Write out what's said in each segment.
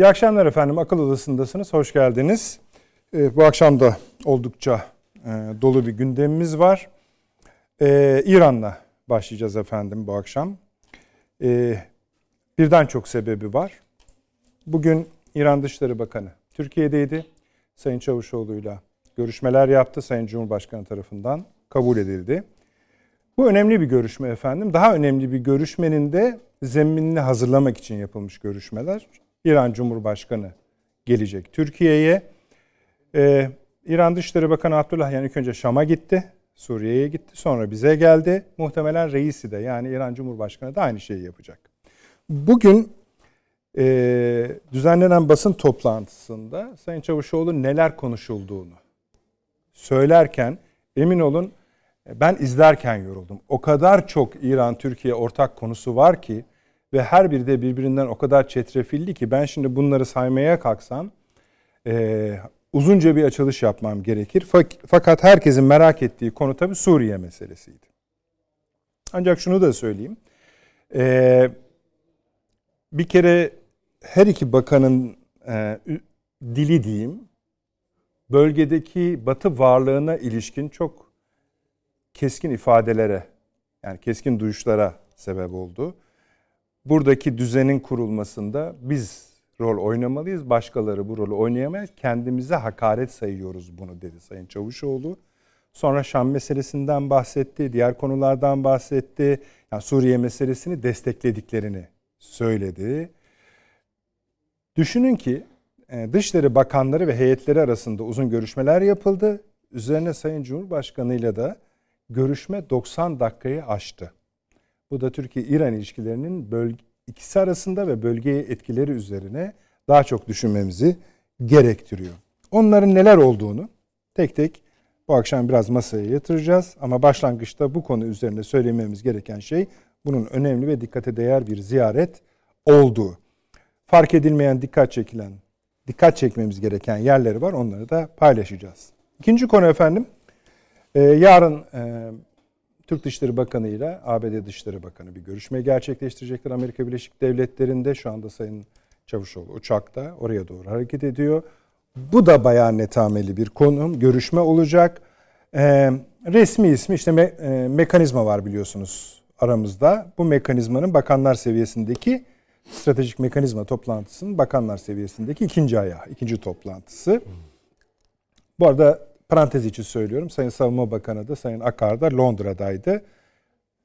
İyi akşamlar efendim. Akıl Odası'ndasınız. Hoş geldiniz. Ee, bu akşam da oldukça e, dolu bir gündemimiz var. Ee, İran'la başlayacağız efendim bu akşam. Ee, birden çok sebebi var. Bugün İran Dışişleri Bakanı Türkiye'deydi. Sayın Çavuşoğlu'yla görüşmeler yaptı. Sayın Cumhurbaşkanı tarafından kabul edildi. Bu önemli bir görüşme efendim. Daha önemli bir görüşmenin de zeminini hazırlamak için yapılmış görüşmeler. İran Cumhurbaşkanı gelecek Türkiye'ye. Ee, İran Dışişleri Bakanı Abdullah yani ilk önce Şam'a gitti. Suriye'ye gitti. Sonra bize geldi. Muhtemelen reisi de yani İran Cumhurbaşkanı da aynı şeyi yapacak. Bugün e, düzenlenen basın toplantısında Sayın Çavuşoğlu neler konuşulduğunu söylerken emin olun ben izlerken yoruldum. O kadar çok İran-Türkiye ortak konusu var ki ve her biri de birbirinden o kadar çetrefilli ki ben şimdi bunları saymaya kalksam e, uzunca bir açılış yapmam gerekir. Fakat herkesin merak ettiği konu tabii Suriye meselesiydi. Ancak şunu da söyleyeyim. E, bir kere her iki bakanın e, dili diyeyim, bölgedeki Batı varlığına ilişkin çok keskin ifadelere, yani keskin duyuşlara sebep oldu buradaki düzenin kurulmasında biz rol oynamalıyız. Başkaları bu rolü oynayamayız. Kendimize hakaret sayıyoruz bunu dedi Sayın Çavuşoğlu. Sonra Şam meselesinden bahsetti, diğer konulardan bahsetti. Yani Suriye meselesini desteklediklerini söyledi. Düşünün ki e, Dışişleri Bakanları ve heyetleri arasında uzun görüşmeler yapıldı. Üzerine Sayın Cumhurbaşkanı ile de görüşme 90 dakikayı aştı. Bu da Türkiye-İran ilişkilerinin bölge, ikisi arasında ve bölgeye etkileri üzerine daha çok düşünmemizi gerektiriyor. Onların neler olduğunu tek tek bu akşam biraz masaya yatıracağız. Ama başlangıçta bu konu üzerine söylememiz gereken şey bunun önemli ve dikkate değer bir ziyaret olduğu. Fark edilmeyen, dikkat çekilen, dikkat çekmemiz gereken yerleri var. Onları da paylaşacağız. İkinci konu efendim. Ee, yarın e, Türk Dışişleri Bakanı ile ABD Dışişleri Bakanı bir görüşme gerçekleştirecekler Amerika Birleşik Devletleri'nde. Şu anda Sayın Çavuşoğlu uçakta oraya doğru hareket ediyor. Bu da bayağı netameli bir konum, görüşme olacak. Ee, resmi ismi işte me, e, mekanizma var biliyorsunuz aramızda. Bu mekanizmanın bakanlar seviyesindeki stratejik mekanizma toplantısının bakanlar seviyesindeki ikinci ayağı, ikinci toplantısı. Bu arada Parantez için söylüyorum. Sayın Savunma Bakanı da Sayın Akar da Londra'daydı.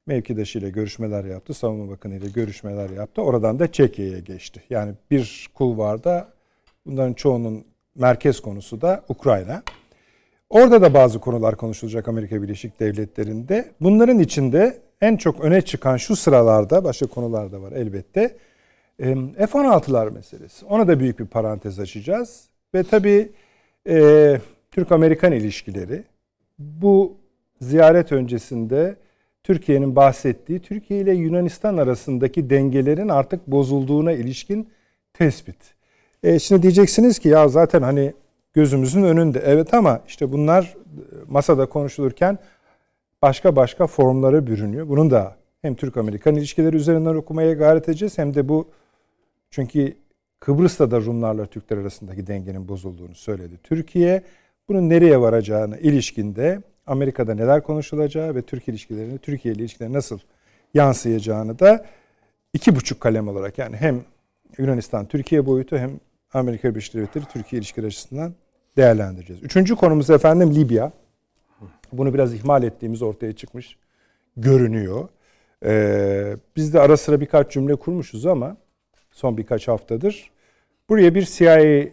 Mevkidaşıyla görüşmeler yaptı. Savunma Bakanı ile görüşmeler yaptı. Oradan da Çekya'ya geçti. Yani bir kulvarda bunların çoğunun merkez konusu da Ukrayna. Orada da bazı konular konuşulacak Amerika Birleşik Devletleri'nde. Bunların içinde en çok öne çıkan şu sıralarda, başka konular da var elbette. F-16'lar meselesi. Ona da büyük bir parantez açacağız. Ve tabii e, Türk-Amerikan ilişkileri bu ziyaret öncesinde Türkiye'nin bahsettiği Türkiye ile Yunanistan arasındaki dengelerin artık bozulduğuna ilişkin tespit. E şimdi diyeceksiniz ki ya zaten hani gözümüzün önünde. Evet ama işte bunlar e, masada konuşulurken başka başka formlara bürünüyor. Bunun da hem Türk-Amerikan ilişkileri üzerinden okumaya gayret edeceğiz hem de bu çünkü Kıbrıs'ta da Rumlarla Türkler arasındaki dengenin bozulduğunu söyledi Türkiye bunun nereye varacağını ilişkinde Amerika'da neler konuşulacağı ve Türk ilişkilerini, Türkiye ile ilişkileri nasıl yansıyacağını da iki buçuk kalem olarak yani hem Yunanistan Türkiye boyutu hem Amerika Birleşik Devletleri Türkiye ilişkileri açısından değerlendireceğiz. Üçüncü konumuz efendim Libya. Bunu biraz ihmal ettiğimiz ortaya çıkmış görünüyor. Ee, biz de ara sıra birkaç cümle kurmuşuz ama son birkaç haftadır buraya bir CIA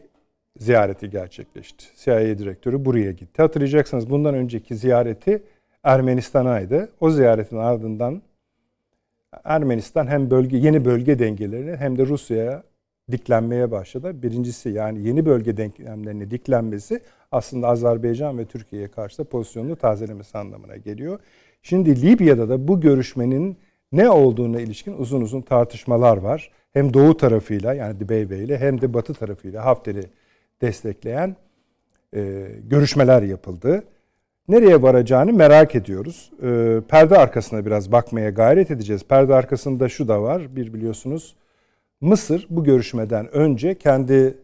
ziyareti gerçekleşti. CIA direktörü buraya gitti. Hatırlayacaksınız bundan önceki ziyareti Ermenistan'aydı. O ziyaretin ardından Ermenistan hem bölge yeni bölge dengelerini hem de Rusya'ya diklenmeye başladı. Birincisi yani yeni bölge denklemlerinin diklenmesi aslında Azerbaycan ve Türkiye'ye karşı da pozisyonunu tazelemesi anlamına geliyor. Şimdi Libya'da da bu görüşmenin ne olduğuna ilişkin uzun uzun tartışmalar var. Hem doğu tarafıyla yani Dibeybe ile hem de batı tarafıyla Hafter'i destekleyen e, görüşmeler yapıldı. Nereye varacağını merak ediyoruz. E, perde arkasına biraz bakmaya gayret edeceğiz. Perde arkasında şu da var. Bir biliyorsunuz Mısır bu görüşmeden önce kendi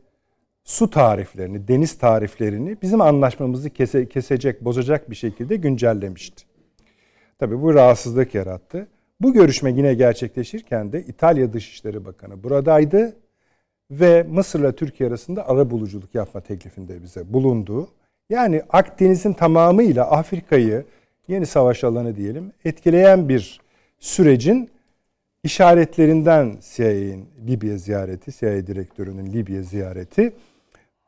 su tariflerini, deniz tariflerini bizim anlaşmamızı kese, kesecek, bozacak bir şekilde güncellemişti. Tabii bu rahatsızlık yarattı. Bu görüşme yine gerçekleşirken de İtalya Dışişleri Bakanı buradaydı ve Mısır'la Türkiye arasında ara buluculuk yapma teklifinde bize bulundu. Yani Akdeniz'in tamamıyla Afrika'yı yeni savaş alanı diyelim etkileyen bir sürecin işaretlerinden CIA'nin Libya ziyareti, CIA direktörünün Libya ziyareti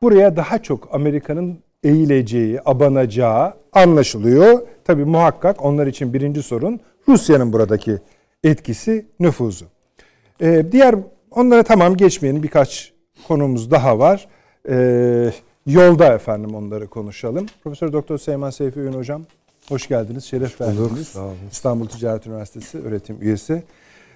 buraya daha çok Amerika'nın eğileceği, abanacağı anlaşılıyor. Tabi muhakkak onlar için birinci sorun Rusya'nın buradaki etkisi, nüfuzu. Ee, diğer onlara tamam geçmeyelim birkaç konumuz daha var. Ee, yolda efendim onları konuşalım. Profesör Doktor Seyman Seyfi Ün hocam hoş geldiniz, şeref verdiniz. İstanbul Ticaret Üniversitesi öğretim üyesi.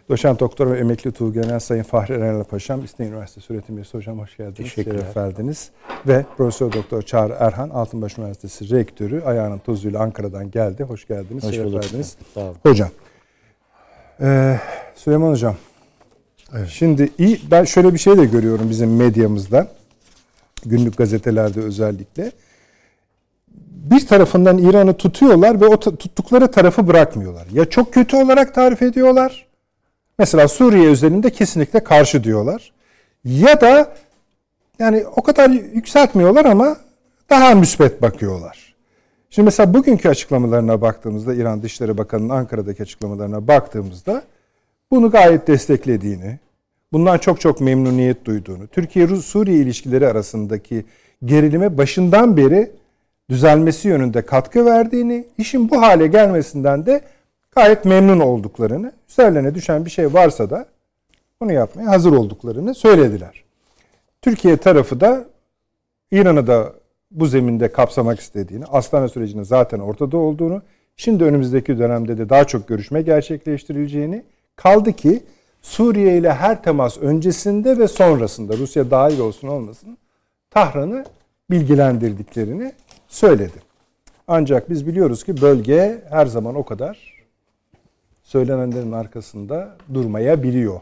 Doçent Doktor ve Emekli Tuğgenel Sayın Fahri Erenel Paşam, İstinye Üniversitesi öğretim üyesi hocam hoş geldiniz. Şeref verdiniz. Ve Profesör Doktor Çağrı Erhan, Altınbaş Üniversitesi Rektörü, ayağının tozuyla Ankara'dan geldi. Hoş geldiniz, hoş şeref verdiniz. Sağ olun. Hocam, ee, Süleyman Hocam, evet. şimdi iyi, ben şöyle bir şey de görüyorum bizim medyamızda, günlük gazetelerde özellikle. Bir tarafından İran'ı tutuyorlar ve o tuttukları tarafı bırakmıyorlar. Ya çok kötü olarak tarif ediyorlar Mesela Suriye özelinde kesinlikle karşı diyorlar. Ya da yani o kadar yükseltmiyorlar ama daha müspet bakıyorlar. Şimdi mesela bugünkü açıklamalarına baktığımızda İran Dışişleri Bakanı'nın Ankara'daki açıklamalarına baktığımızda bunu gayet desteklediğini, bundan çok çok memnuniyet duyduğunu, Türkiye-Suriye ilişkileri arasındaki gerilime başından beri düzelmesi yönünde katkı verdiğini, işin bu hale gelmesinden de gayet memnun olduklarını, üzerlerine düşen bir şey varsa da bunu yapmaya hazır olduklarını söylediler. Türkiye tarafı da İran'ı da bu zeminde kapsamak istediğini, Astana sürecinin zaten ortada olduğunu, şimdi önümüzdeki dönemde de daha çok görüşme gerçekleştirileceğini, kaldı ki Suriye ile her temas öncesinde ve sonrasında Rusya dahil olsun olmasın Tahran'ı bilgilendirdiklerini söyledi. Ancak biz biliyoruz ki bölge her zaman o kadar söylenenlerin arkasında durmaya biliyor.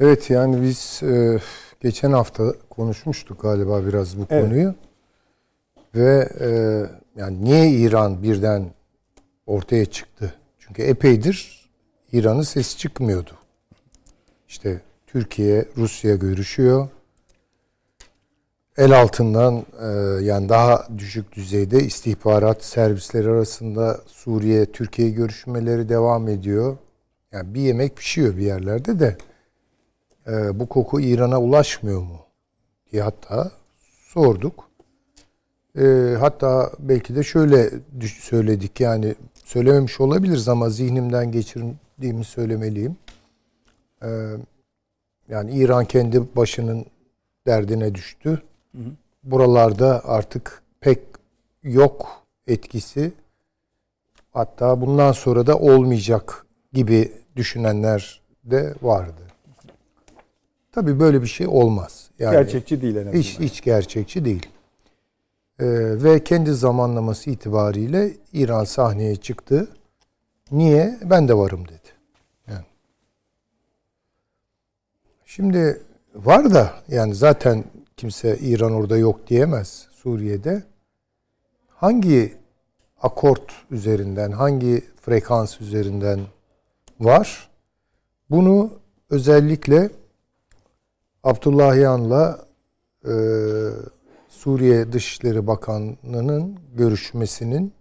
Evet yani biz e, geçen hafta konuşmuştuk galiba biraz bu evet. konuyu. Ve e, yani niye İran birden ortaya çıktı? Çünkü epeydir İran'ın sesi çıkmıyordu. İşte Türkiye, Rusya görüşüyor el altından e, yani daha düşük düzeyde istihbarat servisleri arasında Suriye Türkiye görüşmeleri devam ediyor. Yani bir yemek pişiyor bir yerlerde de e, bu koku İran'a ulaşmıyor mu diye hatta sorduk. E, hatta belki de şöyle söyledik yani söylememiş olabiliriz ama zihnimden geçirdiğimi söylemeliyim. yani İran kendi başının derdine düştü Buralarda artık pek yok etkisi. Hatta bundan sonra da olmayacak gibi düşünenler de vardı. Tabii böyle bir şey olmaz. Yani gerçekçi değil en azından. Hiç, hiç gerçekçi değil. Ee, ve kendi zamanlaması itibariyle İran sahneye çıktı. Niye? Ben de varım dedi. Yani. Şimdi var da yani zaten kimse İran orada yok diyemez Suriye'de. Hangi akort üzerinden, hangi frekans üzerinden var? Bunu özellikle Abdullahiyan'la e, Suriye Dışişleri Bakanlığı'nın görüşmesinin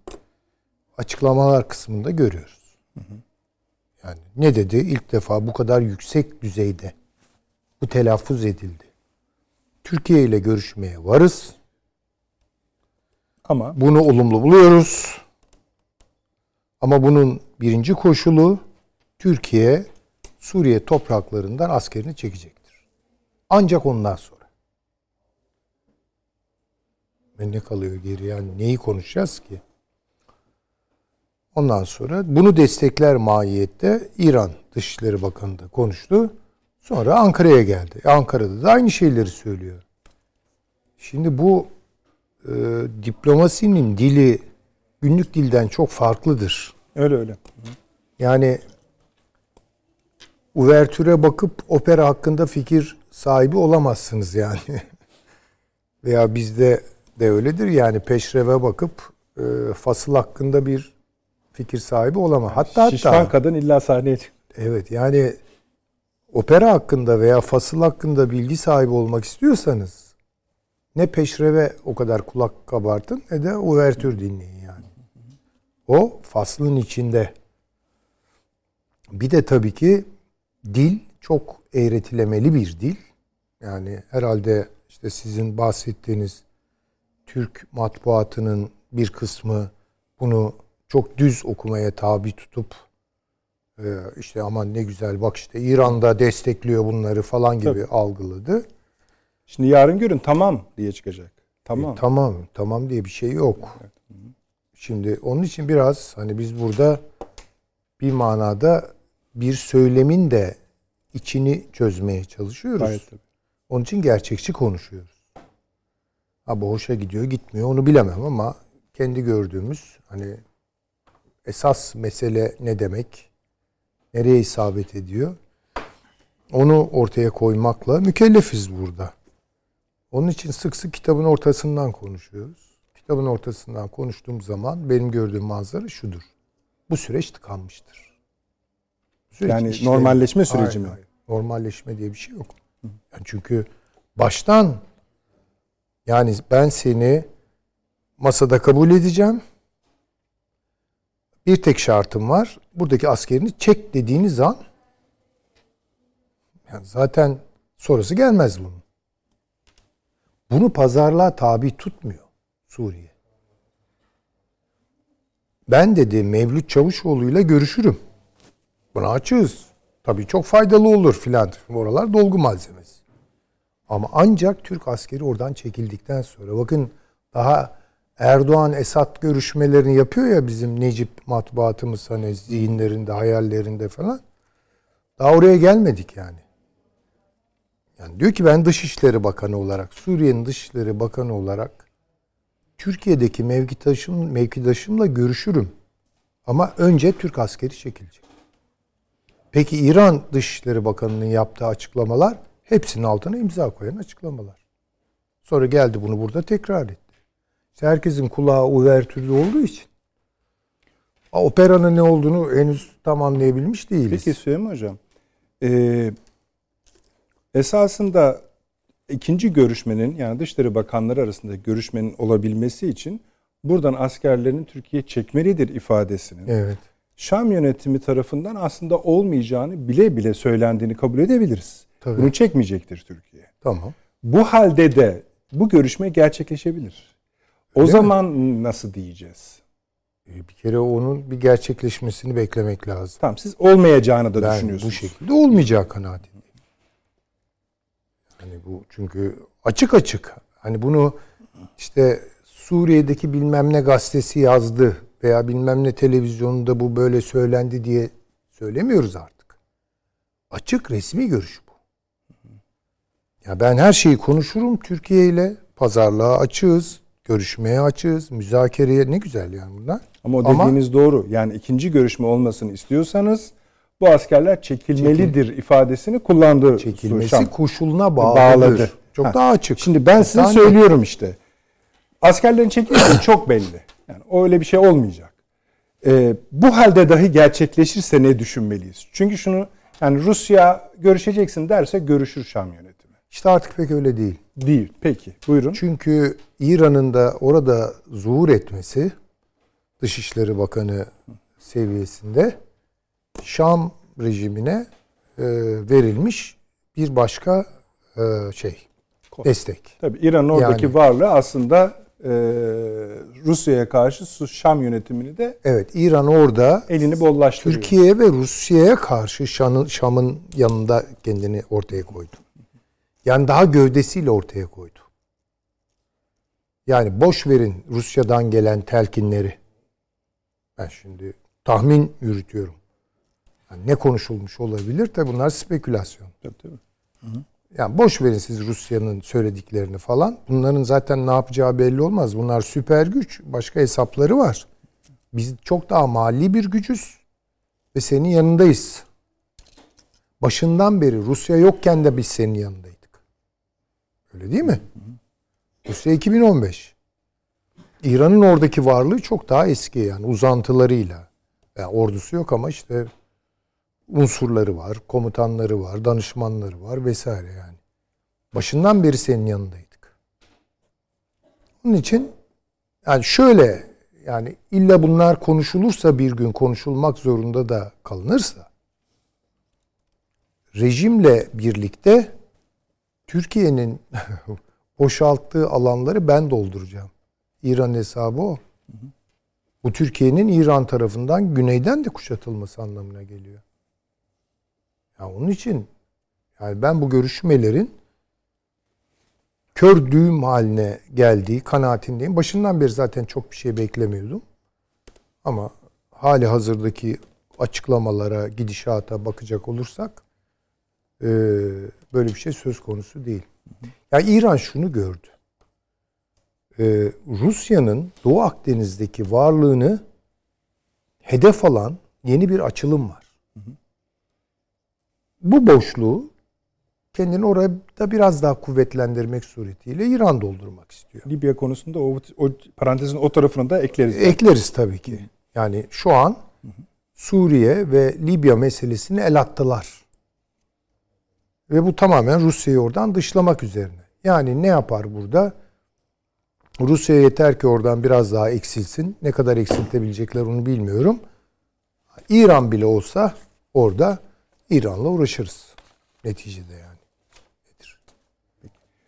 açıklamalar kısmında görüyoruz. Yani ne dedi? İlk defa bu kadar yüksek düzeyde bu telaffuz edildi. Türkiye ile görüşmeye varız. Ama bunu olumlu buluyoruz. Ama bunun birinci koşulu Türkiye Suriye topraklarından askerini çekecektir. Ancak ondan sonra. Ve ne kalıyor geri yani neyi konuşacağız ki? Ondan sonra bunu destekler mahiyette İran Dışişleri Bakanı da konuştu. Sonra Ankara'ya geldi. Ankara'da da aynı şeyleri söylüyor. Şimdi bu e, diplomasinin dili günlük dilden çok farklıdır. Öyle öyle. Yani uvertüre bakıp opera hakkında fikir sahibi olamazsınız yani. Veya bizde de öyledir yani peşreve bakıp e, fasıl hakkında bir fikir sahibi olamaz. Hatta Şişman hatta kadın illa sahneye çık. evet yani opera hakkında veya fasıl hakkında bilgi sahibi olmak istiyorsanız ne peşreve o kadar kulak kabartın ne de uvertür dinleyin yani. O faslın içinde. Bir de tabii ki dil çok eğretilemeli bir dil. Yani herhalde işte sizin bahsettiğiniz Türk matbuatının bir kısmı bunu çok düz okumaya tabi tutup e, işte aman ne güzel bak işte İran'da destekliyor bunları falan gibi Tabii. algıladı. Şimdi yarın görün tamam diye çıkacak. Tamam. E, tamam, tamam diye bir şey yok. Şimdi onun için biraz hani biz burada bir manada bir söylemin de içini çözmeye çalışıyoruz. Gayet tabii. Onun için gerçekçi konuşuyoruz. Ha bu hoşa gidiyor gitmiyor onu bilemem ama kendi gördüğümüz hani esas mesele ne demek? Nereye isabet ediyor? Onu ortaya koymakla mükellefiz burada. Onun için sık sık kitabın ortasından konuşuyoruz. Kitabın ortasından konuştuğum zaman benim gördüğüm manzara şudur. Bu süreç tıkanmıştır. Süreç Yani işlev- normalleşme süreci Hayır, mi? hayır. Normalleşme diye bir şey yok. Yani çünkü baştan yani ben seni masada kabul edeceğim. Bir tek şartım var. Buradaki askerini çek dediğiniz an yani zaten sonrası gelmez bunun. Bunu pazarlığa tabi tutmuyor Suriye. Ben dedi Mevlüt Çavuşoğlu'yla görüşürüm. Buna açığız. Tabii çok faydalı olur filan. Oralar dolgu malzemesi. Ama ancak Türk askeri oradan çekildikten sonra bakın daha Erdoğan Esad görüşmelerini yapıyor ya bizim Necip matbuatımız hani zihinlerinde, hayallerinde falan. Daha oraya gelmedik yani. Yani diyor ki ben Dışişleri Bakanı olarak, Suriye'nin Dışişleri Bakanı olarak Türkiye'deki mevkidaşım, mevkidaşımla görüşürüm. Ama önce Türk askeri çekilecek. Peki İran Dışişleri Bakanı'nın yaptığı açıklamalar hepsinin altına imza koyan açıklamalar. Sonra geldi bunu burada tekrar etti. İşte herkesin kulağı uvertürde olduğu için operanın ne olduğunu henüz tam anlayabilmiş değiliz. Peki Süleyman Hocam. Ee, esasında ikinci görüşmenin yani Dışişleri Bakanları arasında görüşmenin olabilmesi için buradan askerlerin Türkiye çekmelidir ifadesinin Evet. Şam yönetimi tarafından aslında olmayacağını bile bile söylendiğini kabul edebiliriz. Tabii. Bunu çekmeyecektir Türkiye. Tamam. Bu halde de bu görüşme gerçekleşebilir. O Öyle mi? zaman nasıl diyeceğiz? E, Bir kere onun bir gerçekleşmesini beklemek lazım. Tamam siz olmayacağını da Ben düşünüyorsunuz. bu şekilde olmayacağı kanaatindeyim. Hani bu çünkü açık açık. Hani bunu işte Suriye'deki bilmem ne gazetesi yazdı veya bilmem ne televizyonunda bu böyle söylendi diye söylemiyoruz artık. Açık resmi görüş bu. Ya ben her şeyi konuşurum Türkiye ile. Pazarlığa açığız, görüşmeye açığız, müzakereye ne güzel yani bunlar. Ama o Ama- dediğiniz doğru. Yani ikinci görüşme olmasını istiyorsanız bu askerler çekilmelidir ifadesini kullandı. Çekilmesi Şam. koşuluna bağlıdır. Bağladı. Çok Ha. daha açık. Şimdi ben size Hatta- söylüyorum işte. Askerlerin çekilmesi çok belli. Yani öyle bir şey olmayacak. Ee, bu halde dahi gerçekleşirse ne düşünmeliyiz? Çünkü şunu yani Rusya görüşeceksin derse görüşür Şam yönetimi. İşte artık pek öyle değil. Değil. Peki. Buyurun. Çünkü İran'ın da orada zuhur etmesi Dışişleri Bakanı seviyesinde Şam rejimine e, verilmiş bir başka e, şey destek. Tabii İran'ın oradaki Yani- varlığı aslında e, Rusya'ya karşı Şam yönetimini de Evet İran orada elini bollaştırıyor. Türkiye ve Rusya'ya karşı Şam'ın, Şam'ın yanında kendini ortaya koydu. Yani daha gövdesiyle ortaya koydu. Yani boş verin Rusya'dan gelen telkinleri. Ben şimdi tahmin yürütüyorum. Yani ne konuşulmuş olabilir? Tabi bunlar spekülasyon. Tabii tabii. Yani boş verin siz Rusya'nın söylediklerini falan. Bunların zaten ne yapacağı belli olmaz. Bunlar süper güç. Başka hesapları var. Biz çok daha mali bir gücüz. Ve senin yanındayız. Başından beri Rusya yokken de biz senin yanındaydık. Öyle değil mi? Rusya 2015. İran'ın oradaki varlığı çok daha eski yani uzantılarıyla. Yani ordusu yok ama işte unsurları var, komutanları var, danışmanları var vesaire yani. Başından beri senin yanındaydık. Onun için yani şöyle yani illa bunlar konuşulursa bir gün konuşulmak zorunda da kalınırsa rejimle birlikte Türkiye'nin boşalttığı alanları ben dolduracağım. İran hesabı o. Bu Türkiye'nin İran tarafından güneyden de kuşatılması anlamına geliyor. Ya onun için yani ben bu görüşmelerin kör düğüm haline geldiği kanaatindeyim. Başından beri zaten çok bir şey beklemiyordum. Ama hali hazırdaki açıklamalara, gidişata bakacak olursak e, böyle bir şey söz konusu değil. Yani İran şunu gördü. E, Rusya'nın Doğu Akdeniz'deki varlığını hedef alan yeni bir açılım var. Bu boşluğu kendini orada biraz daha kuvvetlendirmek suretiyle İran doldurmak istiyor. Libya konusunda o, o parantezin o tarafını da ekleriz. Ekleriz tabii ki. Yani şu an Suriye ve Libya meselesini el attılar. Ve bu tamamen Rusya'yı oradan dışlamak üzerine. Yani ne yapar burada? Rusya yeter ki oradan biraz daha eksilsin. Ne kadar eksiltebilecekler onu bilmiyorum. İran bile olsa orada İran'la uğraşırız. Neticede yani. Nedir?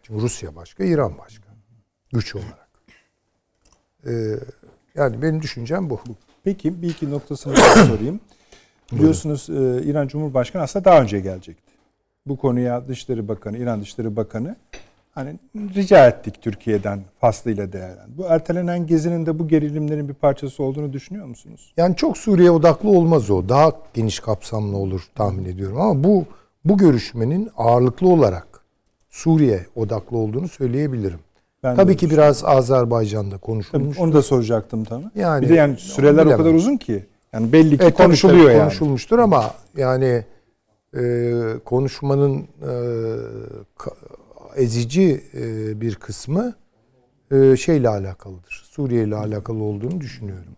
Çünkü Rusya başka, İran başka. Güç olarak. Ee, yani benim düşüncem bu. Peki bir iki noktasını sorayım. Biliyorsunuz e, İran Cumhurbaşkanı aslında daha önce gelecekti. Bu konuya Dışişleri Bakanı, İran Dışişleri Bakanı hani rica ettik Türkiye'den faslıyla değerlen. Bu ertelenen gezinin de bu gerilimlerin bir parçası olduğunu düşünüyor musunuz? Yani çok Suriye odaklı olmaz o. Daha geniş kapsamlı olur tahmin ediyorum ama bu bu görüşmenin ağırlıklı olarak Suriye odaklı olduğunu söyleyebilirim. Ben Tabii ki biraz Azerbaycan'da konuşulmuş. Onu da soracaktım tamam. Yani bir de yani süreler o kadar uzun ki yani belli ki e, konuşuluyor yani. Konuşulmuştur ama yani e, konuşmanın e, ezici e, bir kısmı e, şeyle alakalıdır. Suriye ile alakalı olduğunu düşünüyorum.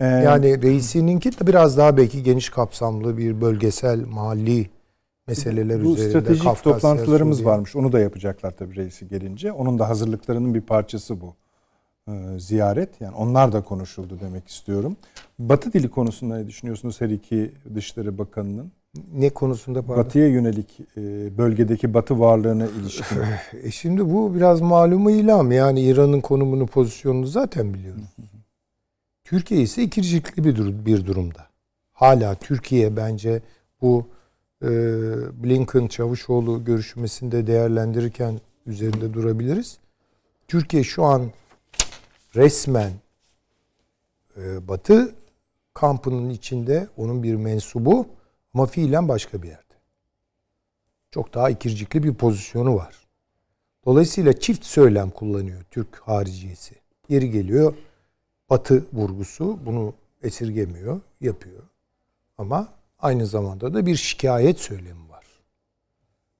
Ee, yani reisininki de biraz daha belki geniş kapsamlı bir bölgesel, mahalli meseleler bu üzerinde. Bu stratejik Kafkasya, toplantılarımız Suriye. varmış. Onu da yapacaklar tabii reisi gelince. Onun da hazırlıklarının bir parçası bu e, ziyaret. Yani onlar da konuşuldu demek istiyorum. Batı dili konusunda ne düşünüyorsunuz her iki Dışişleri Bakanı'nın? Ne konusunda pardon? Batıya yönelik e, bölgedeki Batı varlığına ilişkin. e şimdi bu biraz malumu ilam. Yani İran'ın konumunu, pozisyonunu zaten biliyoruz. Türkiye ise ikircikli bir, dur bir durumda. Hala Türkiye bence bu e, Blinken Çavuşoğlu görüşmesinde değerlendirirken üzerinde durabiliriz. Türkiye şu an resmen e, Batı kampının içinde onun bir mensubu ama fiilen başka bir yerde. Çok daha ikircikli bir pozisyonu var. Dolayısıyla çift söylem kullanıyor Türk hariciyesi. Yeri geliyor Batı vurgusu bunu esirgemiyor, yapıyor. Ama aynı zamanda da bir şikayet söylemi var.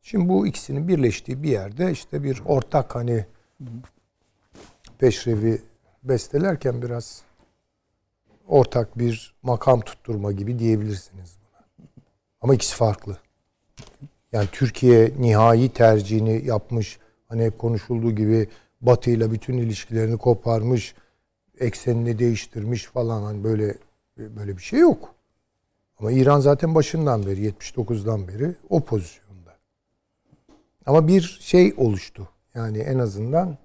Şimdi bu ikisinin birleştiği bir yerde işte bir ortak hani peşrevi bestelerken biraz ortak bir makam tutturma gibi diyebilirsiniz. Ama ikisi farklı. Yani Türkiye nihai tercihini yapmış. Hani hep konuşulduğu gibi Batı ile bütün ilişkilerini koparmış, eksenini değiştirmiş falan hani böyle böyle bir şey yok. Ama İran zaten başından beri 79'dan beri o pozisyonda. Ama bir şey oluştu. Yani en azından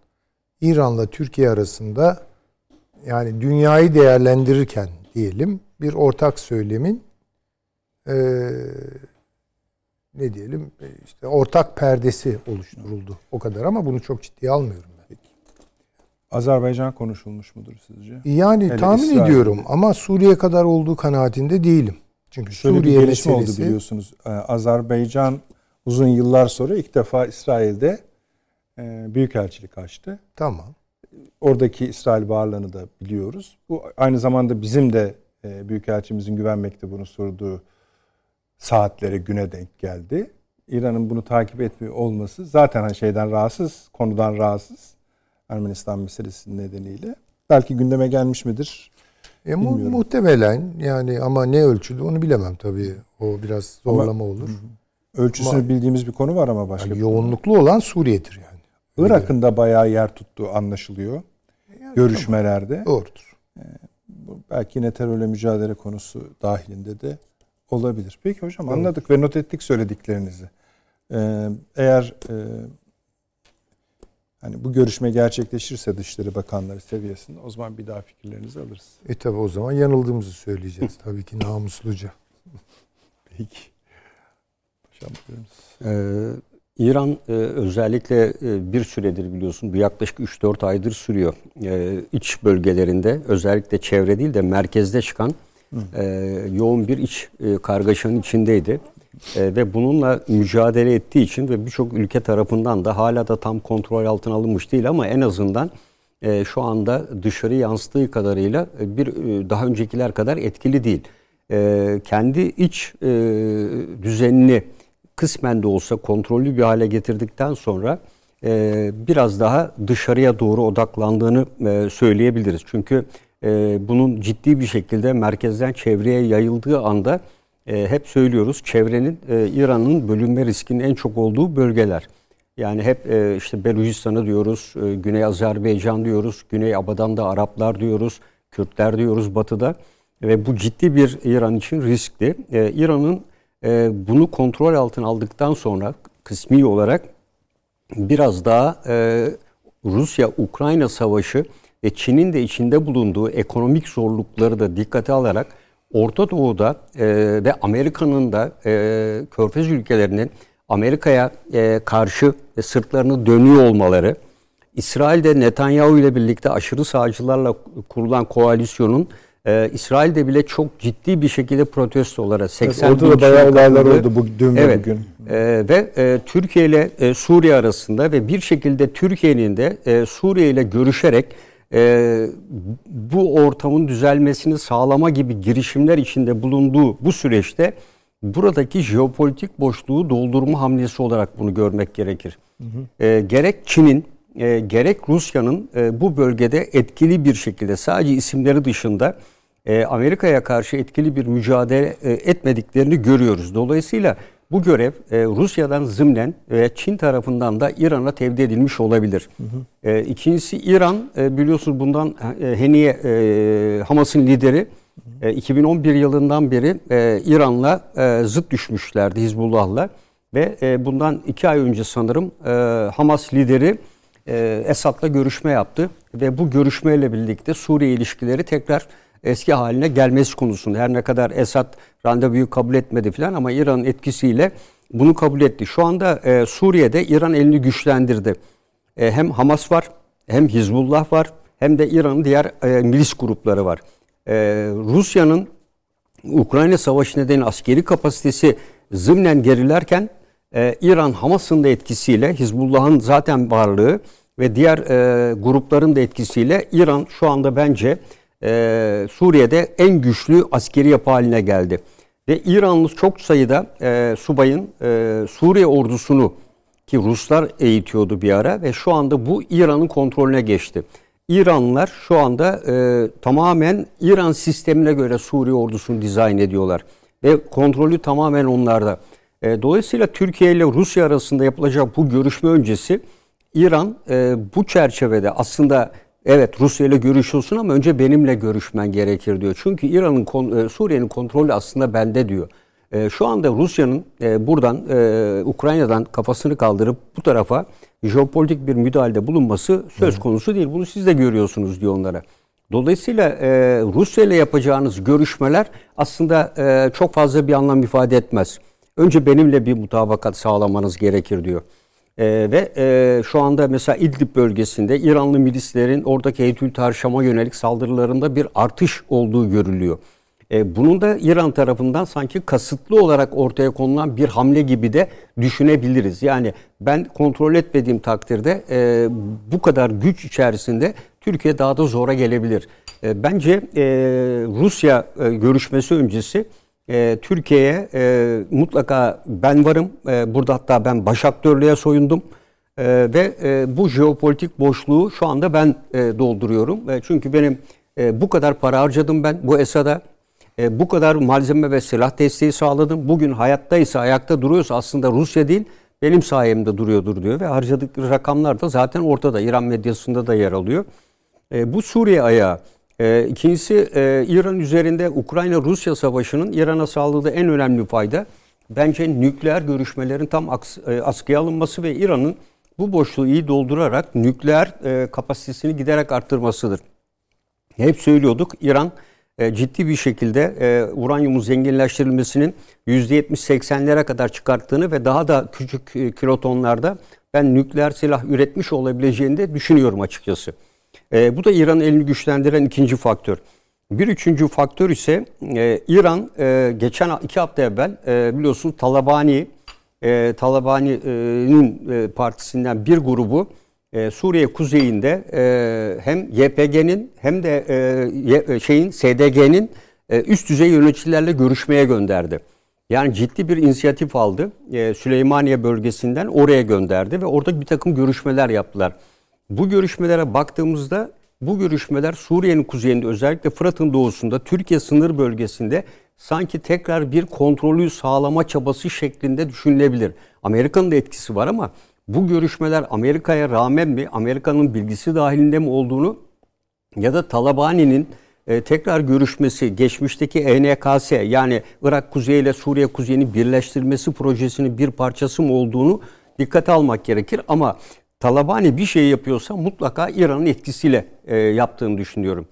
İran'la Türkiye arasında yani dünyayı değerlendirirken diyelim bir ortak söylemin e, ne diyelim e, işte ortak perdesi oluşturuldu. O kadar ama bunu çok ciddiye almıyorum ben. Azerbaycan konuşulmuş mudur sizce? Yani Hele tahmin İsrail. ediyorum ama Suriye kadar olduğu kanaatinde değilim. Çünkü Şöyle Suriye bir gelişme oldu meselesi biliyorsunuz. Ee, Azerbaycan uzun yıllar sonra ilk defa İsrail'de e, büyükelçilik açtı. tamam. Oradaki İsrail varlığını da biliyoruz. Bu aynı zamanda bizim de e, büyükelçimizin güven mektubunu sorduğu saatlere güne denk geldi. İran'ın bunu takip etmiyor olması zaten hani şeyden rahatsız, konudan rahatsız. Ermenistan meselesi nedeniyle. Belki gündeme gelmiş midir? E, mu- muhtemelen yani ama ne ölçüde onu bilemem tabii. O biraz zorlama olur. Ölçüsünü Ama- bildiğimiz bir konu var ama başka. Yani bir konu. yoğunluklu olan Suriye'dir yani. Irak'ın da bayağı yer tuttuğu anlaşılıyor. Görüşmelerde. Doğrudur. Bu belki yine terörle mücadele konusu dahilinde de olabilir. Peki hocam anladık ve not ettik söylediklerinizi. Ee, eğer e, hani bu görüşme gerçekleşirse Dışişleri Bakanları seviyesinde o zaman bir daha fikirlerinizi alırız. E tabi o zaman yanıldığımızı söyleyeceğiz. tabii ki namusluca. Peki. Hocam buyurunuz. Ee, İran e, özellikle e, bir süredir biliyorsun bu yaklaşık 3-4 aydır sürüyor. E, iç bölgelerinde özellikle çevre değil de merkezde çıkan e, yoğun bir iç e, kargaşanın içindeydi. E, ve bununla mücadele ettiği için ve birçok ülke tarafından da hala da tam kontrol altına alınmış değil ama en azından e, şu anda dışarı yansıttığı kadarıyla e, bir e, daha öncekiler kadar etkili değil. E, kendi iç e, düzenini kısmen de olsa kontrollü bir hale getirdikten sonra e, biraz daha dışarıya doğru odaklandığını e, söyleyebiliriz. Çünkü e, bunun ciddi bir şekilde merkezden çevreye yayıldığı anda e, hep söylüyoruz çevrenin e, İran'ın bölünme riskinin en çok olduğu bölgeler. Yani hep e, işte Belucistan'ı diyoruz, e, Güney Azerbaycan diyoruz, Güney Abadan'da Araplar diyoruz, Kürtler diyoruz batıda. Ve bu ciddi bir İran için riskli. E, İran'ın e, bunu kontrol altına aldıktan sonra kısmi olarak biraz daha e, Rusya-Ukrayna savaşı ve Çin'in de içinde bulunduğu ekonomik zorlukları da dikkate alarak Orta Doğu'da e, ve Amerika'nın da e, Körfez ülkelerinin Amerika'ya e, karşı e, sırtlarını dönüyor olmaları, İsrail'de Netanyahu ile birlikte aşırı sağcılarla kurulan koalisyonun e, İsrail'de bile çok ciddi bir şekilde protesto olarak 80 Orada bin da bayağı olaylar oldu bu dün ve Evet. bugün. Ee, ve e, Türkiye ile e, Suriye arasında ve bir şekilde Türkiye'nin de e, Suriye ile görüşerek e, bu ortamın düzelmesini sağlama gibi girişimler içinde bulunduğu bu süreçte buradaki jeopolitik boşluğu doldurma hamlesi olarak bunu görmek gerekir. E, gerek Çin'in e, gerek Rusya'nın e, bu bölgede etkili bir şekilde sadece isimleri dışında e, Amerika'ya karşı etkili bir mücadele e, etmediklerini görüyoruz. Dolayısıyla görev e, Rusya'dan zımnen ve Çin tarafından da İran'a tevdi edilmiş olabilir. E, ikincisi İran e, biliyorsunuz bundan e, Heniye e, Hamas'ın lideri e, 2011 yılından beri e, İran'la e, zıt düşmüşlerdi Hizbullah'la ve e, bundan iki ay önce sanırım e, Hamas lideri e, Esad'la görüşme yaptı ve bu görüşmeyle birlikte Suriye ilişkileri tekrar eski haline gelmesi konusunda her ne kadar Esad randevuyu kabul etmedi falan ama İran'ın etkisiyle bunu kabul etti. Şu anda e, Suriye'de İran elini güçlendirdi. E, hem Hamas var, hem Hizbullah var, hem de İran'ın diğer e, milis grupları var. E, Rusya'nın Ukrayna Savaşı nedeniyle askeri kapasitesi zımnen gerilerken e, İran Hamas'ın da etkisiyle Hizbullah'ın zaten varlığı ve diğer e, grupların da etkisiyle İran şu anda bence e, Suriye'de en güçlü askeri yapı haline geldi. Ve İranlı çok sayıda e, subayın e, Suriye ordusunu ki Ruslar eğitiyordu bir ara ve şu anda bu İran'ın kontrolüne geçti. İranlılar şu anda e, tamamen İran sistemine göre Suriye ordusunu dizayn ediyorlar ve kontrolü tamamen onlarda. E, dolayısıyla Türkiye ile Rusya arasında yapılacak bu görüşme öncesi İran e, bu çerçevede aslında evet Rusya ile görüşüyorsun ama önce benimle görüşmen gerekir diyor. Çünkü İran'ın kon- e, Suriye'nin kontrolü aslında bende diyor. E, şu anda Rusya'nın e, buradan e, Ukrayna'dan kafasını kaldırıp bu tarafa jeopolitik bir müdahalede bulunması söz konusu değil. Bunu siz de görüyorsunuz diyor onlara. Dolayısıyla e, Rusya ile yapacağınız görüşmeler aslında e, çok fazla bir anlam ifade etmez. önce benimle bir mutabakat sağlamanız gerekir diyor. E, ve e, şu anda mesela İdlib bölgesinde İranlı milislerin oradaki Eylül Tarşam'a yönelik saldırılarında bir artış olduğu görülüyor. E, bunun da İran tarafından sanki kasıtlı olarak ortaya konulan bir hamle gibi de düşünebiliriz. Yani ben kontrol etmediğim takdirde e, bu kadar güç içerisinde Türkiye daha da zora gelebilir. E, bence e, Rusya e, görüşmesi öncesi e, Türkiye'ye e, mutlaka ben varım. E, burada hatta ben baş aktörlüğe soyundum. E, ve e, bu jeopolitik boşluğu şu anda ben e, dolduruyorum. E, çünkü benim e, bu kadar para harcadım ben bu Esad'a. E, bu kadar malzeme ve silah desteği sağladım. Bugün hayattaysa, ayakta duruyorsa aslında Rusya değil, benim sayemde duruyordur diyor ve harcadıkları rakamlar da zaten ortada. İran medyasında da yer alıyor. E, bu Suriye ayağı. E, ikincisi e, İran üzerinde Ukrayna-Rusya savaşının İran'a sağladığı en önemli fayda bence nükleer görüşmelerin tam aks, e, askıya alınması ve İran'ın bu boşluğu iyi doldurarak nükleer e, kapasitesini giderek arttırmasıdır. Hep söylüyorduk İran e, ciddi bir şekilde uranyumun zenginleştirilmesinin %70-80'lere kadar çıkarttığını ve daha da küçük kilotonlarda ben nükleer silah üretmiş olabileceğini de düşünüyorum açıkçası. E, bu da İran'ın elini güçlendiren ikinci faktör. Bir üçüncü faktör ise e, İran e, geçen iki hafta evvel e, biliyorsunuz Talabani e, Talabani'nin e, partisinden bir grubu e, Suriye kuzeyinde e, hem YPG'nin hem de e, e şeyin SDG'nin e, üst düzey yöneticilerle görüşmeye gönderdi. Yani ciddi bir inisiyatif aldı. E, Süleymaniye bölgesinden oraya gönderdi ve orada bir takım görüşmeler yaptılar. Bu görüşmelere baktığımızda bu görüşmeler Suriye'nin kuzeyinde özellikle Fırat'ın doğusunda Türkiye sınır bölgesinde sanki tekrar bir kontrolü sağlama çabası şeklinde düşünülebilir. Amerika'nın da etkisi var ama bu görüşmeler Amerika'ya rağmen mi, Amerika'nın bilgisi dahilinde mi olduğunu ya da Talabani'nin e, tekrar görüşmesi, geçmişteki ENKS yani Irak Kuzeyi ile Suriye Kuzeyi'ni birleştirmesi projesinin bir parçası mı olduğunu dikkate almak gerekir. Ama Talabani bir şey yapıyorsa mutlaka İran'ın etkisiyle e, yaptığını düşünüyorum.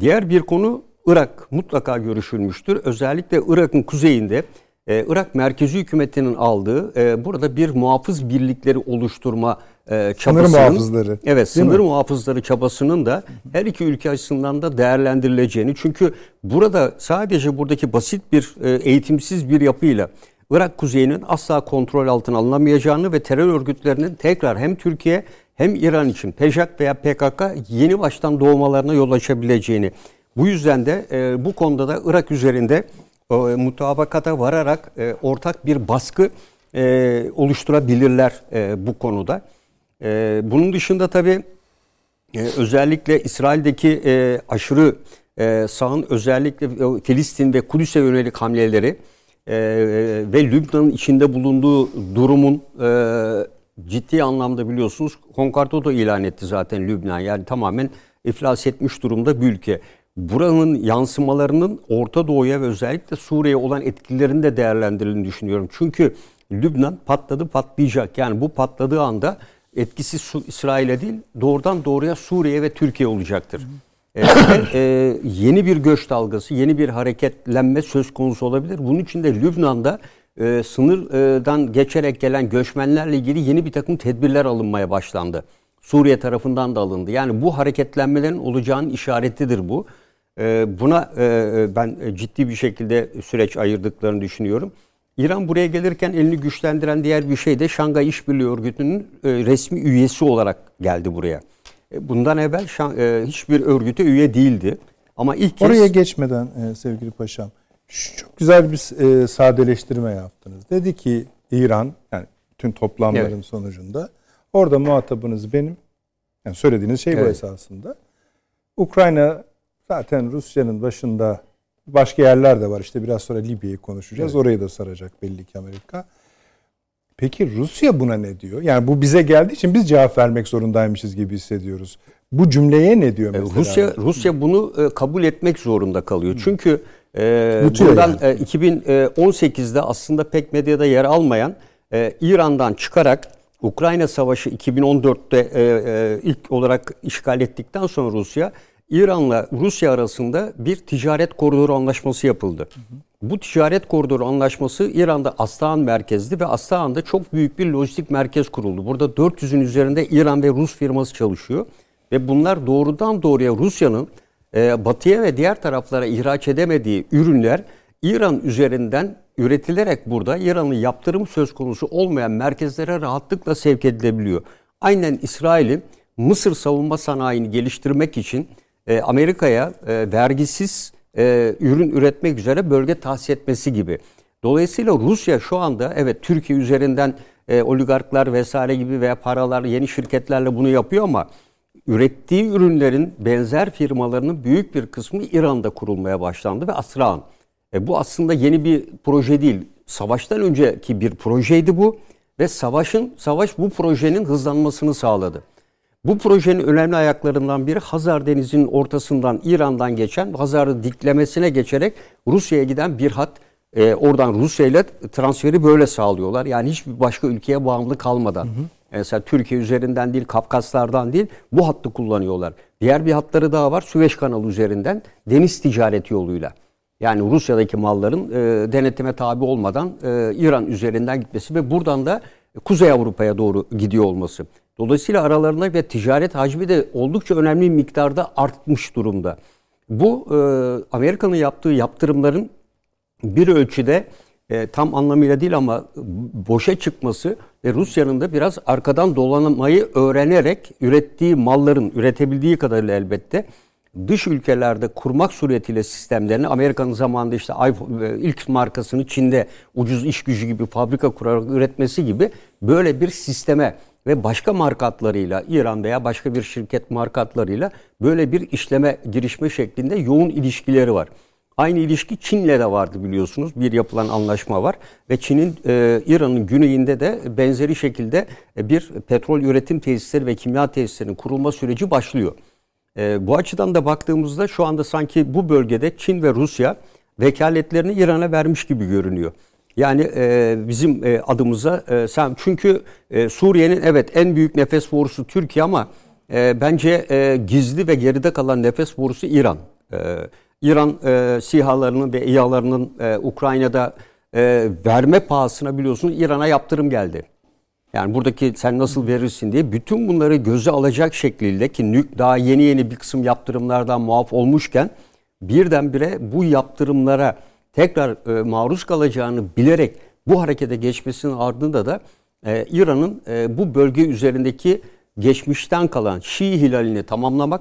Diğer bir konu Irak mutlaka görüşülmüştür. Özellikle Irak'ın kuzeyinde e, Irak merkezi hükümetinin aldığı e, burada bir muhafız birlikleri oluşturma e, çabasının, sınır muhafızları. Evet, sınır mi? muhafızları çabasının da her iki ülke açısından da değerlendirileceğini. Çünkü burada sadece buradaki basit bir e, eğitimsiz bir yapıyla Irak kuzeyinin asla kontrol altına alınamayacağını ve terör örgütlerinin tekrar hem Türkiye hem İran için PEJAK veya PKK yeni baştan doğmalarına yol açabileceğini. Bu yüzden de e, bu konuda da Irak üzerinde e, mutabakata vararak e, ortak bir baskı e, oluşturabilirler e, bu konuda. E, bunun dışında tabii e, özellikle İsrail'deki e, aşırı e, sağın özellikle e, Filistin ve Kudüs'e yönelik hamleleri e, ve Lübnan'ın içinde bulunduğu durumun e, ciddi anlamda biliyorsunuz Konkordato ilan etti zaten Lübnan. Yani tamamen iflas etmiş durumda bir ülke. Buranın yansımalarının Orta Doğu'ya ve özellikle Suriye'ye olan etkilerini de değerlendirildiğini düşünüyorum. Çünkü Lübnan patladı patlayacak. Yani bu patladığı anda etkisi İsrail'e değil doğrudan doğruya Suriye ve Türkiye olacaktır. Hı hı. E, e, yeni bir göç dalgası, yeni bir hareketlenme söz konusu olabilir. Bunun için de Lübnan'da e, sınırdan geçerek gelen göçmenlerle ilgili yeni bir takım tedbirler alınmaya başlandı. Suriye tarafından da alındı. Yani bu hareketlenmelerin olacağının işaretidir bu. E, buna e, ben ciddi bir şekilde süreç ayırdıklarını düşünüyorum. İran buraya gelirken elini güçlendiren diğer bir şey de Şangay İşbirliği Örgütü'nün e, resmi üyesi olarak geldi buraya. E, bundan evvel şan, e, hiçbir örgüte üye değildi. Ama ilk kez... Oraya geçmeden e, sevgili paşam, çok güzel bir e, sadeleştirme yaptınız. Dedi ki İran, yani tüm toplamların evet. sonucunda, orada muhatabınız benim. Yani söylediğiniz şey evet. bu esasında. Ukrayna zaten Rusya'nın başında başka yerler de var. İşte biraz sonra Libya'yı konuşacağız. Evet. Orayı da saracak belli ki Amerika. Peki Rusya buna ne diyor? Yani bu bize geldiği için biz cevap vermek zorundaymışız gibi hissediyoruz. Bu cümleye ne diyor e, mesela? Rusya Rusya bunu e, kabul etmek zorunda kalıyor. Hı. Çünkü e, bundan yani. e, 2018'de aslında pek medyada yer almayan e, İran'dan çıkarak Ukrayna Savaşı 2014'te e, e, ilk olarak işgal ettikten sonra Rusya İran'la Rusya arasında bir ticaret koridoru anlaşması yapıldı. Hı hı. Bu ticaret koridoru anlaşması İran'da Aslan merkezli ve Aslan'da çok büyük bir lojistik merkez kuruldu. Burada 400'ün üzerinde İran ve Rus firması çalışıyor. Ve bunlar doğrudan doğruya Rusya'nın e, batıya ve diğer taraflara ihraç edemediği ürünler İran üzerinden üretilerek burada İran'ın yaptırım söz konusu olmayan merkezlere rahatlıkla sevk edilebiliyor. Aynen İsrail'in Mısır savunma sanayini geliştirmek için e, Amerika'ya e, vergisiz e, ürün üretmek üzere bölge tahsis etmesi gibi. Dolayısıyla Rusya şu anda evet Türkiye üzerinden e, oligarklar vesaire gibi veya paralar yeni şirketlerle bunu yapıyor ama ürettiği ürünlerin benzer firmalarının büyük bir kısmı İran'da kurulmaya başlandı ve Asra'an. E, bu aslında yeni bir proje değil. Savaştan önceki bir projeydi bu ve savaşın savaş bu projenin hızlanmasını sağladı. Bu projenin önemli ayaklarından biri Hazar Denizi'nin ortasından İran'dan geçen Hazar'ı diklemesine geçerek Rusya'ya giden bir hat. E, oradan Rusya ile transferi böyle sağlıyorlar. Yani hiçbir başka ülkeye bağımlı kalmadan. Hı hı. Mesela Türkiye üzerinden değil, Kafkaslardan değil bu hattı kullanıyorlar. Diğer bir hatları daha var Süveyş kanalı üzerinden deniz ticareti yoluyla. Yani Rusya'daki malların e, denetime tabi olmadan e, İran üzerinden gitmesi ve buradan da Kuzey Avrupa'ya doğru gidiyor olması. Dolayısıyla aralarında ve ticaret hacmi de oldukça önemli miktarda artmış durumda. Bu e, Amerika'nın yaptığı yaptırımların bir ölçüde e, tam anlamıyla değil ama boşa çıkması ve Rusya'nın da biraz arkadan dolanmayı öğrenerek ürettiği malların üretebildiği kadarıyla elbette dış ülkelerde kurmak suretiyle sistemlerini Amerika'nın zamanında işte iPhone, e, ilk markasını Çin'de ucuz iş gücü gibi fabrika kurarak üretmesi gibi böyle bir sisteme ve başka markatlarıyla İran veya başka bir şirket markatlarıyla böyle bir işleme girişme şeklinde yoğun ilişkileri var. Aynı ilişki Çin'le de vardı biliyorsunuz. Bir yapılan anlaşma var ve Çin'in e, İran'ın güneyinde de benzeri şekilde bir petrol üretim tesisleri ve kimya tesislerinin kurulma süreci başlıyor. E, bu açıdan da baktığımızda şu anda sanki bu bölgede Çin ve Rusya vekaletlerini İran'a vermiş gibi görünüyor. Yani e, bizim e, adımıza e, sen çünkü e, Suriye'nin evet en büyük nefes borusu Türkiye ama e, bence e, gizli ve geride kalan nefes borusu İran. E, İran e, SİHA'larının ve İHA'larının e, Ukrayna'da e, verme pahasına biliyorsunuz İran'a yaptırım geldi. Yani buradaki sen nasıl verirsin diye bütün bunları göze alacak şekilde ki nük daha yeni yeni bir kısım yaptırımlardan muaf olmuşken birdenbire bu yaptırımlara tekrar e, maruz kalacağını bilerek bu harekete geçmesinin ardında da e, İran'ın e, bu bölge üzerindeki geçmişten kalan Şii hilalini tamamlamak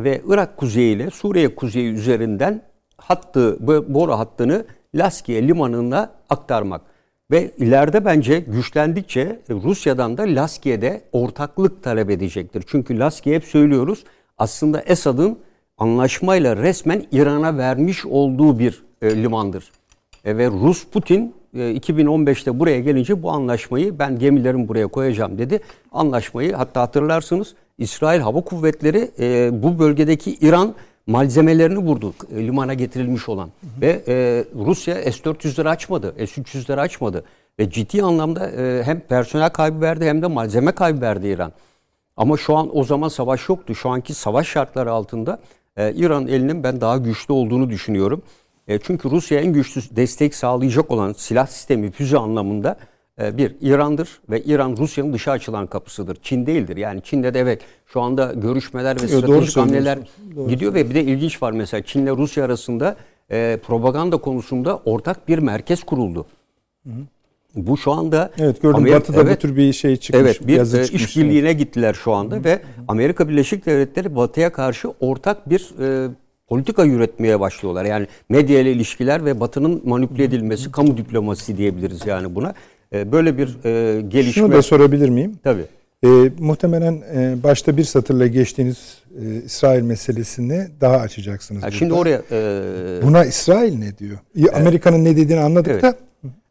ve Irak kuzeyi ile Suriye kuzeyi üzerinden hattı, boru hattını Laskiye limanına aktarmak. Ve ileride bence güçlendikçe Rusya'dan da Laskiye'de ortaklık talep edecektir. Çünkü Laskiye hep söylüyoruz aslında Esad'ın anlaşmayla resmen İran'a vermiş olduğu bir e, limandır. E, ve Rus Putin e, 2015'te buraya gelince bu anlaşmayı ben gemilerimi buraya koyacağım dedi. Anlaşmayı hatta hatırlarsınız İsrail Hava Kuvvetleri e, bu bölgedeki İran malzemelerini vurdu e, limana getirilmiş olan. Hı hı. Ve e, Rusya S-400'leri açmadı, S-300'leri açmadı. Ve ciddi anlamda e, hem personel kaybı verdi hem de malzeme kaybı verdi İran. Ama şu an o zaman savaş yoktu. Şu anki savaş şartları altında e, İran elinin ben daha güçlü olduğunu düşünüyorum. E, çünkü Rusya en güçlü destek sağlayacak olan silah sistemi füze anlamında bir İran'dır ve İran Rusya'nın dışa açılan kapısıdır. Çin değildir. Yani Çin'de de evet şu anda görüşmeler ve stratejik hamleler gidiyor ve bir de ilginç var mesela Çin'le Rusya arasında e, propaganda konusunda ortak bir merkez kuruldu. Hı. Bu şu anda Evet gördüm Amerika, Batı'da evet, bu tür bir şey çıkmış. Evet bir yazı e, çıkmış, işbirliğine evet. gittiler şu anda hı hı. ve Amerika Birleşik Devletleri Batı'ya karşı ortak bir e, politika yürütmeye başlıyorlar. Yani medya ile ilişkiler ve Batı'nın manipüle edilmesi, kamu diplomasi diyebiliriz yani buna. E, böyle bir e, gelişme. Şunu da sorabilir miyim? Tabii. E, muhtemelen e, başta bir satırla geçtiğiniz e, İsrail meselesini daha açacaksınız. Ha, şimdi oraya e, buna İsrail ne diyor? Amerika'nın ne dediğini anladık evet. da.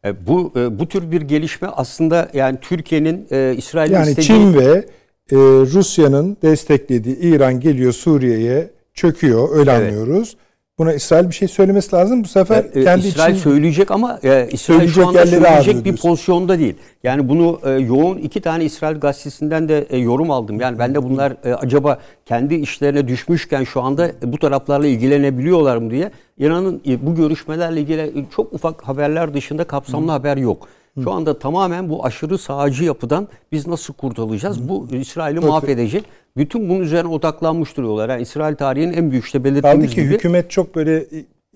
E, bu e, bu tür bir gelişme aslında yani Türkiye'nin e, İsrail'in yani istediği... Çin ve e, Rusya'nın desteklediği İran geliyor Suriye'ye çöküyor öyle evet. anlıyoruz Buna İsrail bir şey söylemesi lazım. Bu sefer e, kendi İsrail için söyleyecek ama e, İsrail Söyleyecek şu anda söyleyecek bir diyorsun. pozisyonda değil. Yani bunu e, yoğun iki tane İsrail gazetesinden de e, yorum aldım. Yani ben de bunlar e, acaba kendi işlerine düşmüşken şu anda e, bu taraflarla ilgilenebiliyorlar mı diye. İran'ın e, bu görüşmelerle ilgili e, çok ufak haberler dışında kapsamlı haber yok. Şu anda tamamen bu aşırı sağcı yapıdan biz nasıl kurtulacağız? Bu İsrail'i mahvedecek. Bütün bunun üzerine odaklanmış duruyorlar. Yani İsrail tarihinin en büyük işte kaldı belirttiğimiz ki gibi. hükümet çok böyle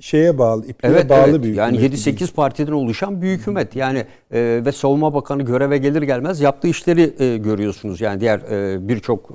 şeye bağlı, ipliğe Evet, bağlı evet. bir yani hükümet. 7-8 partiden oluşan bir hükümet. Yani e, ve savunma bakanı göreve gelir gelmez yaptığı işleri e, görüyorsunuz. Yani diğer e, birçok e,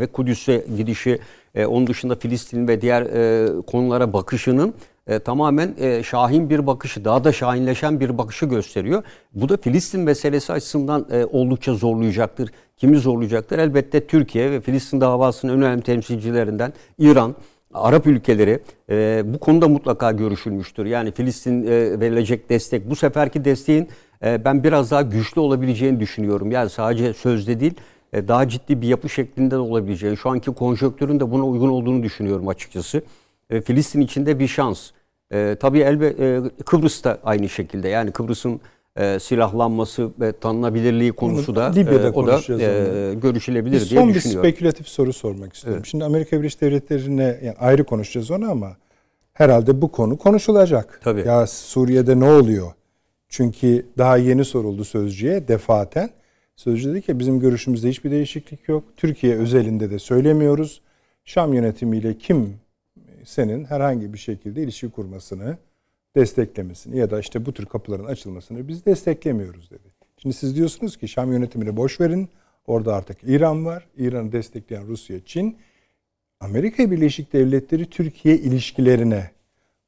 ve Kudüs'e gidişi, e, onun dışında Filistin ve diğer e, konulara bakışının e, tamamen e, şahin bir bakışı, daha da şahinleşen bir bakışı gösteriyor. Bu da Filistin meselesi açısından e, oldukça zorlayacaktır. Kimi zorlayacaktır? Elbette Türkiye ve Filistin davasının en önemli temsilcilerinden İran, Arap ülkeleri e, bu konuda mutlaka görüşülmüştür. Yani Filistin e, verilecek destek, bu seferki desteğin e, ben biraz daha güçlü olabileceğini düşünüyorum. Yani sadece sözde değil, e, daha ciddi bir yapı şeklinde de olabileceğini, şu anki konjonktürün de buna uygun olduğunu düşünüyorum açıkçası. E, Filistin içinde bir şans. E, tabii elbe e, Kıbrıs da aynı şekilde. Yani Kıbrıs'ın e, silahlanması ve tanınabilirliği konusu da Libya'da e, o da e, görüşülebilir Bir diye son bir düşünüyorum. spekülatif soru sormak istiyorum. Şimdi Amerika Birleşik Devletleri'ne yani ayrı konuşacağız onu ama herhalde bu konu konuşulacak. Tabii. Ya Suriye'de ne oluyor? Çünkü daha yeni soruldu sözcüye defaten. Sözcü dedi ki bizim görüşümüzde hiçbir değişiklik yok. Türkiye özelinde de söylemiyoruz. Şam yönetimiyle kim senin herhangi bir şekilde ilişki kurmasını desteklemesini ya da işte bu tür kapıların açılmasını biz desteklemiyoruz dedi. Şimdi siz diyorsunuz ki Şam yönetimini boş verin. Orada artık İran var. İran'ı destekleyen Rusya, Çin. Amerika Birleşik Devletleri Türkiye ilişkilerine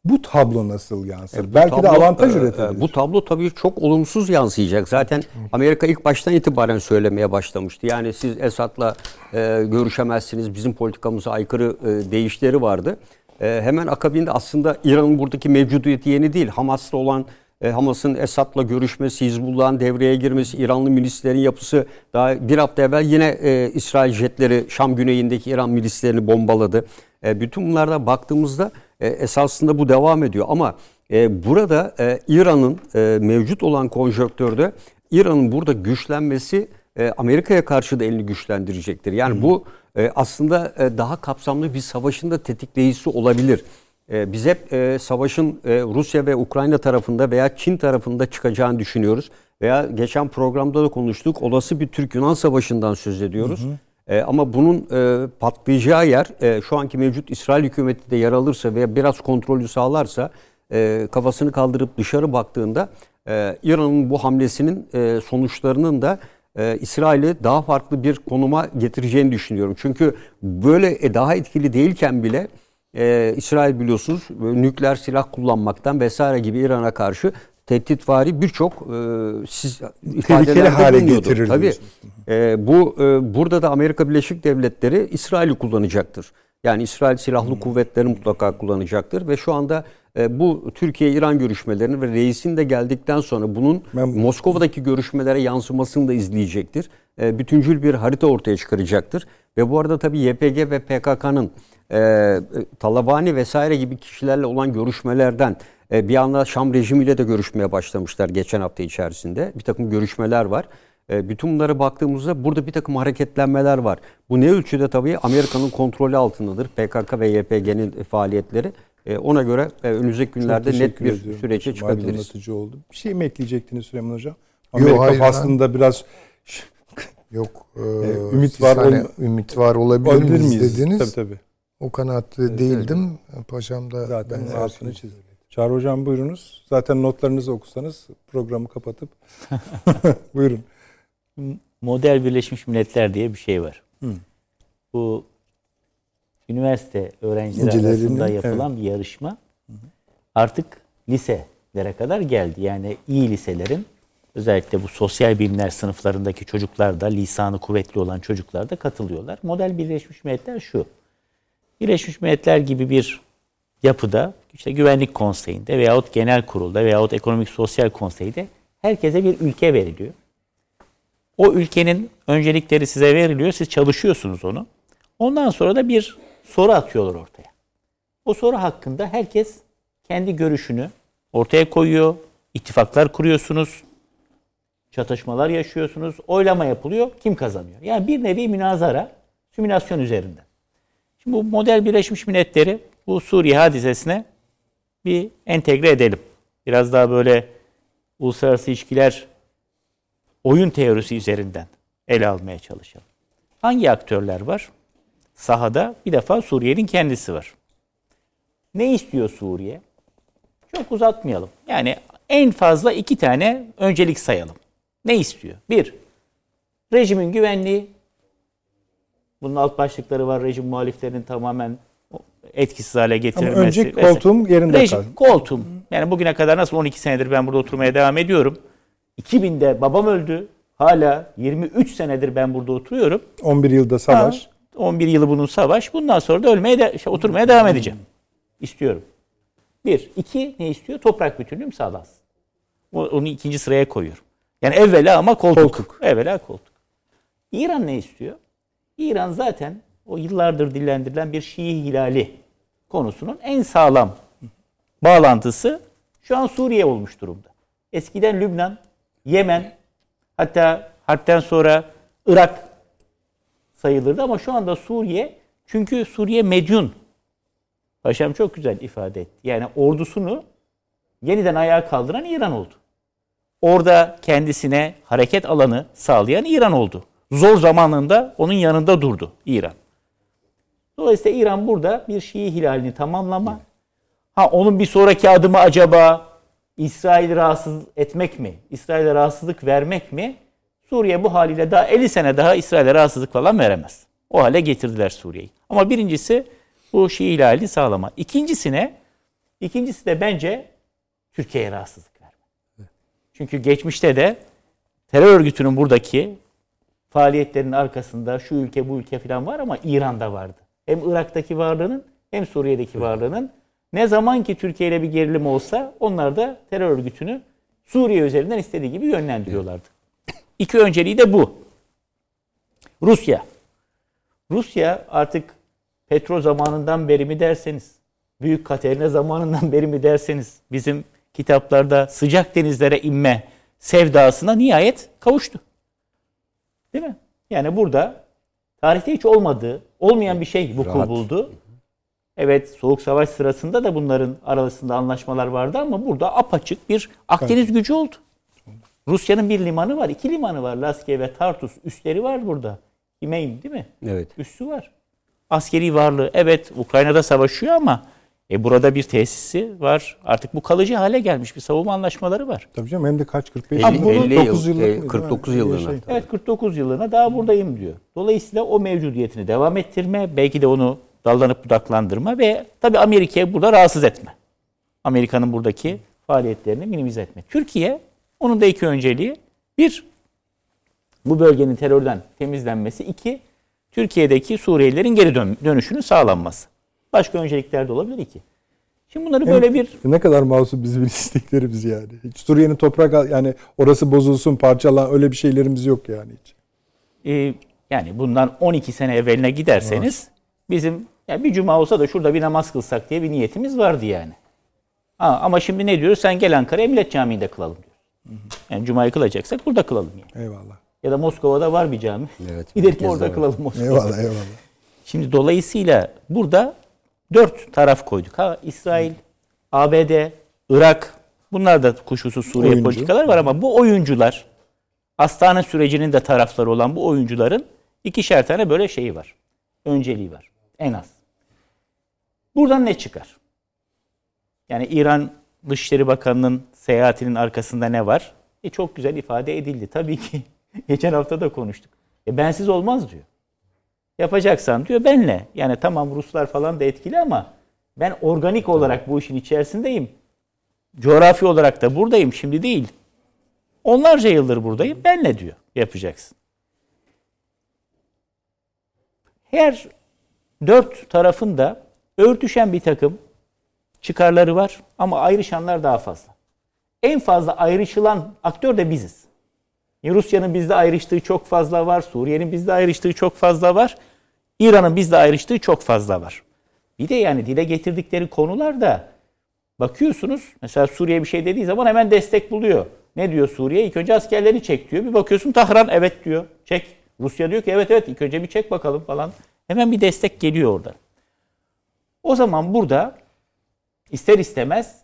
bu tablo nasıl yansır? Bu Belki de tablo, avantaj e, üretebilir. e, Bu tablo tabii çok olumsuz yansıyacak. Zaten Amerika ilk baştan itibaren söylemeye başlamıştı. Yani siz Esad'la e, görüşemezsiniz. Bizim politikamıza aykırı e, değişleri vardı. E, hemen akabinde aslında İran'ın buradaki mevcudiyeti yeni değil. Hamas'la olan e, Hamas'ın Esad'la görüşmesi, Hizbullah'ın devreye girmesi, İranlı milislerin yapısı daha bir hafta evvel yine e, İsrail jetleri Şam güneyindeki İran milislerini bombaladı. E, bütün bunlarda baktığımızda e, esasında bu devam ediyor ama e, burada e, İran'ın e, mevcut olan konjonktörde İran'ın burada güçlenmesi e, Amerika'ya karşı da elini güçlendirecektir. Yani bu e, aslında e, daha kapsamlı bir savaşın da tetikleyicisi olabilir. E, biz hep e, savaşın e, Rusya ve Ukrayna tarafında veya Çin tarafında çıkacağını düşünüyoruz. Veya geçen programda da konuştuk. Olası bir Türk-Yunan savaşından söz ediyoruz. E, ama bunun e, patlayacağı yer e, şu anki mevcut İsrail hükümeti de yer alırsa veya biraz kontrolü sağlarsa e, kafasını kaldırıp dışarı baktığında e, İran'ın bu hamlesinin e, sonuçlarının da e, İsrail'i daha farklı bir konuma getireceğini düşünüyorum. Çünkü böyle e, daha etkili değilken bile e, İsrail biliyorsunuz böyle nükleer silah kullanmaktan vesaire gibi İran'a karşı tehditvari birçok e, siz ifadelerde hale getirir Tabii. E, bu e, burada da Amerika Birleşik Devletleri İsrail'i kullanacaktır. Yani İsrail silahlı kuvvetleri mutlaka kullanacaktır ve şu anda e, bu Türkiye-İran görüşmelerinin ve reisin de geldikten sonra bunun Ben- Moskova'daki görüşmelere yansımasını da izleyecektir. E, bütüncül bir harita ortaya çıkaracaktır. Ve bu arada tabii YPG ve PKK'nın e, Talabani vesaire gibi kişilerle olan görüşmelerden e, bir anda Şam rejimiyle de görüşmeye başlamışlar geçen hafta içerisinde. Bir takım görüşmeler var. E, bütün bunlara baktığımızda burada bir takım hareketlenmeler var. Bu ne ölçüde tabii Amerika'nın kontrolü altındadır. PKK ve YPG'nin faaliyetleri. E, ona göre e, önümüzdeki günlerde net bir ediyorum. sürece çıkabiliriz. aydınlatıcı oldu. Bir şey mi ekleyecektiniz Süleyman Hocam? Amerika hayır, ben- faslında biraz Yok. e, ümit var hani ümit var olabilir, olabilir miyiz miyiz? dediniz. Tabii tabii. O kanaatte değildim. Paşam da Zaten benzer altını çizdi. Çağrı Hocam buyurunuz. Zaten notlarınızı okusanız programı kapatıp buyurun. Model Birleşmiş Milletler diye bir şey var. Hı. Bu üniversite öğrencileri arasında yapılan bir yarışma artık liselere kadar geldi. Yani iyi liselerin özellikle bu sosyal bilimler sınıflarındaki çocuklar da lisanı kuvvetli olan çocuklar da katılıyorlar. Model Birleşmiş Milletler şu. Birleşmiş Milletler gibi bir yapıda işte güvenlik konseyinde veyahut genel kurulda veyahut ekonomik sosyal konseyde herkese bir ülke veriliyor. O ülkenin öncelikleri size veriliyor. Siz çalışıyorsunuz onu. Ondan sonra da bir soru atıyorlar ortaya. O soru hakkında herkes kendi görüşünü ortaya koyuyor. İttifaklar kuruyorsunuz. Çatışmalar yaşıyorsunuz. Oylama yapılıyor. Kim kazanıyor? Yani bir nevi münazara, simülasyon üzerinden. Şimdi bu model Birleşmiş Milletleri bu Suriye hadisesine bir entegre edelim. Biraz daha böyle uluslararası ilişkiler oyun teorisi üzerinden ele almaya çalışalım. Hangi aktörler var? Sahada bir defa Suriye'nin kendisi var. Ne istiyor Suriye? Çok uzatmayalım. Yani en fazla iki tane öncelik sayalım. Ne istiyor? Bir, rejimin güvenliği. Bunun alt başlıkları var. Rejim muhaliflerinin tamamen etkisiz hale Ama getirilmesi. önce vesaire. koltuğum yerinde Rejim, kaldı. koltuğum. Yani bugüne kadar nasıl 12 senedir ben burada oturmaya devam ediyorum. 2000'de babam öldü. Hala 23 senedir ben burada oturuyorum. 11 yılda savaş. Ha, 11 yılı bunun savaş. Bundan sonra da ölmeye de, şey, oturmaya devam edeceğim. İstiyorum. Bir. iki ne istiyor? Toprak bütünlüğüm sağlansın. Onu ikinci sıraya koyuyorum. Yani evvela ama koltuk. Koltuk. Evvela koltuk. İran ne istiyor? İran zaten o yıllardır dillendirilen bir Şii hilali konusunun en sağlam bağlantısı şu an Suriye olmuş durumda. Eskiden Lübnan, Yemen, hatta harpten sonra Irak sayılırdı ama şu anda Suriye çünkü Suriye medyun. Paşam çok güzel ifade etti. Yani ordusunu yeniden ayağa kaldıran İran oldu. Orada kendisine hareket alanı sağlayan İran oldu. Zor zamanında onun yanında durdu İran. Dolayısıyla İran burada bir Şii hilalini tamamlama. Ha onun bir sonraki adımı acaba İsrail'i rahatsız etmek mi? İsrail'e rahatsızlık vermek mi? Suriye bu haliyle daha 50 sene daha İsrail'e rahatsızlık falan veremez. O hale getirdiler Suriye'yi. Ama birincisi bu Şii hilalini sağlama. İkincisine, ikincisi de bence Türkiye'ye rahatsızlık verme. Çünkü geçmişte de terör örgütünün buradaki faaliyetlerinin arkasında şu ülke bu ülke falan var ama İran'da vardı. Hem Irak'taki varlığının hem Suriye'deki varlığının ne zaman ki Türkiye ile bir gerilim olsa onlar da terör örgütünü Suriye üzerinden istediği gibi yönlendiriyorlardı. İki önceliği de bu. Rusya. Rusya artık petrol zamanından beri mi derseniz, Büyük Katerina zamanından beri mi derseniz bizim kitaplarda sıcak denizlere inme sevdasına nihayet kavuştu. Değil mi? Yani burada tarihte hiç olmadığı, olmayan bir şey vuku Rahat. buldu. Evet Soğuk Savaş sırasında da bunların arasında anlaşmalar vardı ama burada apaçık bir Akdeniz gücü oldu. Rusya'nın bir limanı var, iki limanı var. Laskiye ve Tartus üsleri var burada. İmeyn değil mi? Evet. Üssü var. Askeri varlığı evet Ukrayna'da savaşıyor ama e burada bir tesisi var. Artık bu kalıcı hale gelmiş bir savunma anlaşmaları var. Tabii canım hem de kaç 45 50 yıl, 50 yıl, 9 yıllık, e, değil mi? 49 Öyle bir yıllığına. şey. Evet 49 yılına daha buradayım diyor. Dolayısıyla o mevcudiyetini devam ettirme, belki de onu dallanıp budaklandırma ve tabii Amerika'yı burada rahatsız etme. Amerika'nın buradaki faaliyetlerini minimize etme. Türkiye onun da iki önceliği. Bir, bu bölgenin terörden temizlenmesi. iki Türkiye'deki Suriyelilerin geri dön- dönüşünün sağlanması. Başka öncelikler de olabilir iki. Şimdi bunları böyle bir Ne kadar masum bizim isteklerimiz yani. Hiç Suriye'nin toprak yani orası bozulsun parçalan öyle bir şeylerimiz yok yani hiç. e, yani bundan 12 sene evveline giderseniz bizim ya bir cuma olsa da şurada bir namaz kılsak diye bir niyetimiz vardı yani. Ha, ama şimdi ne diyoruz? Sen gel Ankara'ya Millet Camii'nde kılalım diyoruz. Yani cumayı kılacaksak burada kılalım yani. Eyvallah. Ya da Moskova'da var bir cami. Evet, Gidelim orada var. kılalım Moskova'da. Eyvallah eyvallah. Şimdi dolayısıyla burada dört taraf koyduk. Ha İsrail, ABD, Irak bunlar da kuşkusuz Suriye Oyuncu. politikalar var ama bu oyuncular Astana sürecinin de tarafları olan bu oyuncuların ikişer tane böyle şeyi var. Önceliği var. En az. Buradan ne çıkar? Yani İran Dışişleri Bakanı'nın seyahatinin arkasında ne var? E çok güzel ifade edildi. Tabii ki geçen hafta da konuştuk. E bensiz olmaz diyor. Yapacaksan diyor benle. Yani tamam Ruslar falan da etkili ama ben organik olarak bu işin içerisindeyim. Coğrafi olarak da buradayım şimdi değil. Onlarca yıldır buradayım benle diyor yapacaksın. Her dört tarafın da örtüşen bir takım çıkarları var ama ayrışanlar daha fazla. En fazla ayrışılan aktör de biziz. Rusya'nın bizde ayrıştığı çok fazla var. Suriye'nin bizde ayrıştığı çok fazla var. İran'ın bizde ayrıştığı çok fazla var. Bir de yani dile getirdikleri konular da bakıyorsunuz mesela Suriye bir şey dediği zaman hemen destek buluyor. Ne diyor Suriye? İlk önce askerlerini çek diyor. Bir bakıyorsun Tahran evet diyor. Çek. Rusya diyor ki evet evet ilk önce bir çek bakalım falan. Hemen bir destek geliyor orada. O zaman burada ister istemez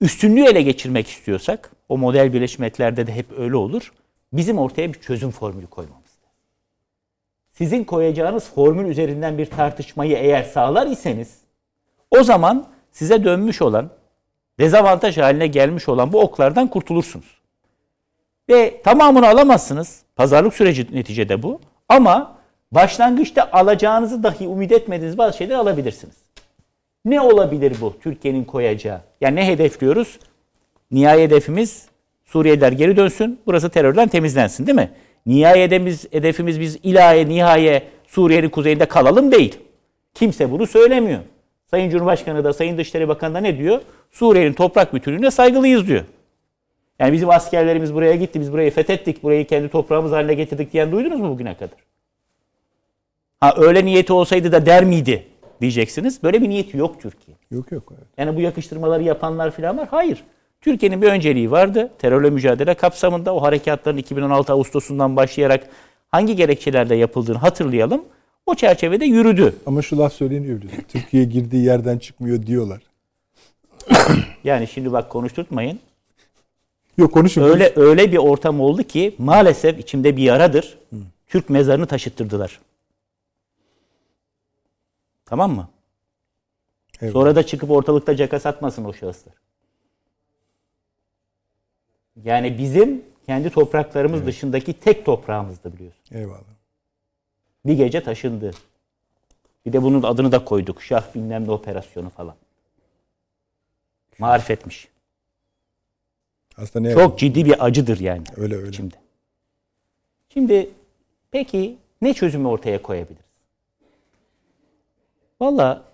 üstünlüğü ele geçirmek istiyorsak o model Birleşmiş Milletler'de de hep öyle olur. Bizim ortaya bir çözüm formülü koymamız. Sizin koyacağınız formül üzerinden bir tartışmayı eğer sağlar iseniz o zaman size dönmüş olan dezavantaj haline gelmiş olan bu oklardan kurtulursunuz. Ve tamamını alamazsınız. Pazarlık süreci neticede bu. Ama başlangıçta alacağınızı dahi umut etmediğiniz bazı şeyler alabilirsiniz. Ne olabilir bu Türkiye'nin koyacağı? Yani ne hedefliyoruz? Nihai hedefimiz Suriyeliler geri dönsün, burası terörden temizlensin değil mi? Nihai hedefimiz, hedefimiz biz ilahe nihaye Suriye'nin kuzeyinde kalalım değil. Kimse bunu söylemiyor. Sayın Cumhurbaşkanı da Sayın Dışişleri Bakanı da ne diyor? Suriye'nin toprak bütünlüğüne saygılıyız diyor. Yani bizim askerlerimiz buraya gitti, biz burayı fethettik, burayı kendi toprağımız haline getirdik diyen duydunuz mu bugüne kadar? Ha öyle niyeti olsaydı da der miydi diyeceksiniz. Böyle bir niyeti yok Türkiye. Yok yok. Evet. Yani bu yakıştırmaları yapanlar falan var. Hayır. Türkiye'nin bir önceliği vardı. Terörle mücadele kapsamında o harekatların 2016 Ağustos'undan başlayarak hangi gerekçelerle yapıldığını hatırlayalım. O çerçevede yürüdü. Ama şu laf söyleniyor biliyorsun. Türkiye girdiği yerden çıkmıyor diyorlar. Yani şimdi bak konuşturtmayın. Yok konuşun. Öyle öyle bir ortam oldu ki maalesef içimde bir yaradır. Türk mezarını taşıttırdılar. Tamam mı? Evet. Sonra da çıkıp ortalıkta caka satmasın o şahıslar. Yani bizim kendi topraklarımız dışındaki tek toprağımızdı biliyorsun. Eyvallah. Bir gece taşındı. Bir de bunun adını da koyduk. Şah bilmem ne operasyonu falan. Marifetmiş. Aslında ne Çok ciddi bir acıdır yani. Öyle öyle. Şimdi. Şimdi peki ne çözümü ortaya koyabiliriz? Valla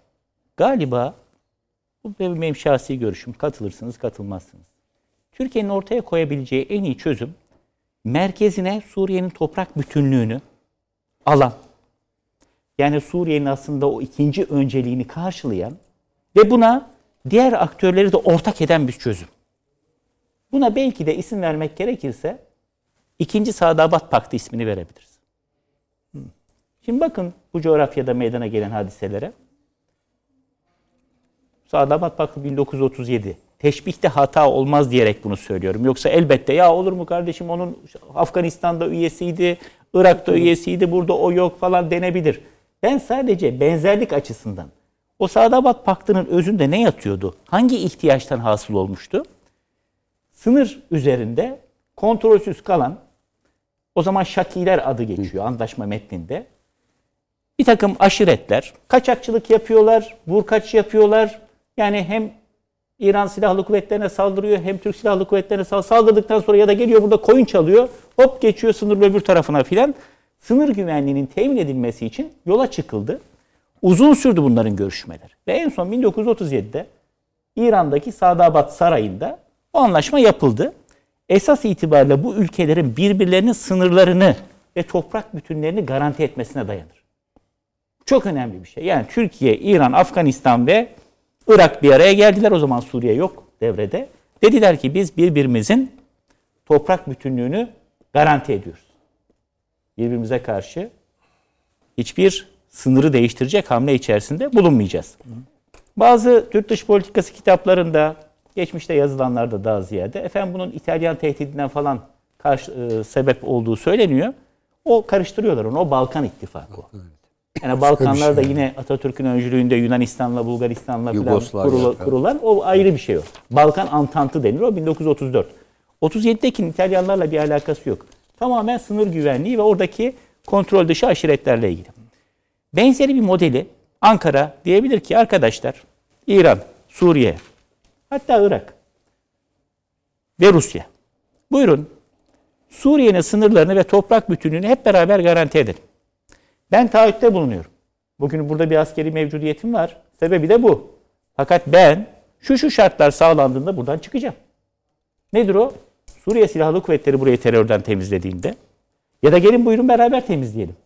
galiba bu benim, şahsi görüşüm. Katılırsınız, katılmazsınız. Türkiye'nin ortaya koyabileceği en iyi çözüm merkezine Suriye'nin toprak bütünlüğünü alan. Yani Suriye'nin aslında o ikinci önceliğini karşılayan ve buna diğer aktörleri de ortak eden bir çözüm. Buna belki de isim vermek gerekirse ikinci Sadabat Paktı ismini verebiliriz. Şimdi bakın bu coğrafyada meydana gelen hadiselere. Sadabat Paktı 1937. Teşbihte hata olmaz diyerek bunu söylüyorum. Yoksa elbette ya olur mu kardeşim onun Afganistan'da üyesiydi, Irak'ta üyesiydi, burada o yok falan denebilir. Ben sadece benzerlik açısından o Sadabat Paktı'nın özünde ne yatıyordu? Hangi ihtiyaçtan hasıl olmuştu? sınır üzerinde kontrolsüz kalan o zaman Şakiler adı geçiyor anlaşma metninde. Bir takım aşiretler kaçakçılık yapıyorlar, vurkaç yapıyorlar. Yani hem İran Silahlı Kuvvetlerine saldırıyor hem Türk Silahlı Kuvvetlerine sal- saldırdıktan sonra ya da geliyor burada koyun çalıyor. Hop geçiyor sınırın öbür tarafına filan. Sınır güvenliğinin temin edilmesi için yola çıkıldı. Uzun sürdü bunların görüşmeler. Ve en son 1937'de İran'daki Sadabat Sarayı'nda o anlaşma yapıldı. Esas itibariyle bu ülkelerin birbirlerinin sınırlarını ve toprak bütünlerini garanti etmesine dayanır. Çok önemli bir şey. Yani Türkiye, İran, Afganistan ve Irak bir araya geldiler. O zaman Suriye yok devrede. Dediler ki biz birbirimizin toprak bütünlüğünü garanti ediyoruz. Birbirimize karşı hiçbir sınırı değiştirecek hamle içerisinde bulunmayacağız. Bazı Türk dış politikası kitaplarında geçmişte yazılanlarda daha ziyade efendim bunun İtalyan tehdidinden falan karşı, e, sebep olduğu söyleniyor. O karıştırıyorlar onu. O Balkan İttifakı o. Yani Balkanlar da yine Atatürk'ün öncülüğünde Yunanistan'la Bulgaristan'la kurula- kurulan o ayrı bir şey o. Balkan Antantı denir o 1934. 37'deki İtalyanlarla bir alakası yok. Tamamen sınır güvenliği ve oradaki kontrol dışı aşiretlerle ilgili. Benzeri bir modeli Ankara diyebilir ki arkadaşlar İran, Suriye, hatta Irak ve Rusya. Buyurun Suriye'nin sınırlarını ve toprak bütünlüğünü hep beraber garanti edelim. Ben taahhütte bulunuyorum. Bugün burada bir askeri mevcudiyetim var. Sebebi de bu. Fakat ben şu şu şartlar sağlandığında buradan çıkacağım. Nedir o? Suriye Silahlı Kuvvetleri burayı terörden temizlediğinde ya da gelin buyurun beraber temizleyelim.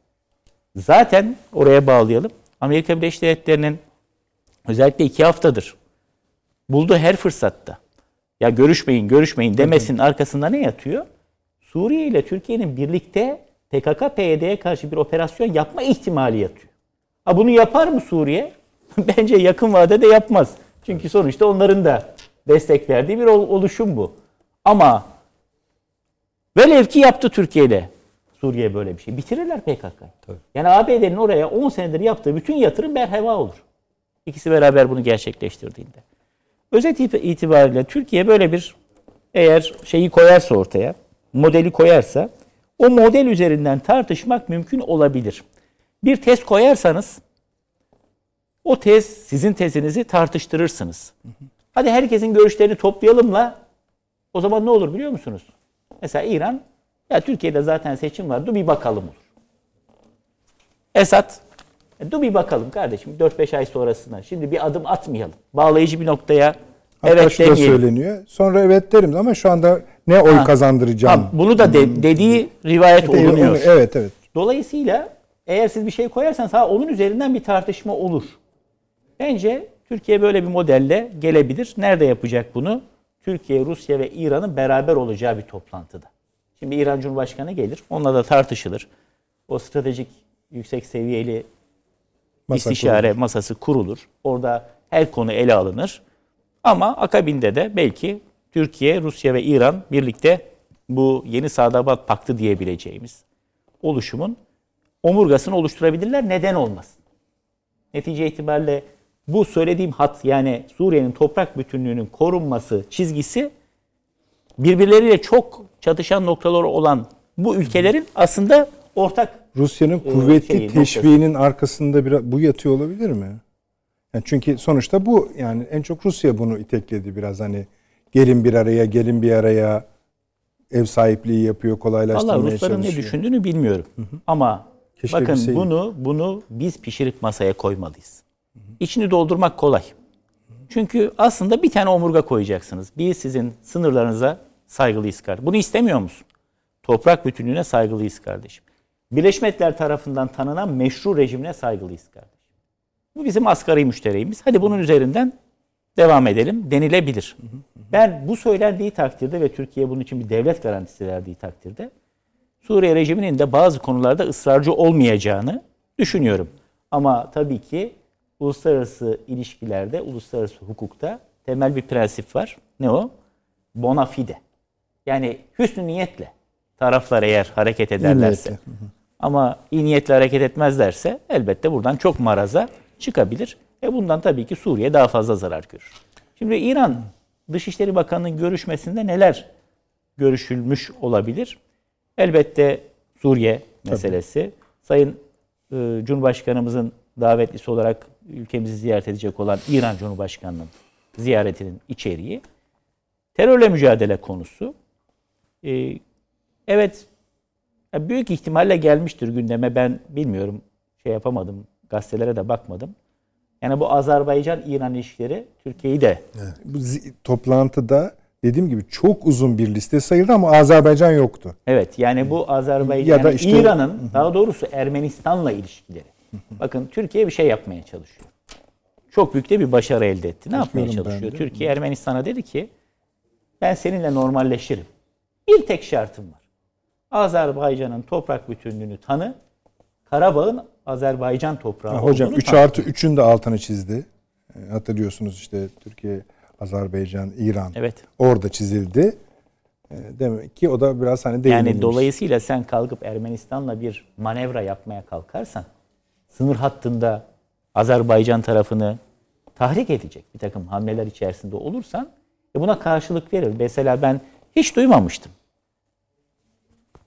Zaten oraya bağlayalım. Amerika Birleşik Devletleri'nin özellikle iki haftadır bulduğu her fırsatta ya görüşmeyin görüşmeyin demesinin arkasında ne yatıyor? Suriye ile Türkiye'nin birlikte PKK-PYD'ye karşı bir operasyon yapma ihtimali yatıyor. Ha bunu yapar mı Suriye? Bence yakın vadede yapmaz. Çünkü sonuçta onların da destek verdiği bir oluşum bu. Ama velev ki yaptı Türkiye ile Suriye böyle bir şey. Bitirirler PKK. Yani ABD'nin oraya 10 senedir yaptığı bütün yatırım berheva olur. İkisi beraber bunu gerçekleştirdiğinde. Özet itibariyle Türkiye böyle bir eğer şeyi koyarsa ortaya, modeli koyarsa o model üzerinden tartışmak mümkün olabilir. Bir test koyarsanız o tez sizin tezinizi tartıştırırsınız. Hadi herkesin görüşlerini toplayalımla o zaman ne olur biliyor musunuz? Mesela İran ya Türkiye'de zaten seçim var. Dur bir bakalım olur. Esad e, dur bir bakalım kardeşim 4-5 ay sonrasına. Şimdi bir adım atmayalım. Bağlayıcı bir noktaya Hatta evet şu da söyleniyor. Sonra evet derim ama şu anda ne oy ha, kazandıracağım. Ha, bunu da de, dediği rivayet evet, olunuyor. Evet evet. Dolayısıyla eğer siz bir şey koyarsanız ha onun üzerinden bir tartışma olur. Bence Türkiye böyle bir modelle gelebilir. Nerede yapacak bunu? Türkiye, Rusya ve İran'ın beraber olacağı bir toplantıda. Şimdi İran Cumhurbaşkanı gelir. Onunla da tartışılır. O stratejik yüksek seviyeli Masa istişare kurulur. masası kurulur. Orada her konu ele alınır. Ama akabinde de belki Türkiye, Rusya ve İran birlikte bu yeni Sadabat Paktı diyebileceğimiz oluşumun omurgasını oluşturabilirler. Neden olmasın? Netice itibariyle bu söylediğim hat yani Suriye'nin toprak bütünlüğünün korunması çizgisi birbirleriyle çok çatışan noktaları olan bu ülkelerin aslında ortak Rusya'nın e, kuvvetli şeyi, teşviğinin noktası. arkasında biraz bu yatıyor olabilir mi? Yani çünkü sonuçta bu yani en çok Rusya bunu itekledi biraz hani gelin bir araya gelin bir araya ev sahipliği yapıyor kolaylaştırmaya Vallahi Rusların çalışıyor. ne düşündüğünü bilmiyorum. Hı hı. Ama Keşke bakın bilseydim. bunu bunu biz pişirip masaya koymalıyız. Hı hı. İçini doldurmak kolay. Çünkü aslında bir tane omurga koyacaksınız. Biz sizin sınırlarınıza saygılıyız kardeşim. Bunu istemiyor musun? Toprak bütünlüğüne saygılıyız kardeşim. Birleşmiş Milletler tarafından tanınan meşru rejimine saygılıyız kardeşim. Bu bizim asgari müşterimiz. Hadi bunun üzerinden devam edelim denilebilir. Ben bu söylendiği takdirde ve Türkiye bunun için bir devlet garantisi verdiği takdirde Suriye rejiminin de bazı konularda ısrarcı olmayacağını düşünüyorum. Ama tabii ki uluslararası ilişkilerde, uluslararası hukukta temel bir prensip var. Ne o? Bona fide. Yani hüsnü niyetle taraflar eğer hareket ederlerse ama iyi niyetle hareket etmezlerse elbette buradan çok maraza çıkabilir. E bundan tabii ki Suriye daha fazla zarar görür. Şimdi İran Dışişleri Bakanı'nın görüşmesinde neler görüşülmüş olabilir? Elbette Suriye meselesi. Tabii. Sayın e, Cumhurbaşkanımızın davetlisi olarak ülkemizi ziyaret edecek olan İran Cumhurbaşkanı'nın ziyaretinin içeriği. Terörle mücadele konusu. E, evet büyük ihtimalle gelmiştir gündeme ben bilmiyorum şey yapamadım gazetelere de bakmadım. Yani bu Azerbaycan-İran ilişkileri Türkiye'yi de... Evet. Bu toplantıda dediğim gibi çok uzun bir liste sayıldı ama Azerbaycan yoktu. Evet yani bu Azerbaycan, ya da işte, İran'ın daha doğrusu Ermenistan'la ilişkileri. Bakın Türkiye bir şey yapmaya çalışıyor. Çok büyük de bir başarı elde etti. Ne yapmaya çalışıyor? Türkiye Ermenistan'a dedi ki ben seninle normalleşirim. Bir tek şartım var. Azerbaycan'ın toprak bütünlüğünü tanı. Karabağ'ın Azerbaycan toprağı ha, Hocam 3 artı 3'ün de altını çizdi. E, hatırlıyorsunuz işte Türkiye, Azerbaycan, İran. Evet. Orada çizildi. E, demek ki o da biraz hani değinilmiş. Yani dolayısıyla sen kalkıp Ermenistan'la bir manevra yapmaya kalkarsan sınır hattında Azerbaycan tarafını tahrik edecek bir takım hamleler içerisinde olursan e buna karşılık verir. Mesela ben hiç duymamıştım.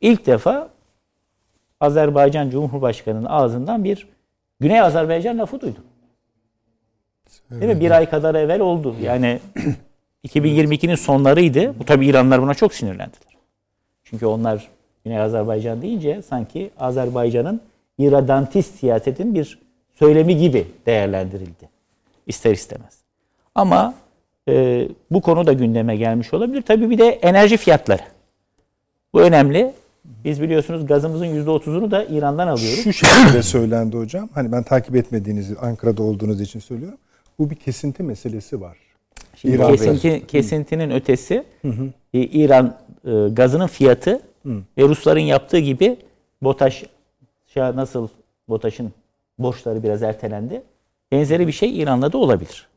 İlk defa Azerbaycan Cumhurbaşkanı'nın ağzından bir Güney Azerbaycan lafı duydum. Değil mi? Bir ay kadar evvel oldu. Yani 2022'nin sonlarıydı. Bu tabi İranlar buna çok sinirlendiler. Çünkü onlar Güney Azerbaycan deyince sanki Azerbaycan'ın iradantist siyasetin bir söylemi gibi değerlendirildi. İster istemez. Ama e, bu konu da gündeme gelmiş olabilir. Tabii bir de enerji fiyatları. Bu önemli. Biz biliyorsunuz gazımızın %30'unu da İran'dan alıyoruz. Şu şekilde söylendi hocam. Hani ben takip etmediğinizi, Ankara'da olduğunuz için söylüyorum. Bu bir kesinti meselesi var. Şimdi İran kesinti, kesintinin ötesi e, İran e, gazının fiyatı ve Rusların yaptığı gibi BOTAŞ'a nasıl BOTAŞ'ın borçları biraz ertelendi. Benzeri bir şey İran'la da olabilir.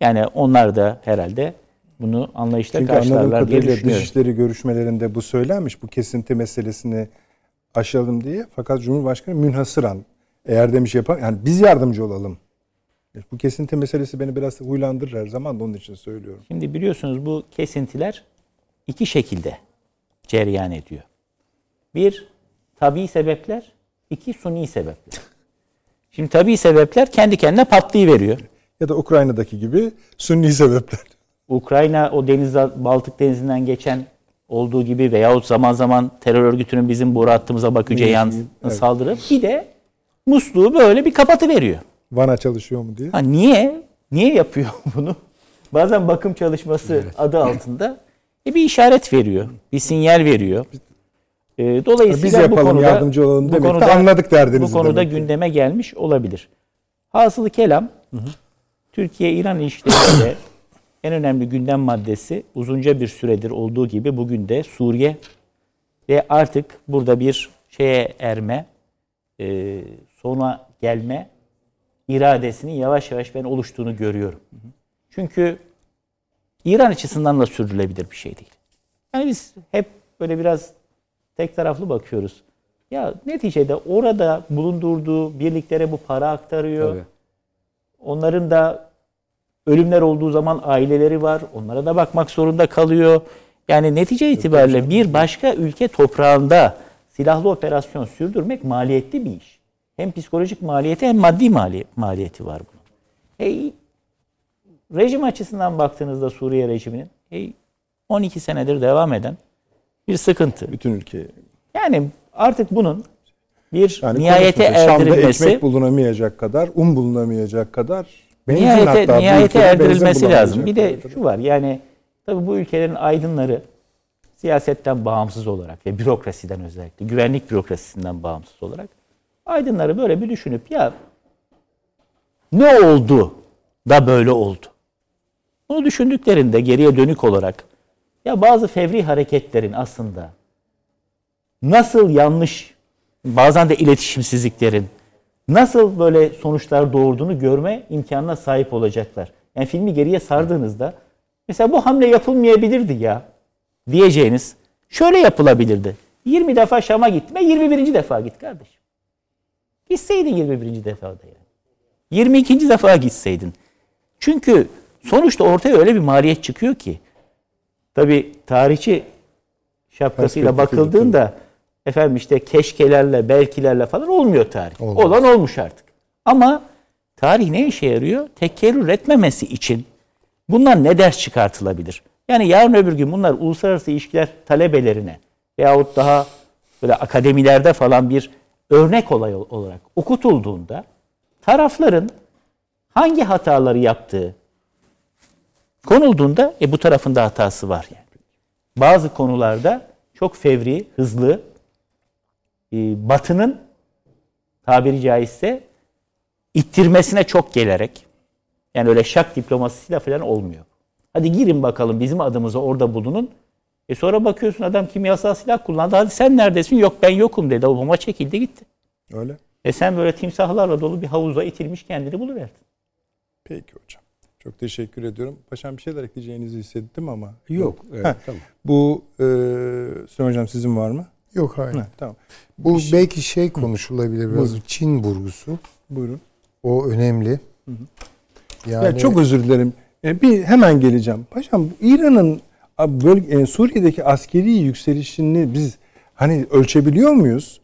Yani onlar da herhalde bunu anlayışla Çünkü karşılarlar diye düşünüyorum. Dışişleri görüşmelerinde bu söylenmiş. Bu kesinti meselesini aşalım diye. Fakat Cumhurbaşkanı münhasıran eğer demiş yapar yani biz yardımcı olalım. Bu kesinti meselesi beni biraz huylandırır her zaman da onun için söylüyorum. Şimdi biliyorsunuz bu kesintiler iki şekilde cereyan ediyor. Bir, tabi sebepler. iki suni sebepler. Şimdi tabi sebepler kendi kendine patlayıveriyor. Ya da Ukrayna'daki gibi sünni sebepler. Ukrayna o deniz Baltık denizinden geçen olduğu gibi veyahut zaman zaman terör örgütünün bizim boru hattımıza Bakü yan evet. saldırı bir de musluğu böyle bir kapatı veriyor. Vana çalışıyor mu diye. Ha niye? Niye yapıyor bunu? Bazen bakım çalışması adı altında e, bir işaret veriyor, bir sinyal veriyor. E, dolayısıyla Biz bu yapalım, konuda, yardımcı olalım bu demek de konuda, anladık derdinizi Bu konuda demek gündeme gelmiş olabilir. Hasılı kelam, Türkiye-İran ilişkilerinde en önemli gündem maddesi uzunca bir süredir olduğu gibi bugün de Suriye ve artık burada bir şeye erme, e, sona gelme iradesinin yavaş yavaş ben oluştuğunu görüyorum. Çünkü İran açısından da sürdürülebilir bir şey değil. Yani biz hep böyle biraz tek taraflı bakıyoruz. Ya neticede orada bulundurduğu birliklere bu para aktarıyor. Tabii. Onların da ölümler olduğu zaman aileleri var. Onlara da bakmak zorunda kalıyor. Yani netice itibariyle bir başka ülke toprağında silahlı operasyon sürdürmek maliyetli bir iş. Hem psikolojik maliyeti hem maddi mali- maliyeti var bunun. E, rejim açısından baktığınızda Suriye rejiminin e, 12 senedir devam eden bir sıkıntı. Bütün ülke. Yani artık bunun bir Yani nihayete konuşmuşuz. Şam'da erdirilmesi ekmek bulunamayacak kadar, un bulunamayacak kadar benzin nihayete, nihayete erdirilmesi lazım. Bir de şu var yani tabii bu ülkelerin aydınları siyasetten bağımsız olarak ve bürokrasiden özellikle güvenlik bürokrasisinden bağımsız olarak aydınları böyle bir düşünüp ya ne oldu da böyle oldu? Bunu düşündüklerinde geriye dönük olarak ya bazı fevri hareketlerin aslında nasıl yanlış bazen de iletişimsizliklerin nasıl böyle sonuçlar doğurduğunu görme imkanına sahip olacaklar. Yani filmi geriye sardığınızda mesela bu hamle yapılmayabilirdi ya diyeceğiniz şöyle yapılabilirdi. 20 defa Şam'a gitme 21. defa git kardeşim. Gitseydin 21. defada yani. 22. defa gitseydin. Çünkü sonuçta ortaya öyle bir maliyet çıkıyor ki. Tabi tarihçi şapkasıyla bakıldığında efendim işte keşkelerle, belkilerle falan olmuyor tarih. Olmaz. Olan olmuş artık. Ama tarih ne işe yarıyor? Tekerrür etmemesi için bundan ne ders çıkartılabilir? Yani yarın öbür gün bunlar uluslararası ilişkiler talebelerine veyahut daha böyle akademilerde falan bir örnek olay olarak okutulduğunda tarafların hangi hataları yaptığı konulduğunda e, bu tarafın da hatası var yani. Bazı konularda çok fevri, hızlı, e, batının tabiri caizse ittirmesine çok gelerek yani öyle şak diplomasisiyle falan olmuyor. Hadi girin bakalım bizim adımıza orada bulunun. E sonra bakıyorsun adam kimyasal silah kullandı. Hadi sen neredesin? Yok ben yokum dedi. Obama çekildi gitti. Öyle. E sen böyle timsahlarla dolu bir havuza itilmiş kendini buluverdin. Peki hocam. Çok teşekkür ediyorum. Paşam bir şeyler ekleyeceğinizi hissettim ama. Yok. Evet, Heh. tamam. Bu e, Süleyman Hocam sizin var mı? Yok hayır. Heh, tamam. Bu şey- belki şey konuşulabilir biraz. Buyurun. Çin vurgusu. Buyurun. O önemli. Yani Ya çok özür dilerim. E, bir hemen geleceğim. Paşam İran'ın bölge, e, Suriye'deki askeri yükselişini biz hani ölçebiliyor muyuz?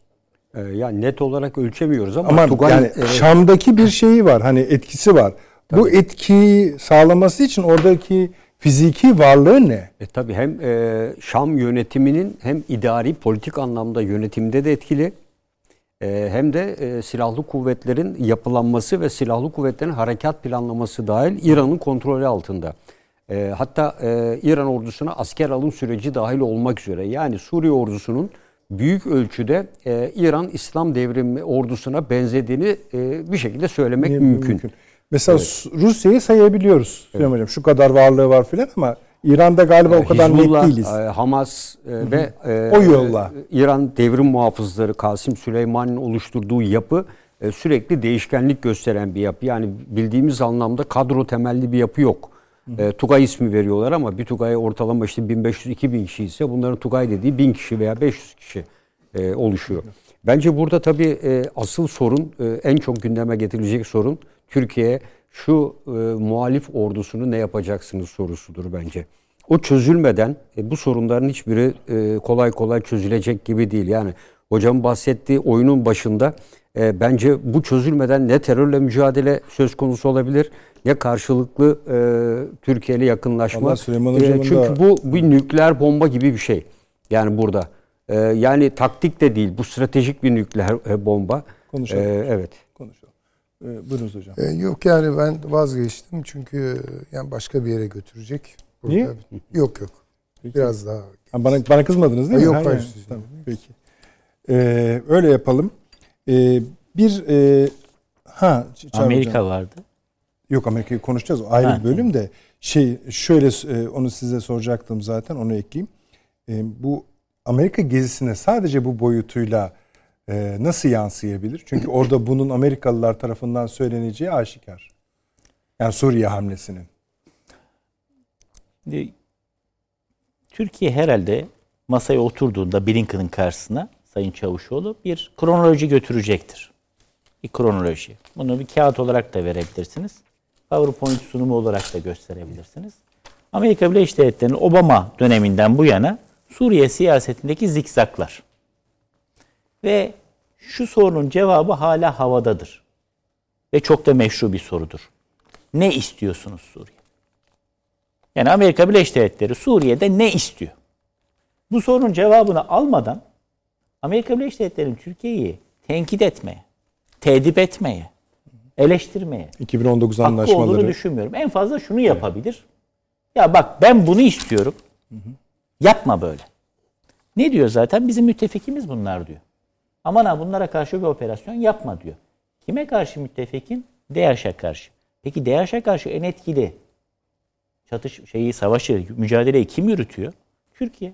Ee, yani net olarak ölçemiyoruz ama, Ama Tugay, yani e, Şam'daki bir şeyi var. Hani etkisi var. Bu etkiyi sağlaması için oradaki fiziki varlığı ne? E tabii hem e, Şam yönetiminin hem idari politik anlamda yönetimde de etkili e, hem de e, silahlı kuvvetlerin yapılanması ve silahlı kuvvetlerin harekat planlaması dahil İran'ın kontrolü altında. E, hatta e, İran ordusuna asker alım süreci dahil olmak üzere yani Suriye ordusunun büyük ölçüde e, İran İslam devrimi ordusuna benzediğini e, bir şekilde söylemek Niye mümkün. Mesela Rusya'yı sayabiliyoruz Süleyman Hocam. Şu kadar varlığı var filan ama İran'da galiba o kadar Hizbullah, net değiliz. e, Hamas e, ve e, O yolla. İran devrim muhafızları Kasım Süleyman'ın oluşturduğu yapı e, sürekli değişkenlik gösteren bir yapı. Yani bildiğimiz anlamda kadro temelli bir yapı yok. E, Tugay ismi veriyorlar ama bir Tugay ortalama işte 1500-2000 kişi ise bunların Tugay dediği 1000 kişi veya 500 kişi e, oluşuyor. Bence burada tabii e, asıl sorun, e, en çok gündeme getirilecek sorun Türkiye şu e, muhalif ordusunu ne yapacaksınız sorusudur bence. O çözülmeden e, bu sorunların hiçbiri e, kolay kolay çözülecek gibi değil. Yani hocam bahsettiği oyunun başında e, bence bu çözülmeden ne terörle mücadele söz konusu olabilir ne karşılıklı e, Türkiye ile yakınlaşma. E, çünkü da- bu bir nükleer bomba gibi bir şey. Yani burada. E, yani taktik de değil. Bu stratejik bir nükleer e, bomba. Konuşalım. E, evet. Ee, buyurunuz hocam. E, yok yani ben vazgeçtim çünkü yani başka bir yere götürecek. Burada. Niye? Yok yok. Biraz daha. Ha, bana bana kızmadınız değil mi? Yok, Ha, hayır. yani. Tamam, peki. Ee, öyle yapalım. Ee, bir e, ha Amerika hocam. vardı. Yok Amerika'yı konuşacağız. O ayrı Ha, bir bölüm de şey şöyle e, onu size soracaktım zaten onu ekleyeyim. E, bu Amerika gezisine sadece bu boyutuyla e, nasıl yansıyabilir? Çünkü orada bunun Amerikalılar tarafından söyleneceği aşikar. Yani Suriye hamlesinin. Türkiye herhalde masaya oturduğunda Blinken'ın karşısına Sayın Çavuşoğlu bir kronoloji götürecektir. Bir kronoloji. Bunu bir kağıt olarak da verebilirsiniz. PowerPoint sunumu olarak da gösterebilirsiniz. Amerika Birleşik Devletleri'nin Obama döneminden bu yana Suriye siyasetindeki zikzaklar. Ve şu sorunun cevabı hala havadadır. Ve çok da meşru bir sorudur. Ne istiyorsunuz Suriye? Yani Amerika Birleşik Devletleri Suriye'de ne istiyor? Bu sorunun cevabını almadan Amerika Birleşik Devletleri'nin Türkiye'yi tenkit etmeye, tedip etmeye, eleştirmeye 2019 hakkı olduğunu anlaşmaları. düşünmüyorum. En fazla şunu yapabilir. Ya bak ben bunu istiyorum. Yapma böyle. Ne diyor zaten? Bizim müttefikimiz bunlar diyor. Aman ha bunlara karşı bir operasyon yapma diyor. Kime karşı müttefikin? DAEŞ'e karşı. Peki DAEŞ'e karşı en etkili çatış şeyi savaşı, mücadeleyi kim yürütüyor? Türkiye.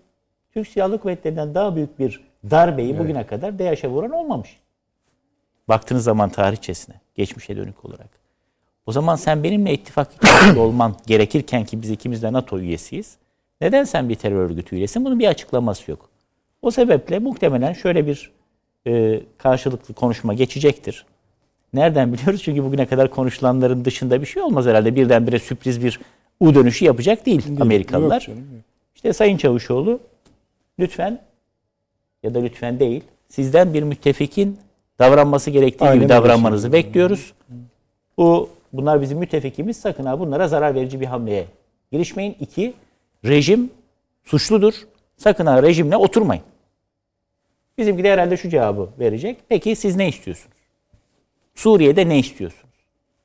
Türk Silahlı Kuvvetleri'nden daha büyük bir darbeyi bugüne kadar DAEŞ'e vuran olmamış. Baktığınız zaman tarihçesine, geçmişe dönük olarak. O zaman sen benimle ittifak olman gerekirken ki biz ikimiz de NATO üyesiyiz. Neden sen bir terör örgütü üyesin? Bunun bir açıklaması yok. O sebeple muhtemelen şöyle bir e, karşılıklı konuşma geçecektir. Nereden biliyoruz? Çünkü bugüne kadar konuşulanların dışında bir şey olmaz herhalde. Birdenbire sürpriz bir U dönüşü yapacak değil, Amerikalılar. Yok canım, yok. İşte Sayın Çavuşoğlu lütfen ya da lütfen değil sizden bir müttefikin davranması gerektiği Aynen gibi davranmanızı söylüyorum. bekliyoruz. Bu bunlar bizim müttefikimiz sakın ha bunlara zarar verici bir hamleye girişmeyin. İki, rejim suçludur. Sakın ha rejimle oturmayın. Bizimki de herhalde şu cevabı verecek. Peki siz ne istiyorsunuz? Suriye'de ne istiyorsunuz?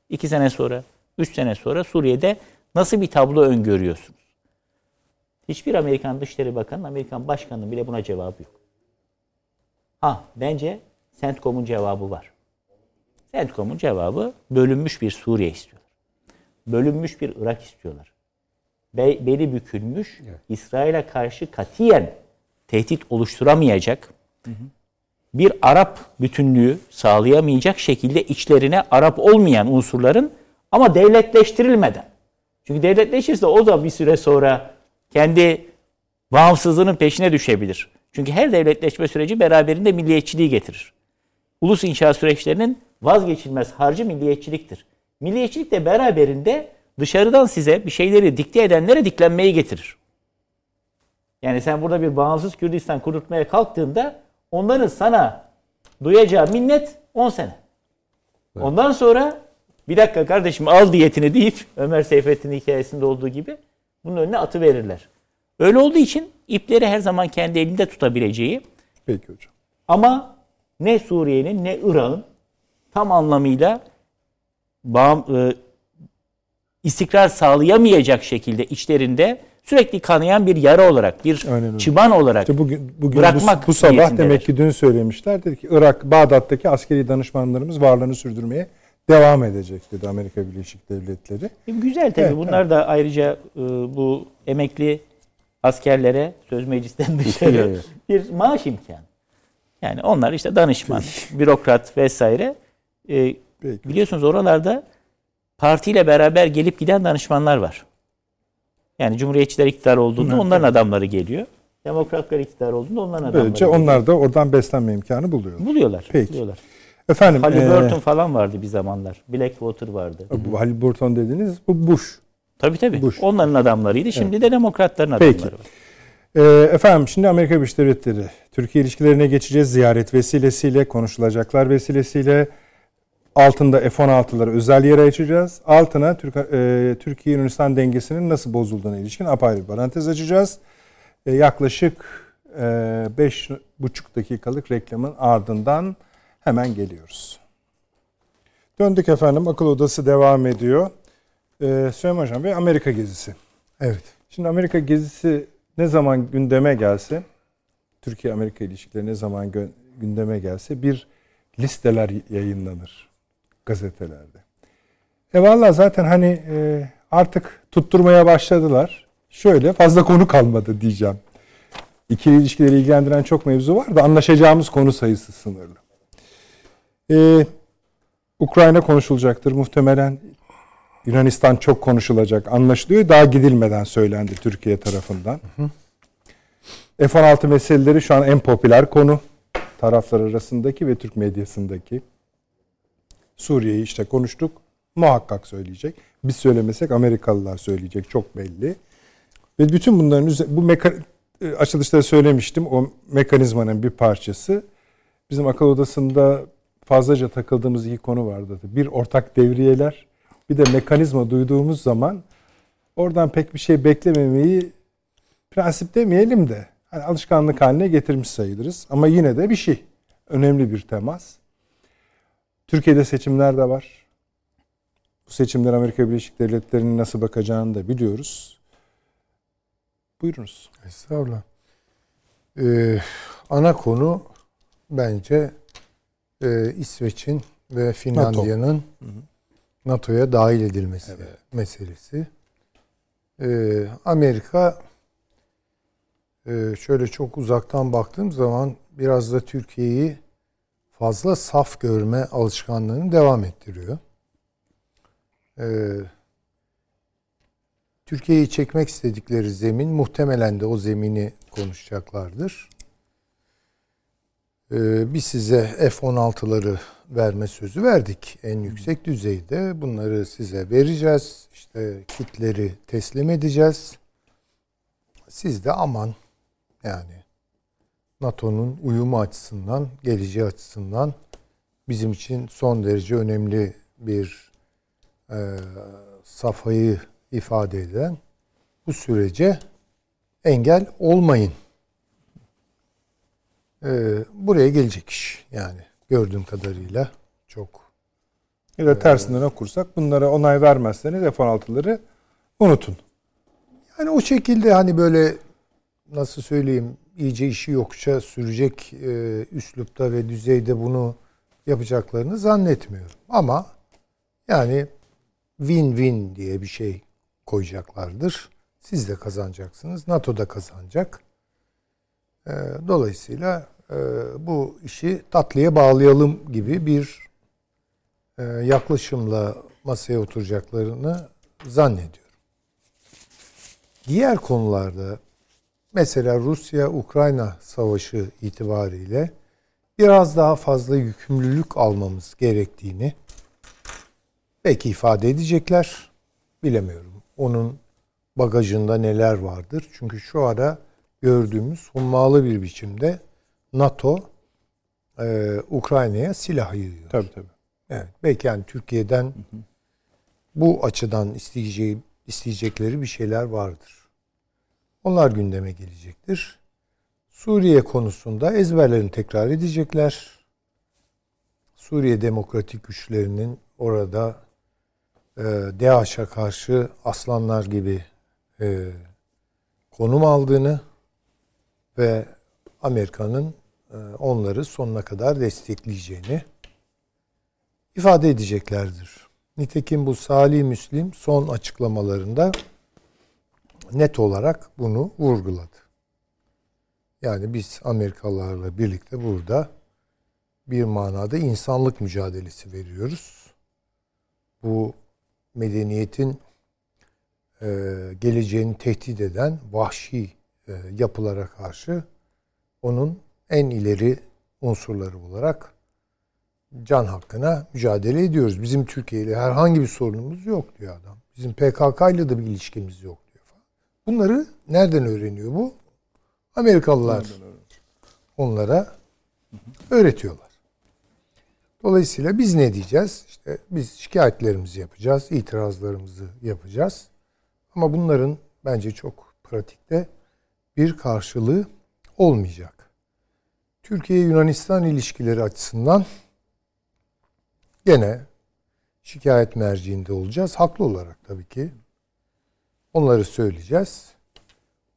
İki sene sonra, üç sene sonra Suriye'de nasıl bir tablo öngörüyorsunuz? Hiçbir Amerikan Dışişleri Bakanı, Amerikan Başkanı'nın bile buna cevabı yok. Ha, bence CENTCOM'un cevabı var. CENTCOM'un cevabı bölünmüş bir Suriye istiyorlar. Bölünmüş bir Irak istiyorlar. Be- beli bükülmüş, İsrail'e karşı katiyen tehdit oluşturamayacak, bir Arap bütünlüğü sağlayamayacak şekilde içlerine Arap olmayan unsurların ama devletleştirilmeden. Çünkü devletleşirse o da bir süre sonra kendi bağımsızlığının peşine düşebilir. Çünkü her devletleşme süreci beraberinde milliyetçiliği getirir. Ulus inşa süreçlerinin vazgeçilmez harcı milliyetçiliktir. Milliyetçilik de beraberinde dışarıdan size bir şeyleri dikte edenlere diklenmeyi getirir. Yani sen burada bir bağımsız Kürdistan kurutmaya kalktığında onların sana duyacağı minnet 10 sene. Ondan sonra bir dakika kardeşim al diyetini deyip Ömer Seyfettin hikayesinde olduğu gibi bunun önüne atı verirler. Öyle olduğu için ipleri her zaman kendi elinde tutabileceği Peki hocam. ama ne Suriye'nin ne Irak'ın tam anlamıyla bağım, e, istikrar sağlayamayacak şekilde içlerinde sürekli kanayan bir yara olarak, bir Aynen çıban olarak İşte bugün, bugün bırakmak bu, bu sabah niyetindeler. demek ki dün söylemişler. Dedi ki Irak, Bağdat'taki askeri danışmanlarımız varlığını sürdürmeye devam edecek dedi Amerika Birleşik Devletleri. E, Güzel tabii. Evet, Bunlar da ayrıca e, bu emekli askerlere söz meclisten dışarı Evet. bir maaş imkanı. Yani onlar işte danışman, bürokrat vesaire. E, Peki. biliyorsunuz oralarda partiyle beraber gelip giden danışmanlar var. Yani Cumhuriyetçiler iktidar olduğunda onların adamları geliyor. Demokratlar iktidar olduğunda onların adamları Böylece geliyor. onlar da oradan beslenme imkanı buluyor. buluyorlar. Peki. buluyorlar. Efendim, Halliburton e, falan vardı bir zamanlar. Blackwater vardı. bu Halliburton dediniz bu Bush. Tabii tabii. Bush. Onların adamlarıydı. Şimdi de demokratların Peki. adamları var. Ee, efendim şimdi Amerika Birleşik Devletleri Türkiye ilişkilerine geçeceğiz. Ziyaret vesilesiyle, konuşulacaklar vesilesiyle altında F-16'ları özel yere açacağız. Altına Türk, e, Türkiye-Yunanistan dengesinin nasıl bozulduğuna ilişkin apayrı bir parantez açacağız. E, yaklaşık e, beş buçuk dakikalık reklamın ardından hemen geliyoruz. Döndük efendim. Akıl Odası devam ediyor. E, Süleyman Hocam Bey Amerika gezisi. Evet. Şimdi Amerika gezisi ne zaman gündeme gelse, Türkiye-Amerika ilişkileri ne zaman gündeme gelse bir listeler yayınlanır gazetelerde. E valla zaten hani e, artık tutturmaya başladılar. Şöyle fazla konu kalmadı diyeceğim. İkili ilişkileri ilgilendiren çok mevzu var da anlaşacağımız konu sayısı sınırlı. E, Ukrayna konuşulacaktır muhtemelen. Yunanistan çok konuşulacak anlaşılıyor. Daha gidilmeden söylendi Türkiye tarafından. F-16 meseleleri şu an en popüler konu. Taraflar arasındaki ve Türk medyasındaki. Suriye'yi işte konuştuk. Muhakkak söyleyecek. Biz söylemesek Amerikalılar söyleyecek. Çok belli. Ve bütün bunların bu meka- e, açılışta söylemiştim. O mekanizmanın bir parçası. Bizim akıl odasında fazlaca takıldığımız iki konu vardı. Bir ortak devriyeler, bir de mekanizma duyduğumuz zaman oradan pek bir şey beklememeyi prensip demeyelim de hani alışkanlık haline getirmiş sayılırız. Ama yine de bir şey. Önemli bir temas. Türkiye'de seçimler de var. Bu seçimler Amerika Birleşik Devletleri'nin nasıl bakacağını da biliyoruz. Buyurunuz. Estağfurullah. Ee, ana konu bence e, İsveç'in ve Finlandiya'nın NATO'ya dahil edilmesi meselesi. Ee, Amerika e, şöyle çok uzaktan baktığım zaman biraz da Türkiye'yi fazla saf görme alışkanlığını devam ettiriyor. Ee, Türkiye'yi çekmek istedikleri zemin muhtemelen de o zemini konuşacaklardır. Ee, biz size F-16'ları verme sözü verdik en yüksek düzeyde. Bunları size vereceğiz. İşte kitleri teslim edeceğiz. Siz de aman yani NATO'nun uyumu açısından, geleceği açısından bizim için son derece önemli bir e, safhayı ifade eden bu sürece engel olmayın. E, buraya gelecek iş yani gördüğüm kadarıyla çok Ya da tersinden okursak bunlara onay vermezseniz F-16'ları unutun. Yani o şekilde hani böyle nasıl söyleyeyim iyice işi yokça sürecek e, üslupta ve düzeyde bunu yapacaklarını zannetmiyorum. Ama yani win-win diye bir şey koyacaklardır. Siz de kazanacaksınız. NATO da kazanacak. E, dolayısıyla e, bu işi tatlıya bağlayalım gibi bir e, yaklaşımla masaya oturacaklarını zannediyorum. Diğer konularda mesela Rusya-Ukrayna savaşı itibariyle biraz daha fazla yükümlülük almamız gerektiğini belki ifade edecekler. Bilemiyorum. Onun bagajında neler vardır? Çünkü şu ara gördüğümüz hummalı bir biçimde NATO e, Ukrayna'ya silah yığıyor. Tabii tabii. Evet, belki yani Türkiye'den bu açıdan isteyeceği, isteyecekleri bir şeyler vardır. Onlar gündeme gelecektir. Suriye konusunda ezberlerini tekrar edecekler. Suriye demokratik güçlerinin orada e, DAEŞ'e karşı aslanlar gibi e, konum aldığını ve Amerika'nın e, onları sonuna kadar destekleyeceğini ifade edeceklerdir. Nitekim bu Salih Müslim son açıklamalarında net olarak bunu vurguladı. Yani biz Amerikalılarla birlikte burada bir manada insanlık mücadelesi veriyoruz. Bu medeniyetin e, geleceğini tehdit eden vahşi e, yapılara karşı onun en ileri unsurları olarak can hakkına mücadele ediyoruz. Bizim Türkiye ile herhangi bir sorunumuz yok diyor adam. Bizim PKK ile de bir ilişkimiz yok. Bunları nereden öğreniyor bu? Amerikalılar onlara öğretiyorlar. Dolayısıyla biz ne diyeceğiz? İşte biz şikayetlerimizi yapacağız, itirazlarımızı yapacağız. Ama bunların bence çok pratikte bir karşılığı olmayacak. Türkiye-Yunanistan ilişkileri açısından gene şikayet merciinde olacağız. Haklı olarak tabii ki. Onları söyleyeceğiz.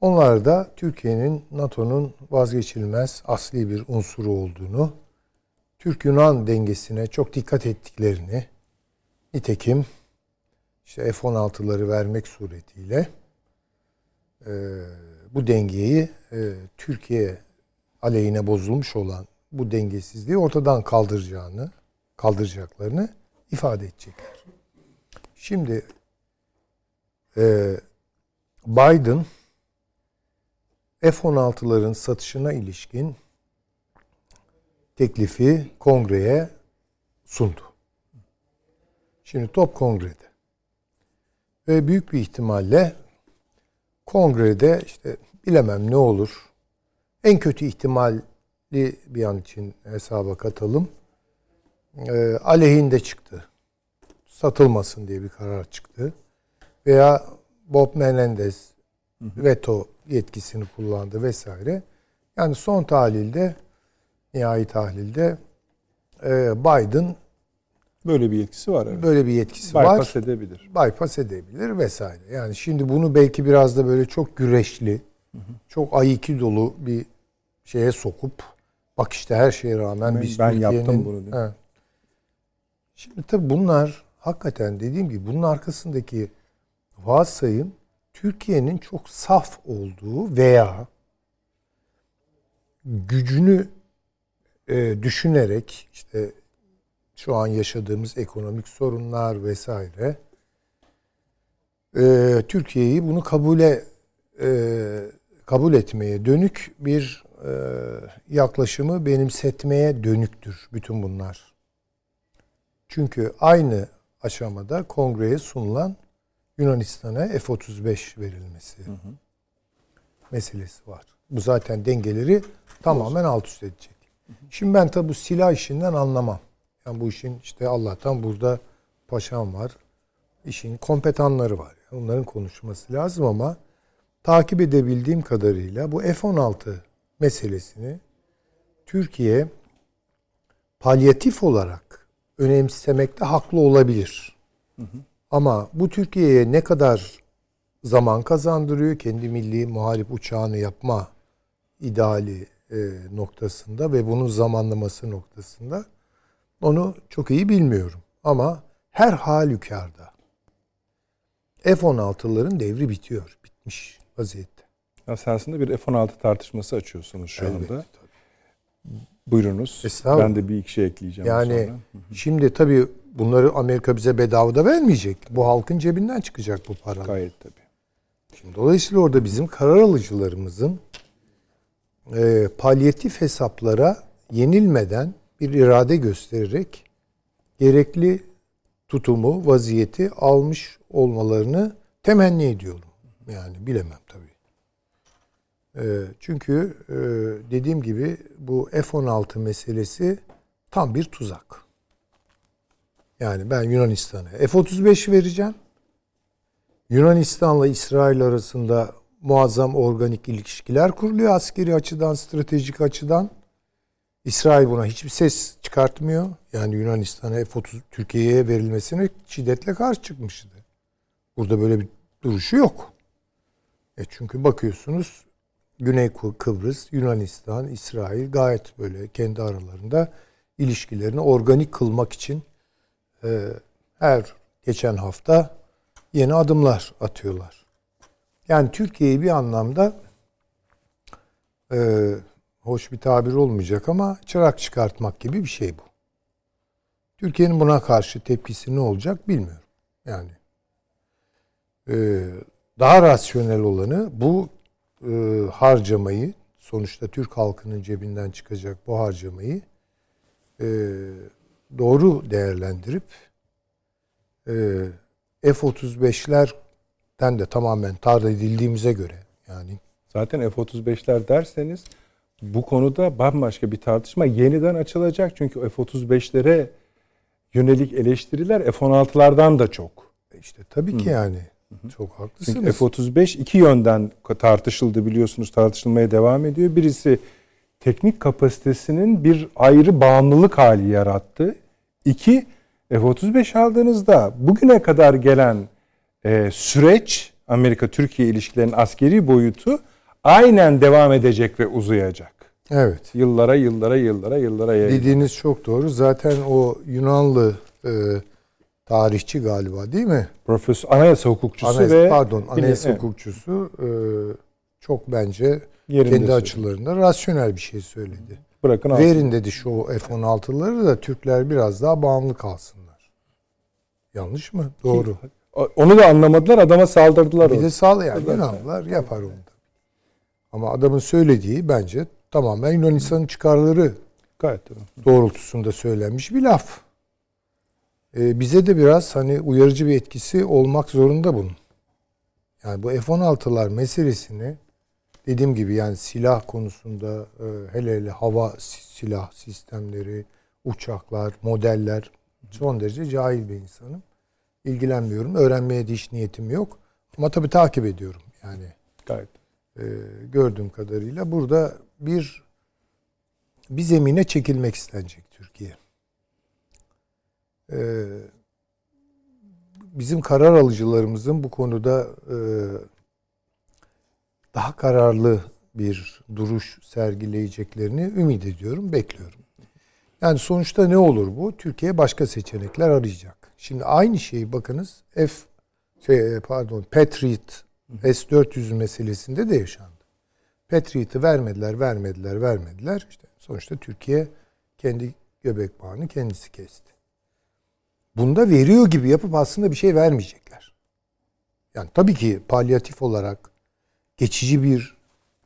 Onlar da Türkiye'nin NATO'nun vazgeçilmez asli bir unsuru olduğunu, Türk-Yunan dengesine çok dikkat ettiklerini, nitekim işte F-16'ları vermek suretiyle e, bu dengeyi e, Türkiye aleyhine bozulmuş olan bu dengesizliği ortadan kaldıracağını, kaldıracaklarını ifade edecekler. Şimdi e, Biden F-16'ların satışına ilişkin teklifi kongreye sundu. Şimdi top kongrede. Ve büyük bir ihtimalle kongrede işte bilemem ne olur. En kötü ihtimalli bir an için hesaba katalım. E, aleyhinde çıktı. Satılmasın diye bir karar çıktı. Veya Bob Menendez veto yetkisini kullandı vesaire. Yani son tahlilde, nihai tahlilde e, Biden Böyle bir yetkisi var. Evet. böyle bir yetkisi Bypass var. edebilir. Bypass edebilir vesaire. Yani şimdi bunu belki biraz da böyle çok güreşli, çok ayiki dolu bir şeye sokup bak işte her şeye rağmen Ben- biz ben yaptım bunu diye. Evet. Şimdi tabii bunlar hakikaten dediğim gibi bunun arkasındaki varsayım Türkiye'nin çok saf olduğu veya gücünü e, düşünerek işte şu an yaşadığımız ekonomik sorunlar vesaire e, Türkiye'yi bunu kabule e, kabul etmeye dönük bir e, yaklaşımı benimsetmeye dönüktür bütün bunlar. Çünkü aynı aşamada kongreye sunulan Yunanistan'a F-35 verilmesi meselesi var. Bu zaten dengeleri tamamen alt üst edecek. Şimdi ben tabi bu silah işinden anlamam. Yani bu işin işte Allah'tan burada paşam var. İşin kompetanları var. Onların konuşması lazım ama takip edebildiğim kadarıyla bu F-16 meselesini Türkiye palyatif olarak önemsemekte haklı olabilir. Ama bu Türkiye'ye ne kadar zaman kazandırıyor kendi milli muharip uçağını yapma ideali e, noktasında ve bunun zamanlaması noktasında onu çok iyi bilmiyorum. Ama her halükarda F-16'ların devri bitiyor. Bitmiş vaziyette. Esasında bir F-16 tartışması açıyorsunuz şu Elbette, anda. Buyurunuz. Estağfurullah. Ben de bir iki şey ekleyeceğim Yani sonra. şimdi tabii bunları Amerika bize bedava da vermeyecek. Bu halkın cebinden çıkacak bu para. Gayet tabii. Şimdi dolayısıyla orada bizim karar alıcılarımızın e, palyatif hesaplara yenilmeden bir irade göstererek gerekli tutumu, vaziyeti almış olmalarını temenni ediyorum. Yani bilemem tabii. E, çünkü e, dediğim gibi bu F-16 meselesi tam bir tuzak. Yani ben Yunanistan'a F-35 vereceğim. Yunanistan'la İsrail arasında muazzam organik ilişkiler kuruluyor askeri açıdan, stratejik açıdan. İsrail buna hiçbir ses çıkartmıyor. Yani Yunanistan'a F-30 Türkiye'ye verilmesine şiddetle karşı çıkmıştı. Burada böyle bir duruşu yok. E çünkü bakıyorsunuz Güney Kıbrıs, Yunanistan, İsrail gayet böyle kendi aralarında ilişkilerini organik kılmak için her geçen hafta yeni adımlar atıyorlar. Yani Türkiye'yi bir anlamda e, hoş bir tabir olmayacak ama çırak çıkartmak gibi bir şey bu. Türkiye'nin buna karşı tepkisi ne olacak bilmiyorum. Yani e, daha rasyonel olanı bu e, harcamayı sonuçta Türk halkının cebinden çıkacak bu harcamayı doğru değerlendirip e, F-35'lerden de tamamen tar edildiğimize göre yani Zaten F-35'ler derseniz bu konuda bambaşka bir tartışma yeniden açılacak. Çünkü F-35'lere yönelik eleştiriler F-16'lardan da çok. işte tabii ki yani çok haklısınız. Çünkü F-35 iki yönden tartışıldı biliyorsunuz tartışılmaya devam ediyor. Birisi teknik kapasitesinin bir ayrı bağımlılık hali yarattı. İki, F-35 aldığınızda bugüne kadar gelen e, süreç Amerika-Türkiye ilişkilerinin askeri boyutu aynen devam edecek ve uzayacak. Evet. Yıllara, yıllara, yıllara, yıllara yayılacak. Dediğiniz çok doğru. Zaten o Yunanlı e, tarihçi galiba değil mi? Profesör, anayasa hukukçusu Anayasa, ve pardon, anayasa Evet. hukukçusu e, çok bence Yerinde kendi açılarında rasyonel bir şey söyledi. bırakın alsın. Verin dedi şu F-16'ları da Türkler biraz daha bağımlı kalsınlar. Yanlış mı? Doğru. Onu da anlamadılar, adama saldırdılar. Bir orada. de sağ yani Yunanlılar yapar onu da. Ama adamın söylediği bence tamamen Yunanistan'ın çıkarları Gayet doğrultusunda söylenmiş bir laf. Ee, bize de biraz hani uyarıcı bir etkisi olmak zorunda bunun. Yani bu F-16'lar meselesini dediğim gibi yani silah konusunda e, hele hele hava si- silah sistemleri, uçaklar, modeller son derece cahil bir insanım. İlgilenmiyorum. Öğrenmeye de hiç niyetim yok. Ama tabii takip ediyorum. Yani Gayet. e, gördüğüm kadarıyla burada bir bir zemine çekilmek istenecek Türkiye. E, bizim karar alıcılarımızın bu konuda e, daha kararlı bir duruş sergileyeceklerini ümit ediyorum, bekliyorum. Yani sonuçta ne olur bu? Türkiye başka seçenekler arayacak. Şimdi aynı şeyi bakınız F şey, pardon Patriot S-400 meselesinde de yaşandı. Patriot'ı vermediler, vermediler, vermediler. İşte sonuçta Türkiye kendi göbek bağını kendisi kesti. Bunda veriyor gibi yapıp aslında bir şey vermeyecekler. Yani tabii ki palyatif olarak geçici bir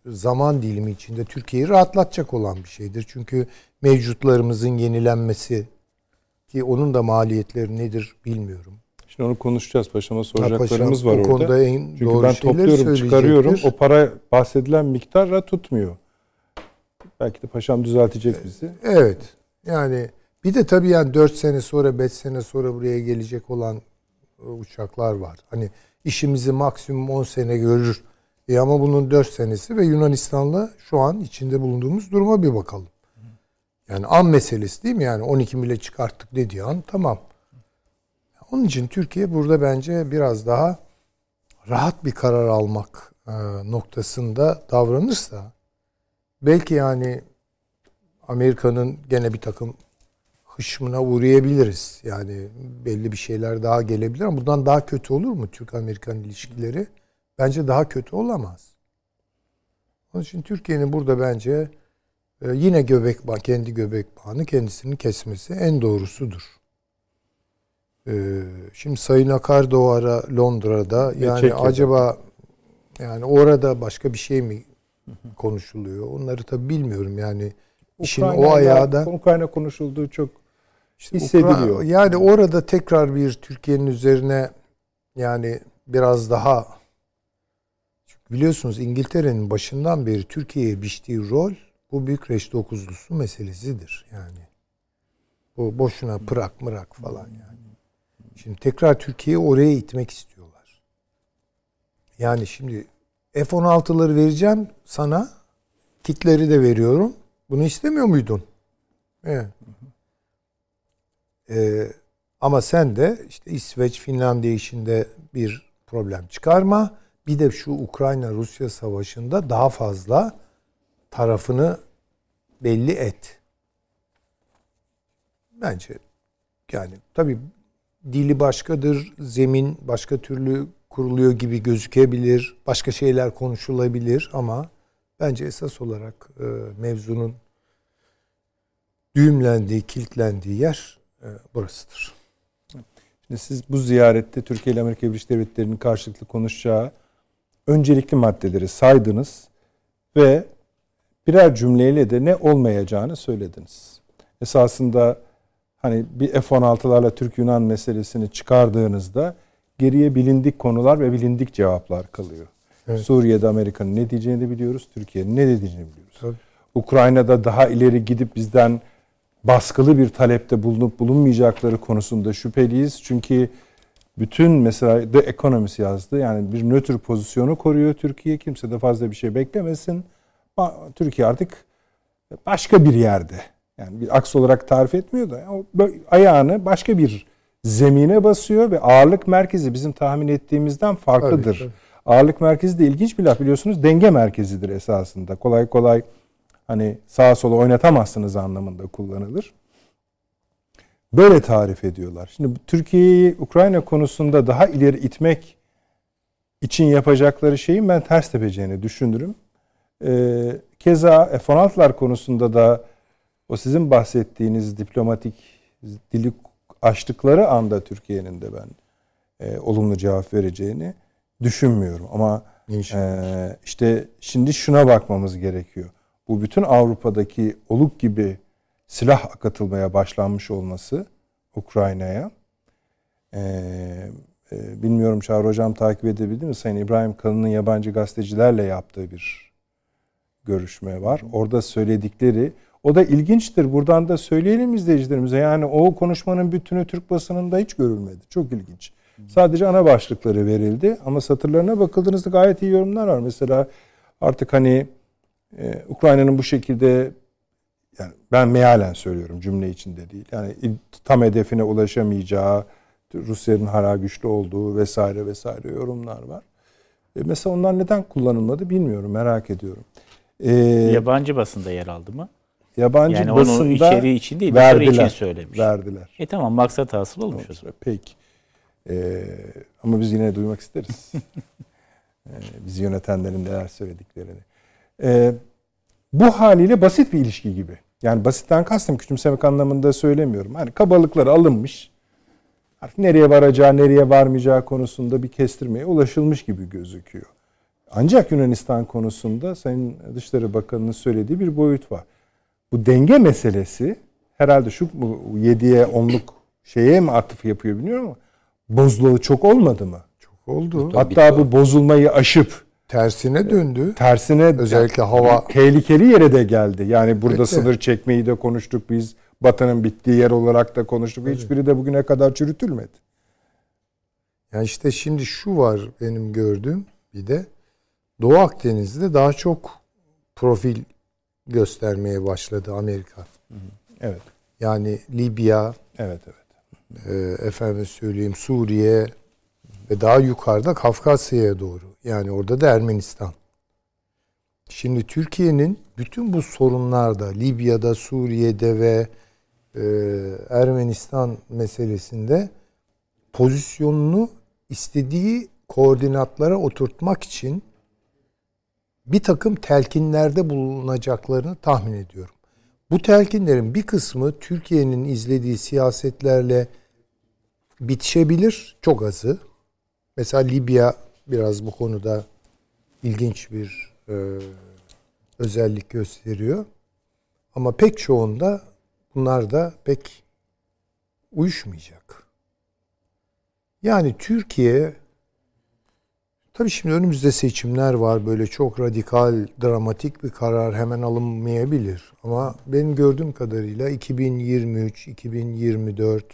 zaman dilimi içinde Türkiye'yi rahatlatacak olan bir şeydir. Çünkü mevcutlarımızın yenilenmesi ki onun da maliyetleri nedir bilmiyorum. Şimdi onu konuşacağız. Paşama soracaklarımız paşam var orada. konuda en Çünkü doğru ben topluyorum, çıkarıyorum. O para bahsedilen miktarla tutmuyor. Belki de paşam düzeltecek bizi. Evet. Yani bir de tabii yani 4 sene sonra 5 sene sonra buraya gelecek olan e, uçaklar var. Hani işimizi maksimum 10 sene görür. E ama bunun 4 senesi ve Yunanistan'la şu an içinde bulunduğumuz duruma bir bakalım. Yani an meselesi değil mi? Yani 12 mile çıkarttık dediği an tamam. Onun için Türkiye burada bence biraz daha rahat bir karar almak e, noktasında davranırsa belki yani Amerika'nın gene bir takım hışmına uğrayabiliriz. Yani belli bir şeyler daha gelebilir ama bundan daha kötü olur mu Türk-Amerikan ilişkileri? Bence daha kötü olamaz. Onun için Türkiye'nin burada bence e, yine göbek bağı, kendi göbek bağını kendisinin kesmesi en doğrusudur. E, Şimdi Sayın Akar da o ara Londra'da yani Çekya'da. acaba yani orada başka bir şey mi konuşuluyor? Onları tabii bilmiyorum yani. İşin o ayağı da Ukrayna konuşulduğu çok işte hissediliyor. Ukra- yani orada tekrar bir Türkiye'nin üzerine yani biraz daha biliyorsunuz İngiltere'nin başından beri Türkiye'ye biçtiği rol bu büyük reç dokuzlusu meselesidir yani. Bu boşuna pırak mırak falan yani. Şimdi tekrar Türkiye'yi oraya itmek istiyorlar. Yani şimdi F-16'ları vereceğim sana. Kitleri de veriyorum. Bunu istemiyor muydun? Evet. Ee, ama sen de işte İsveç, Finlandiya işinde bir problem çıkarma. Bir de şu Ukrayna-Rusya savaşında daha fazla tarafını belli et. Bence yani tabii dili başkadır, zemin başka türlü kuruluyor gibi gözükebilir, başka şeyler konuşulabilir ama bence esas olarak e, mevzunun düğümlendiği, kilitlendiği yer e, burasıdır. Şimdi siz bu ziyarette Türkiye ile Amerika Birleşik Devletleri'nin karşılıklı konuşacağı öncelikli maddeleri saydınız ve birer cümleyle de ne olmayacağını söylediniz. Esasında hani bir F-16'larla Türk-Yunan meselesini çıkardığınızda geriye bilindik konular ve bilindik cevaplar kalıyor. Evet. Suriye'de Amerika'nın ne diyeceğini biliyoruz, Türkiye'nin ne dediğini biliyoruz. Tabii. Ukrayna'da daha ileri gidip bizden baskılı bir talepte bulunup bulunmayacakları konusunda şüpheliyiz. Çünkü bütün mesela The Economist yazdı. Yani bir nötr pozisyonu koruyor Türkiye. Kimse de fazla bir şey beklemesin. Türkiye artık başka bir yerde. Yani bir aks olarak tarif etmiyor da ayağını başka bir zemine basıyor ve ağırlık merkezi bizim tahmin ettiğimizden farklıdır. Tabii, tabii. Ağırlık merkezi de ilginç bir laf biliyorsunuz. Denge merkezidir esasında. Kolay kolay hani sağa sola oynatamazsınız anlamında kullanılır. Böyle tarif ediyorlar. Şimdi Türkiye'yi Ukrayna konusunda daha ileri itmek için yapacakları şeyin ben ters tepeceğini düşünürüm. Ee, keza F-16'lar konusunda da o sizin bahsettiğiniz diplomatik dili açtıkları anda Türkiye'nin de ben e, olumlu cevap vereceğini düşünmüyorum. Ama e, işte şimdi şuna bakmamız gerekiyor bu bütün Avrupa'daki oluk gibi silah akıtılmaya başlanmış olması Ukrayna'ya. Ee, e, bilmiyorum Çağrı Hocam takip edebildi mi? Sayın İbrahim Kalın'ın yabancı gazetecilerle yaptığı bir görüşme var. Orada söyledikleri o da ilginçtir. Buradan da söyleyelim izleyicilerimize. Yani o konuşmanın bütünü Türk basınında hiç görülmedi. Çok ilginç. Sadece ana başlıkları verildi ama satırlarına bakıldığınızda gayet iyi yorumlar var. Mesela artık hani ee, Ukrayna'nın bu şekilde yani ben mealen söylüyorum cümle içinde değil. Yani tam hedefine ulaşamayacağı, Rusya'nın hala güçlü olduğu vesaire vesaire yorumlar var. E mesela onlar neden kullanılmadı bilmiyorum merak ediyorum. Ee, yabancı basında yer aldı mı? Yabancı yani basında onu içeriği için değil, verdiler, için söylemiş. Verdiler. E tamam maksat hasıl olmuş o zaman. Peki. Ee, ama biz yine duymak isteriz. ee, bizi yönetenlerin neler söylediklerini. Ee, bu haliyle basit bir ilişki gibi. Yani basitten kastım küçümsemek anlamında söylemiyorum. Hani kabalıklar alınmış. Artık nereye varacağı, nereye varmayacağı konusunda bir kestirmeye ulaşılmış gibi gözüküyor. Ancak Yunanistan konusunda Sayın Dışişleri Bakanı'nın söylediği bir boyut var. Bu denge meselesi herhalde şu 7'ye 10'luk şeye mi atıf yapıyor bilmiyorum ama bozulalı çok olmadı mı? Çok oldu. Hatta bu bozulmayı aşıp Tersine döndü. Tersine özellikle hava tehlikeli yere de geldi. Yani burada evet, sınır çekmeyi de konuştuk biz. Batı'nın bittiği yer olarak da konuştuk. Evet. Hiçbiri de bugüne kadar çürütülmedi. Yani işte şimdi şu var benim gördüğüm bir de Doğu Akdeniz'de daha çok profil göstermeye başladı Amerika. Evet. Yani Libya, evet evet. E, efendim söyleyeyim Suriye ve daha yukarıda Kafkasya'ya doğru. Yani orada da Ermenistan. Şimdi Türkiye'nin bütün bu sorunlarda Libya'da, Suriye'de ve e, Ermenistan meselesinde pozisyonunu istediği koordinatlara oturtmak için bir takım telkinlerde bulunacaklarını tahmin ediyorum. Bu telkinlerin bir kısmı Türkiye'nin izlediği siyasetlerle bitişebilir, çok azı. Mesela Libya biraz bu konuda ilginç bir e, özellik gösteriyor. Ama pek çoğunda bunlar da pek uyuşmayacak. Yani Türkiye tabii şimdi önümüzde seçimler var. Böyle çok radikal, dramatik bir karar hemen alınmayabilir. Ama benim gördüğüm kadarıyla 2023, 2024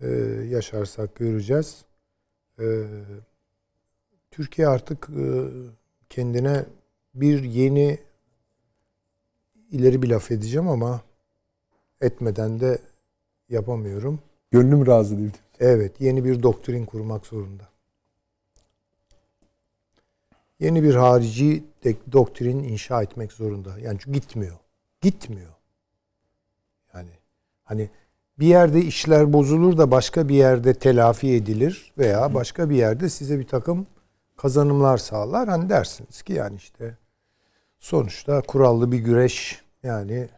e, yaşarsak göreceğiz. E, Türkiye artık e, kendine bir yeni ileri bir laf edeceğim ama etmeden de yapamıyorum. Gönlüm razı değil. Evet, yeni bir doktrin kurmak zorunda. yeni bir harici doktrin inşa etmek zorunda. Yani çünkü gitmiyor. Gitmiyor. Yani hani bir yerde işler bozulur da başka bir yerde telafi edilir veya başka bir yerde size bir takım kazanımlar sağlar. Hani dersiniz ki yani işte sonuçta kurallı bir güreş yani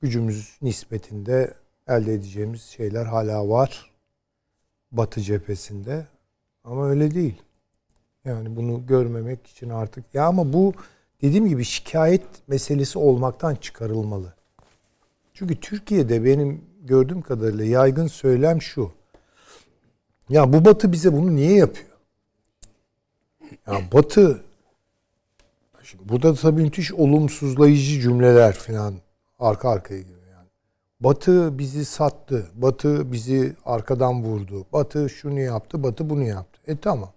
gücümüz nispetinde elde edeceğimiz şeyler hala var. Batı cephesinde. Ama öyle değil. Yani bunu görmemek için artık ya ama bu dediğim gibi şikayet meselesi olmaktan çıkarılmalı. Çünkü Türkiye'de benim gördüğüm kadarıyla yaygın söylem şu. Ya bu Batı bize bunu niye yapıyor? Ya Batı şimdi burada tabii müthiş olumsuzlayıcı cümleler falan arka arkaya geliyor yani. Batı bizi sattı. Batı bizi arkadan vurdu. Batı şunu yaptı, Batı bunu yaptı. E tamam.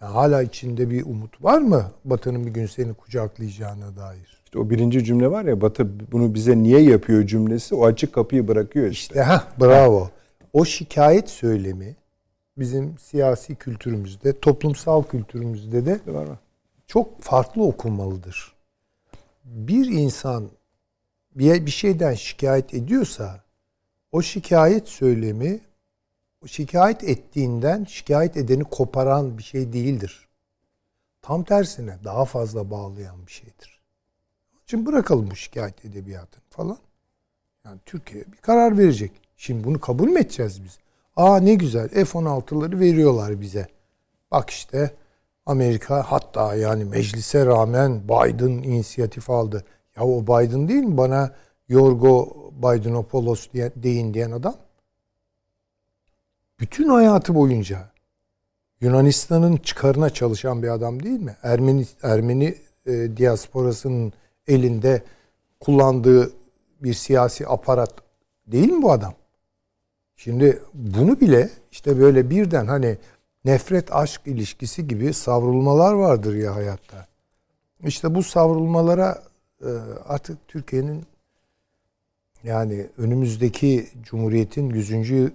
Ya hala içinde bir umut var mı Batı'nın bir gün seni kucaklayacağına dair? İşte o birinci cümle var ya Batı bunu bize niye yapıyor cümlesi o açık kapıyı bırakıyor işte. İşte ha bravo. O şikayet söylemi bizim siyasi kültürümüzde, toplumsal kültürümüzde de çok farklı okunmalıdır. Bir insan bir, bir şeyden şikayet ediyorsa o şikayet söylemi şikayet ettiğinden şikayet edeni koparan bir şey değildir. Tam tersine daha fazla bağlayan bir şeydir. Şimdi bırakalım bu şikayet edebiyatını falan. Yani Türkiye bir karar verecek. Şimdi bunu kabul mü edeceğiz biz? Aa ne güzel F-16'ları veriyorlar bize. Bak işte Amerika hatta yani meclise rağmen Biden inisiyatif aldı. Ya o Biden değil mi bana Yorgo Bidenopoulos diye, deyin diyen adam? Bütün hayatı boyunca Yunanistan'ın çıkarına çalışan bir adam değil mi? Ermeni Ermeni e, diasporasının elinde kullandığı bir siyasi aparat değil mi bu adam? Şimdi bunu bile işte böyle birden hani nefret aşk ilişkisi gibi savrulmalar vardır ya hayatta. İşte bu savrulmalara e, artık Türkiye'nin yani önümüzdeki Cumhuriyet'in 100.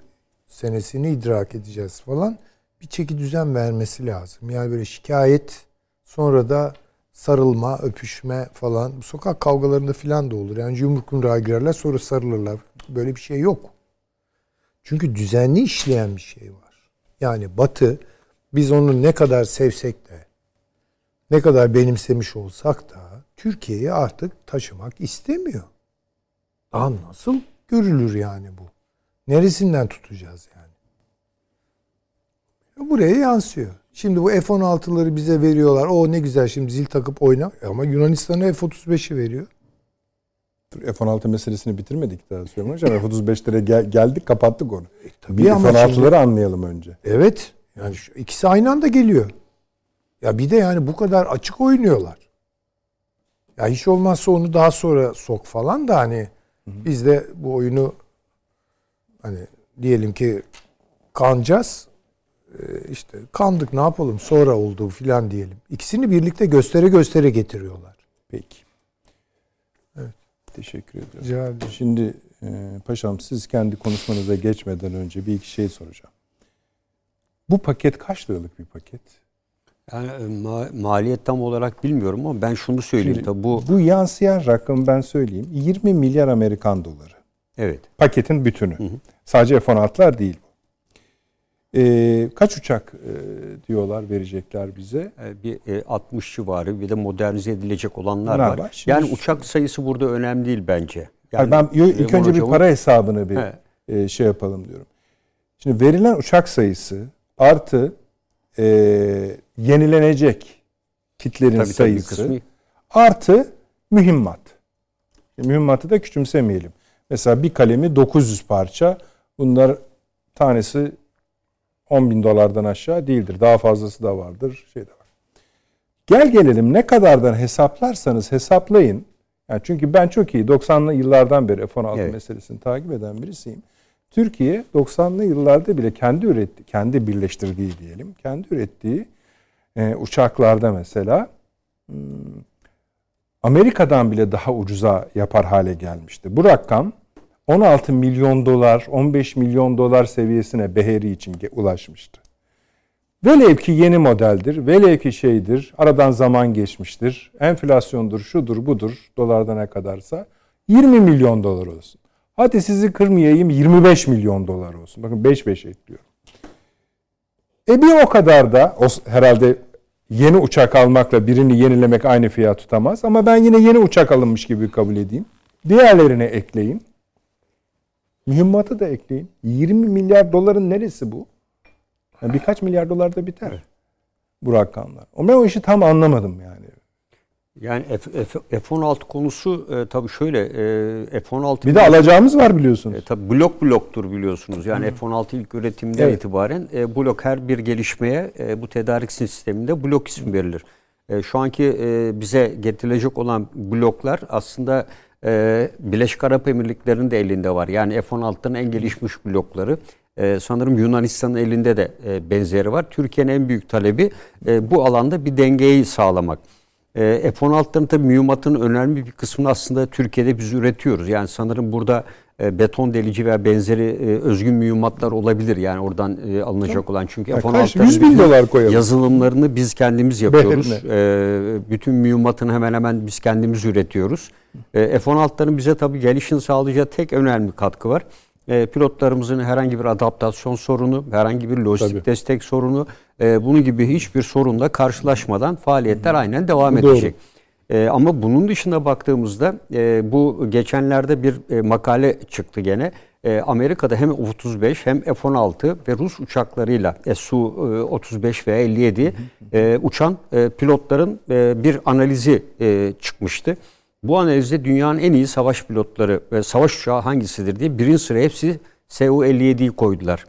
senesini idrak edeceğiz falan bir çeki düzen vermesi lazım. Yani böyle şikayet sonra da sarılma, öpüşme falan. Sokak kavgalarında falan da olur. Yani yumruk yumruğa girerler sonra sarılırlar. Böyle bir şey yok. Çünkü düzenli işleyen bir şey var. Yani Batı biz onu ne kadar sevsek de ne kadar benimsemiş olsak da Türkiye'yi artık taşımak istemiyor. Daha nasıl görülür yani bu? Neresinden tutacağız yani? Buraya yansıyor. Şimdi bu F-16'ları bize veriyorlar. O ne güzel şimdi zil takıp oyna. Ama Yunanistan'a F-35'i veriyor. F-16 meselesini bitirmedik daha Süleyman Hocam. F-35'lere gel, geldik kapattık onu. E, tabii bir F-16'ları şimdi, anlayalım önce. Evet. Yani şu, ikisi aynı anda geliyor. Ya bir de yani bu kadar açık oynuyorlar. Ya hiç olmazsa onu daha sonra sok falan da hani hı hı. biz de bu oyunu hani diyelim ki kanacağız. Ee, işte kandık ne yapalım sonra oldu filan diyelim. İkisini birlikte göstere göstere getiriyorlar. Peki. Teşekkür ediyorum. Rica Şimdi e, paşam siz kendi konuşmanıza geçmeden önce bir iki şey soracağım. Bu paket kaç liralık bir paket? Yani e, ma- maliyet tam olarak bilmiyorum ama ben şunu söyleyeyim Şimdi, tabii bu bu yansıyan rakam ben söyleyeyim 20 milyar Amerikan doları. Evet. Paketin bütünü. Hı hı. Sadece F-16'lar değil bu. Ee, kaç uçak e, diyorlar verecekler bize? E, bir e, 60 civarı bir de modernize edilecek olanlar var. var. Şimdi yani uçak sayısı burada önemli değil bence. Yani, ben ilk önce bir para hesabını bir e, şey yapalım diyorum. Şimdi verilen uçak sayısı artı e, yenilenecek kitlerin tabii, sayısı tabii, artı mühimmat. Mühimmatı da küçümsemeyelim. Mesela bir kalemi 900 parça. Bunlar tanesi 10 bin dolardan aşağı değildir. Daha fazlası da vardır. Şey de var. Gel gelelim ne kadardan hesaplarsanız hesaplayın. Yani çünkü ben çok iyi 90'lı yıllardan beri F-16 evet. meselesini takip eden birisiyim. Türkiye 90'lı yıllarda bile kendi üretti, kendi birleştirdiği diyelim, kendi ürettiği e, uçaklarda mesela hmm, Amerika'dan bile daha ucuza yapar hale gelmişti. Bu rakam 16 milyon dolar, 15 milyon dolar seviyesine Beheri için ulaşmıştı. Velev ki yeni modeldir, velev ki şeydir, aradan zaman geçmiştir, enflasyondur, şudur, budur, dolarda ne kadarsa 20 milyon dolar olsun. Hadi sizi kırmayayım 25 milyon dolar olsun. Bakın 5-5 ekliyorum. E bir o kadar da o, herhalde yeni uçak almakla birini yenilemek aynı fiyat tutamaz. Ama ben yine yeni uçak alınmış gibi kabul edeyim. Diğerlerine ekleyin. Mühimmatı da ekleyin. 20 milyar doların neresi bu? Yani birkaç milyar dolar da biter bu rakamlar. Ben o işi tam anlamadım yani. Yani F, F, F-16 konusu e, tabii şöyle e, F-16 bir de alacağımız var biliyorsunuz. E, tabii blok bloktur biliyorsunuz. Yani Hı. F-16 ilk üretiminden evet. itibaren e, blok her bir gelişmeye e, bu tedarik sisteminde blok ismi verilir. E, şu anki e, bize getirilecek olan bloklar aslında e, Birleşik Arap Emirlikleri'nin de elinde var. Yani F-16'nın en gelişmiş blokları. E, sanırım Yunanistan'ın elinde de e, benzeri var. Türkiye'nin en büyük talebi e, bu alanda bir dengeyi sağlamak. E, F-16'ların tabii mühimmatının önemli bir kısmını aslında Türkiye'de biz üretiyoruz. Yani sanırım burada e, beton delici veya benzeri e, özgün mühimmatlar olabilir. Yani oradan e, alınacak olan. Çünkü F-16'ların 100 bin dolar koyalım. yazılımlarını biz kendimiz yapıyoruz. E, bütün mühimmatını hemen hemen biz kendimiz üretiyoruz. E, F-16'ların bize tabii gelişini sağlayacağı tek önemli katkı var e, pilotlarımızın herhangi bir adaptasyon sorunu, herhangi bir lojistik Tabii. destek sorunu, e, bunun gibi hiçbir sorunla karşılaşmadan faaliyetler aynen devam Doğru. edecek. E, ama bunun dışında baktığımızda e, bu geçenlerde bir e, makale çıktı gene. E, Amerika'da hem F-35 hem F-16 ve Rus uçaklarıyla Su-35 ve 57 e, uçan e, pilotların e, bir analizi e, çıkmıştı. Bu analizde dünyanın en iyi savaş pilotları ve savaş uçağı hangisidir diye birinci sıra hepsi Su-57'yi koydular.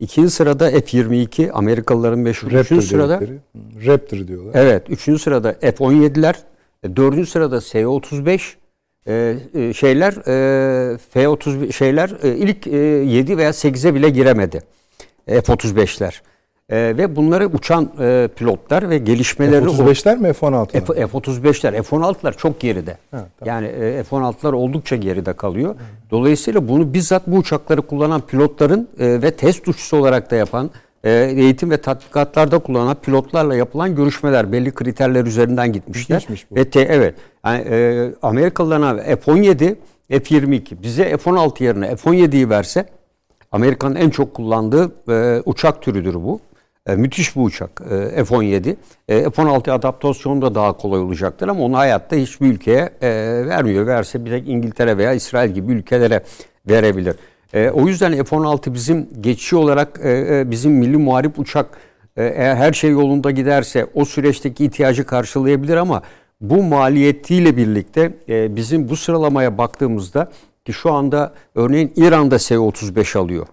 İkinci sırada F-22 Amerikalıların meşhur. Raptor üçüncü sırada Raptor diyorlar. Evet. Üçüncü sırada F-17'ler. Dördüncü sırada S-35 e, e, şeyler e, F-30 şeyler e, ilk e, 7 veya 8'e bile giremedi. F-35'ler. E, ve bunları uçan e, pilotlar ve gelişmeleri... F-35'ler mi F-16'lar? F-35'ler. F-16'lar çok geride. Ha, tamam. Yani e, F-16'lar oldukça geride kalıyor. Dolayısıyla bunu bizzat bu uçakları kullanan pilotların e, ve test uçuşu olarak da yapan e, eğitim ve tatbikatlarda kullanan pilotlarla yapılan görüşmeler belli kriterler üzerinden gitmişler. bu. Ve te, evet. Yani, e, Amerikalılarına F-17, F-22 bize F-16 yerine F-17'yi verse Amerika'nın en çok kullandığı e, uçak türüdür bu. E, müthiş bir uçak e, F-17. E, F-16 adaptasyonu da daha kolay olacaktır ama onu hayatta hiçbir ülkeye e, vermiyor. Verse bir tek İngiltere veya İsrail gibi ülkelere verebilir. E, o yüzden F-16 bizim geçici olarak e, e, bizim milli muharip uçak e, eğer her şey yolunda giderse o süreçteki ihtiyacı karşılayabilir ama bu maliyetiyle birlikte e, bizim bu sıralamaya baktığımızda ki şu anda örneğin İran'da S-35 alıyor.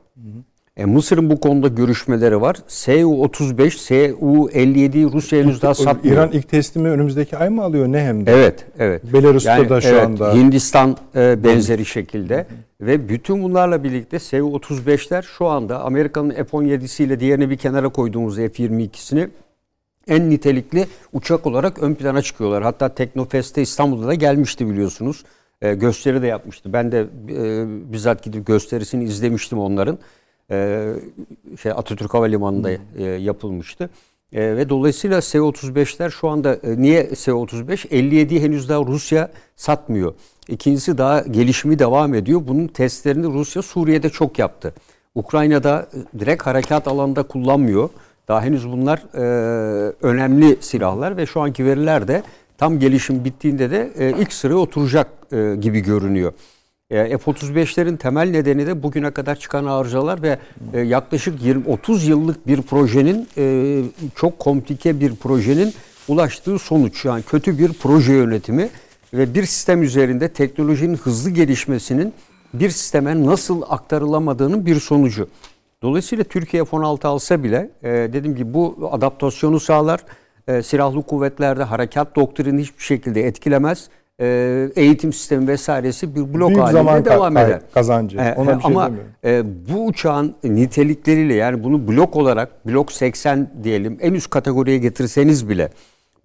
E, Mısır'ın bu konuda görüşmeleri var. Su-35, Su-57 Rusya henüz daha satmıyor. İran ilk teslimi önümüzdeki ay mı alıyor ne hem de? Evet, evet. Belarus'ta yani, da şu evet, anda. Hindistan e, benzeri şekilde. Hı hı. Ve bütün bunlarla birlikte Su-35'ler şu anda Amerika'nın F-17'siyle diğerini bir kenara koyduğumuz F-22'sini en nitelikli uçak olarak ön plana çıkıyorlar. Hatta Teknofest'te İstanbul'da da gelmişti biliyorsunuz. E, gösteri de yapmıştı. Ben de e, bizzat gidip gösterisini izlemiştim onların e, şey Atatürk Havalimanı'nda e, yapılmıştı. E, ve dolayısıyla S-35'ler şu anda e, niye S-35? 57 henüz daha Rusya satmıyor. İkincisi daha gelişimi devam ediyor. Bunun testlerini Rusya Suriye'de çok yaptı. Ukrayna'da e, direkt harekat alanında kullanmıyor. Daha henüz bunlar e, önemli silahlar ve şu anki veriler de tam gelişim bittiğinde de e, ilk sıraya oturacak e, gibi görünüyor. E, F-35'lerin temel nedeni de bugüne kadar çıkan arızalar ve e, yaklaşık 20-30 yıllık bir projenin e, çok komplike bir projenin ulaştığı sonuç. Yani kötü bir proje yönetimi ve bir sistem üzerinde teknolojinin hızlı gelişmesinin bir sisteme nasıl aktarılamadığının bir sonucu. Dolayısıyla Türkiye F-16 alsa bile dedim ki bu adaptasyonu sağlar. Silahlı kuvvetlerde harekat doktrini hiçbir şekilde etkilemez e, eğitim sistemi vesairesi bir blok Büyük halinde zaman devam eder. kazancı. E, Ona bir şey ama e, bu uçağın nitelikleriyle yani bunu blok olarak blok 80 diyelim en üst kategoriye getirseniz bile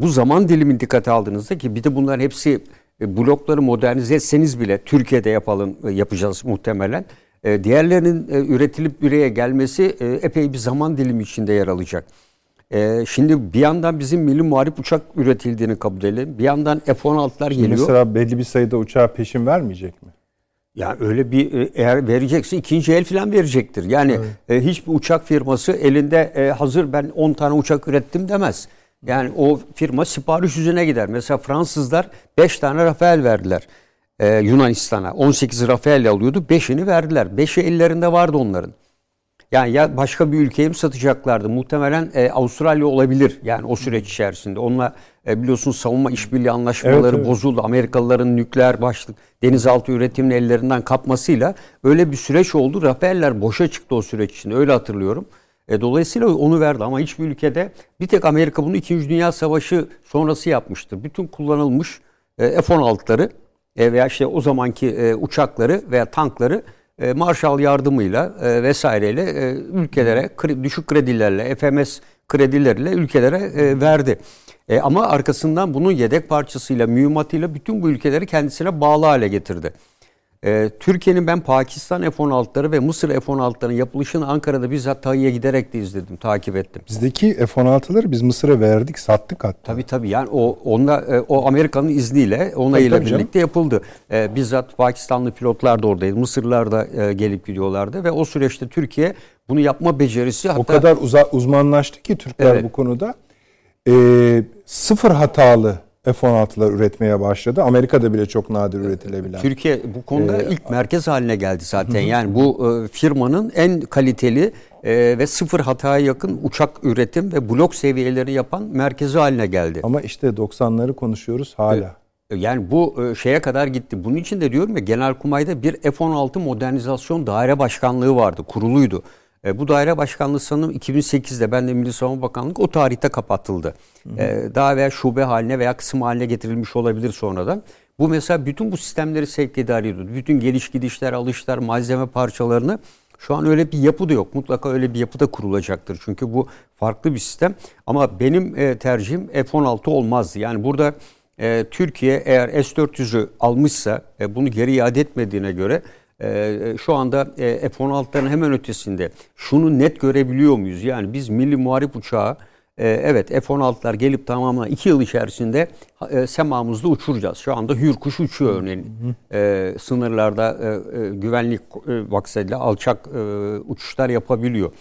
bu zaman dilimi dikkate aldığınızda ki bir de bunların hepsi e, blokları modernize etseniz bile Türkiye'de yapalım e, yapacağız muhtemelen. E, diğerlerinin e, üretilip bireye gelmesi e, epey bir zaman dilimi içinde yer alacak. E, şimdi bir yandan bizim milli muharip uçak üretildiğini kabul edelim. Bir yandan F-16'lar geliyor. Mesela belli bir sayıda uçağa peşin vermeyecek mi? Yani öyle bir e, eğer verecekse ikinci el falan verecektir. Yani e, hiçbir uçak firması elinde e, hazır ben 10 tane uçak ürettim demez. Yani o firma sipariş yüzüne gider. Mesela Fransızlar 5 tane Rafael verdiler e, Yunanistan'a. 18 Rafael alıyordu. 5'ini verdiler. 5'i ellerinde vardı onların. Yani ya başka bir ülkeye mi satacaklardı? Muhtemelen e, Avustralya olabilir. Yani o süreç içerisinde. Onunla e, biliyorsun savunma işbirliği anlaşmaları Evet, evet. bozuldu. Amerikalıların nükleer başlık denizaltı üretimini ellerinden kapmasıyla öyle bir süreç oldu. Rafael'ler boşa çıktı o süreç içinde. Öyle hatırlıyorum. E, dolayısıyla onu verdi ama hiçbir ülkede bir tek Amerika bunu 2. Dünya Savaşı sonrası yapmıştır. Bütün kullanılmış e, F-16'ları e, veya işte o zamanki e, uçakları veya tankları e, Marshall yardımıyla e, vesaireyle e, ülkelere düşük kredilerle FMS kredileriyle ülkelere verdi. Ama arkasından bunun yedek parçasıyla, mühimmatıyla bütün bu ülkeleri kendisine bağlı hale getirdi. E, Türkiye'nin ben Pakistan F-16'ları ve Mısır F-16'ların yapılışını Ankara'da bizzat Tayyip'e giderek de izledim, takip ettim. Bizdeki F-16'ları biz Mısır'a verdik, sattık hatta. Tabii tabii yani o onunla e, o Amerika'nın izniyle onayıyla tabii canım. birlikte yapıldı. E, bizzat Pakistanlı pilotlar da oradaydı. Mısırlılar da e, gelip gidiyorlardı ve o süreçte Türkiye bunu yapma becerisi hatta O kadar uza- uzmanlaştı ki Türkler Evet. bu konuda. Ee, sıfır hatalı F-16'lar üretmeye başladı. Amerika'da bile çok nadir üretilebilen. Türkiye bu konuda ilk merkez haline geldi zaten. Yani bu e, firmanın en kaliteli e, ve sıfır hataya yakın uçak üretim ve blok seviyeleri yapan merkezi haline geldi. Ama işte 90'ları konuşuyoruz hala. Yani bu e, şeye kadar gitti. Bunun için de diyorum ya Genelkurmay'da bir F-16 modernizasyon daire başkanlığı vardı, kuruluydu. E, bu daire başkanlığı sanırım 2008'de ben de Milli Savunma Bakanlığı o tarihte kapatıldı. E, daha veya şube haline veya kısım haline getirilmiş olabilir sonradan. Bu mesela bütün bu sistemleri sevk ediyordu. Bütün geliş gidişler, alışlar, malzeme parçalarını şu an öyle bir yapı da yok. Mutlaka öyle bir yapı da kurulacaktır. Çünkü bu farklı bir sistem. Ama benim e, tercihim F-16 olmazdı. Yani burada e, Türkiye eğer S-400'ü almışsa e, bunu geri iade etmediğine göre e, şu anda e, F-16'ların hemen ötesinde şunu net görebiliyor muyuz? Yani biz milli muharip uçağı e, evet F-16'lar gelip tamamen iki yıl içerisinde e, semamızda uçuracağız. Şu anda Hürkuş uçuyor örneğin. E, sınırlarda e, e, güvenlik e, maksadıyla alçak e, uçuşlar yapabiliyor.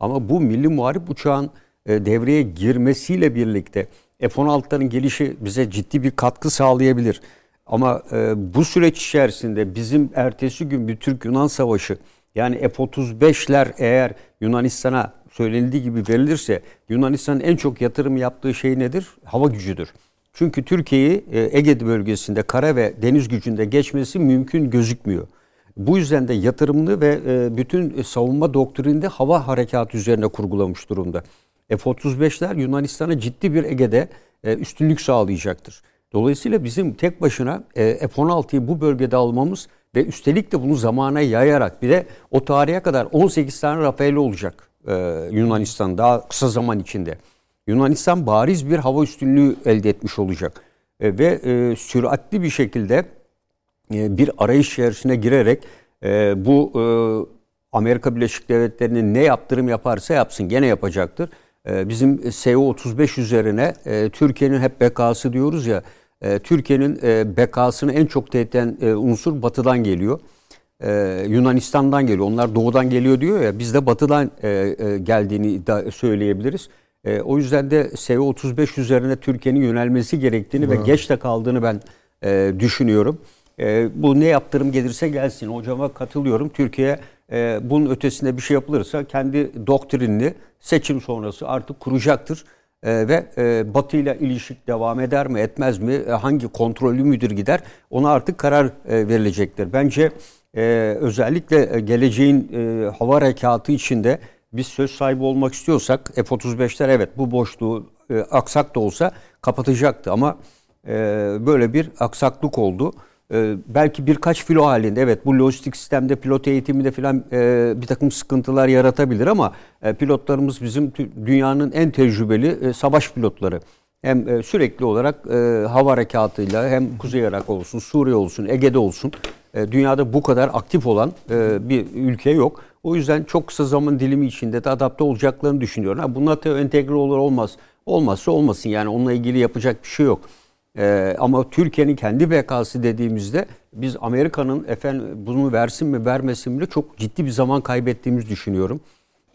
Ama bu milli muharip uçağın e, devreye girmesiyle birlikte F-16'ların gelişi bize ciddi bir katkı sağlayabilir. Ama e, bu süreç içerisinde bizim ertesi gün bir Türk-Yunan savaşı yani F-35'ler eğer Yunanistan'a söylenildiği gibi verilirse Yunanistan'ın en çok yatırım yaptığı şey nedir? Hava gücüdür. Çünkü Türkiye'yi e, Ege bölgesinde kara ve deniz gücünde geçmesi mümkün gözükmüyor. Bu yüzden de yatırımını ve e, bütün savunma doktrininde hava harekatı üzerine kurgulamış durumda. F-35'ler Yunanistan'a ciddi bir Ege'de e, üstünlük sağlayacaktır. Dolayısıyla bizim tek başına e, F-16'yı bu bölgede almamız ve üstelik de bunu zamana yayarak bir de o tarihe kadar 18 tane Rafael olacak e, Yunanistan daha kısa zaman içinde. Yunanistan bariz bir hava üstünlüğü elde etmiş olacak. E, ve süratli bir şekilde bir arayış içerisine girerek bu Amerika Birleşik Devletleri'nin ne yaptırım yaparsa yapsın gene yapacaktır. Bizim SU-35 üzerine Türkiye'nin hep bekası diyoruz ya e, Türkiye'nin e, bekasını en çok tehdit eden e, unsur batıdan geliyor. E, Yunanistan'dan geliyor. Onlar doğudan geliyor diyor ya biz de batıdan e, e, geldiğini iddia söyleyebiliriz. E, o yüzden de SU-35 üzerine Türkiye'nin yönelmesi gerektiğini ve geç de kaldığını ben e, düşünüyorum. E, bu ne yaptırım gelirse gelsin. Hocama katılıyorum. Türkiye e, bunun ötesinde bir şey yapılırsa kendi doktrinini seçim sonrası artık kuracaktır. E, ve e, Batı ile ilişik devam eder mi etmez mi e, hangi kontrollü müdür gider ona artık karar e, verilecektir. Bence e, özellikle e, geleceğin e, hava harekatı içinde biz söz sahibi olmak istiyorsak F-35'ler evet bu boşluğu e, aksak da olsa kapatacaktı ama e, böyle bir aksaklık oldu. E, belki birkaç filo halinde evet bu lojistik sistemde pilot eğitiminde falan e, bir takım sıkıntılar yaratabilir ama e, pilotlarımız bizim dünyanın en tecrübeli e, savaş pilotları. Hem e, sürekli olarak e, hava harekatıyla hem Kuzey Irak olsun, Suriye olsun, Ege'de olsun dünyada bu kadar aktif olan bir ülke yok. O yüzden çok kısa zaman dilimi içinde de adapte olacaklarını düşünüyorum. Ha, bu entegre olur olmaz. Olmazsa olmasın yani onunla ilgili yapacak bir şey yok. Ee, ama Türkiye'nin kendi bekası dediğimizde biz Amerika'nın efendim bunu versin mi vermesin mi çok ciddi bir zaman kaybettiğimizi düşünüyorum.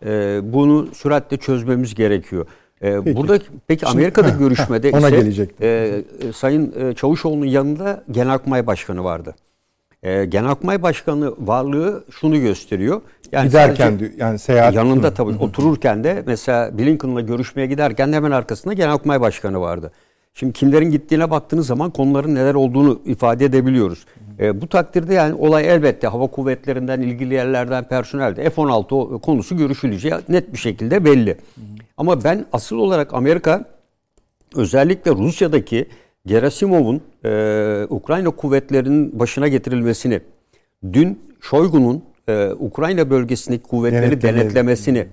Ee, bunu süratle çözmemiz gerekiyor. Ee, Peki. Burada peki Amerika'da heh, görüşmede ona ise gelecektim. e, Sayın e, Çavuşoğlu'nun yanında Genelkurmay Başkanı vardı. E, Genelkurmay Başkanı varlığı şunu gösteriyor. Yani Giderken sadece- yani seyahat yanında tabii otururken de mesela Blinken'la görüşmeye giderken de hemen arkasında Genelkurmay Başkanı vardı. Şimdi kimlerin gittiğine baktığınız zaman konuların neler olduğunu ifade edebiliyoruz. E, bu takdirde yani olay elbette hava kuvvetlerinden ilgili yerlerden personelde F-16 o- konusu görüşüleceği net bir şekilde belli. Ama ben asıl olarak Amerika özellikle Rusya'daki Gerasimov'un e, Ukrayna kuvvetlerinin başına getirilmesini, dün Shoigu'nun e, Ukrayna bölgesindeki kuvvetleri Denetleme- denetlemesini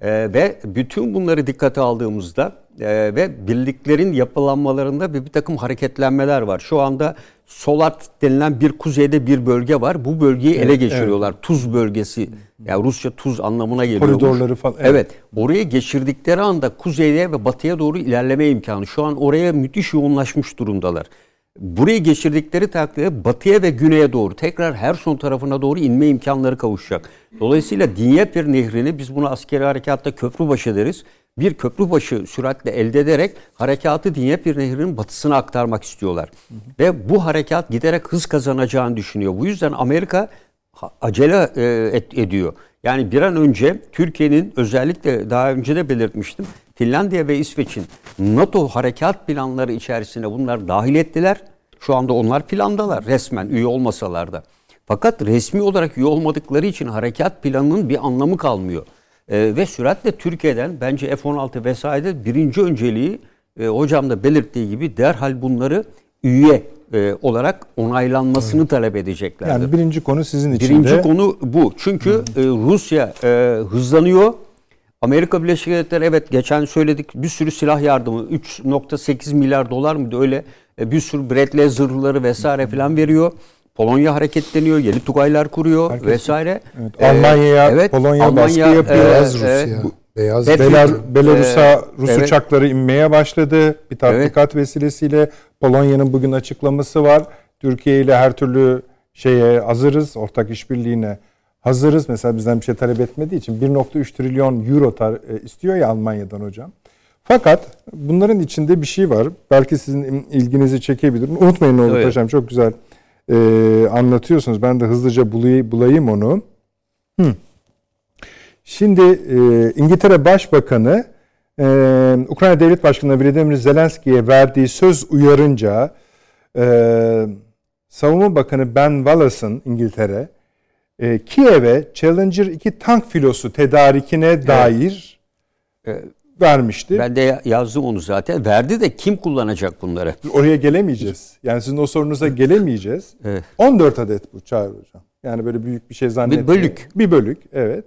e, ve bütün bunları dikkate aldığımızda e, ve birliklerin yapılanmalarında bir, bir takım hareketlenmeler var. Şu anda Solat denilen bir kuzeyde bir bölge var. Bu bölgeyi ele geçiriyorlar. Tuz bölgesi. Yani Rusça tuz anlamına geliyor. Koridorları falan, evet. Evet. Oraya geçirdikleri anda kuzeye ve batıya doğru ilerleme imkanı. Şu an oraya müthiş yoğunlaşmış durumdalar. Burayı geçirdikleri takdirde batıya ve güneye doğru tekrar her son tarafına doğru inme imkanları kavuşacak. Dolayısıyla Dnieper Nehri'ni biz buna askeri harekatta köprübaşı deriz. Bir köprübaşı süratle elde ederek harekatı Dnieper Nehri'nin batısına aktarmak istiyorlar. Ve bu harekat giderek hız kazanacağını düşünüyor. Bu yüzden Amerika acele e, et- ediyor. Yani bir an önce Türkiye'nin özellikle daha önce de belirtmiştim. Finlandiya ve İsveç'in NATO harekat planları içerisine bunlar dahil ettiler. Şu anda onlar plandalar resmen üye olmasalar da. Fakat resmi olarak üye olmadıkları için harekat planının bir anlamı kalmıyor. E, ve süratle Türkiye'den bence F-16 vesaire birinci önceliği e, hocam da belirttiği gibi derhal bunları üye e, olarak onaylanmasını talep edeceklerdir. Yani birinci konu sizin için Birinci de konu bu. Çünkü e, Rusya e, hızlanıyor. Amerika Birleşik Devletleri evet geçen söyledik bir sürü silah yardımı 3.8 milyar dolar mıydı öyle e, bir sürü Bradley zırhları vesaire falan veriyor. Polonya hareketleniyor, yeni Tugaylar kuruyor Herkes- vesaire. Evet, E, Almanya'ya, Polonya baskı yapıyor. Beyaz e, Rusya. bu- Beyaz Belar, Peki, Belarus'a e, Rus evet. uçakları inmeye başladı. Bir tatbikat vesilesiyle Polonya'nın bugün açıklaması var. Türkiye ile her türlü şeye hazırız, ortak işbirliğine hazırız. Mesela bizden bir şey talep etmediği için 1.3 trilyon euro tar- e, istiyor ya Almanya'dan hocam. Fakat bunların içinde bir şey var. Belki sizin ilginizi çekebilir. Unutmayın ne olur Evet. paşam çok güzel e, anlatıyorsunuz. Ben de hızlıca bulayım, bulayım onu. Hı. Şimdi e, İngiltere Başbakanı e, Ukrayna Devlet Başkanı Volodymyr Zelenski'ye verdiği söz uyarınca e, Savunma Bakanı Ben Wallace'ın İngiltere e, Kiev'e Challenger 2 tank filosu tedarikine dair vermişti. Ben de yazdım onu zaten. Verdi de kim kullanacak bunları? Oraya gelemeyeceğiz. Yani sizin o sorunuza gelemeyeceğiz. Evet. 14 adet bu Çağrı Hocam. Yani böyle büyük bir şey zannetmeyin. bölük. Bir bölük, evet.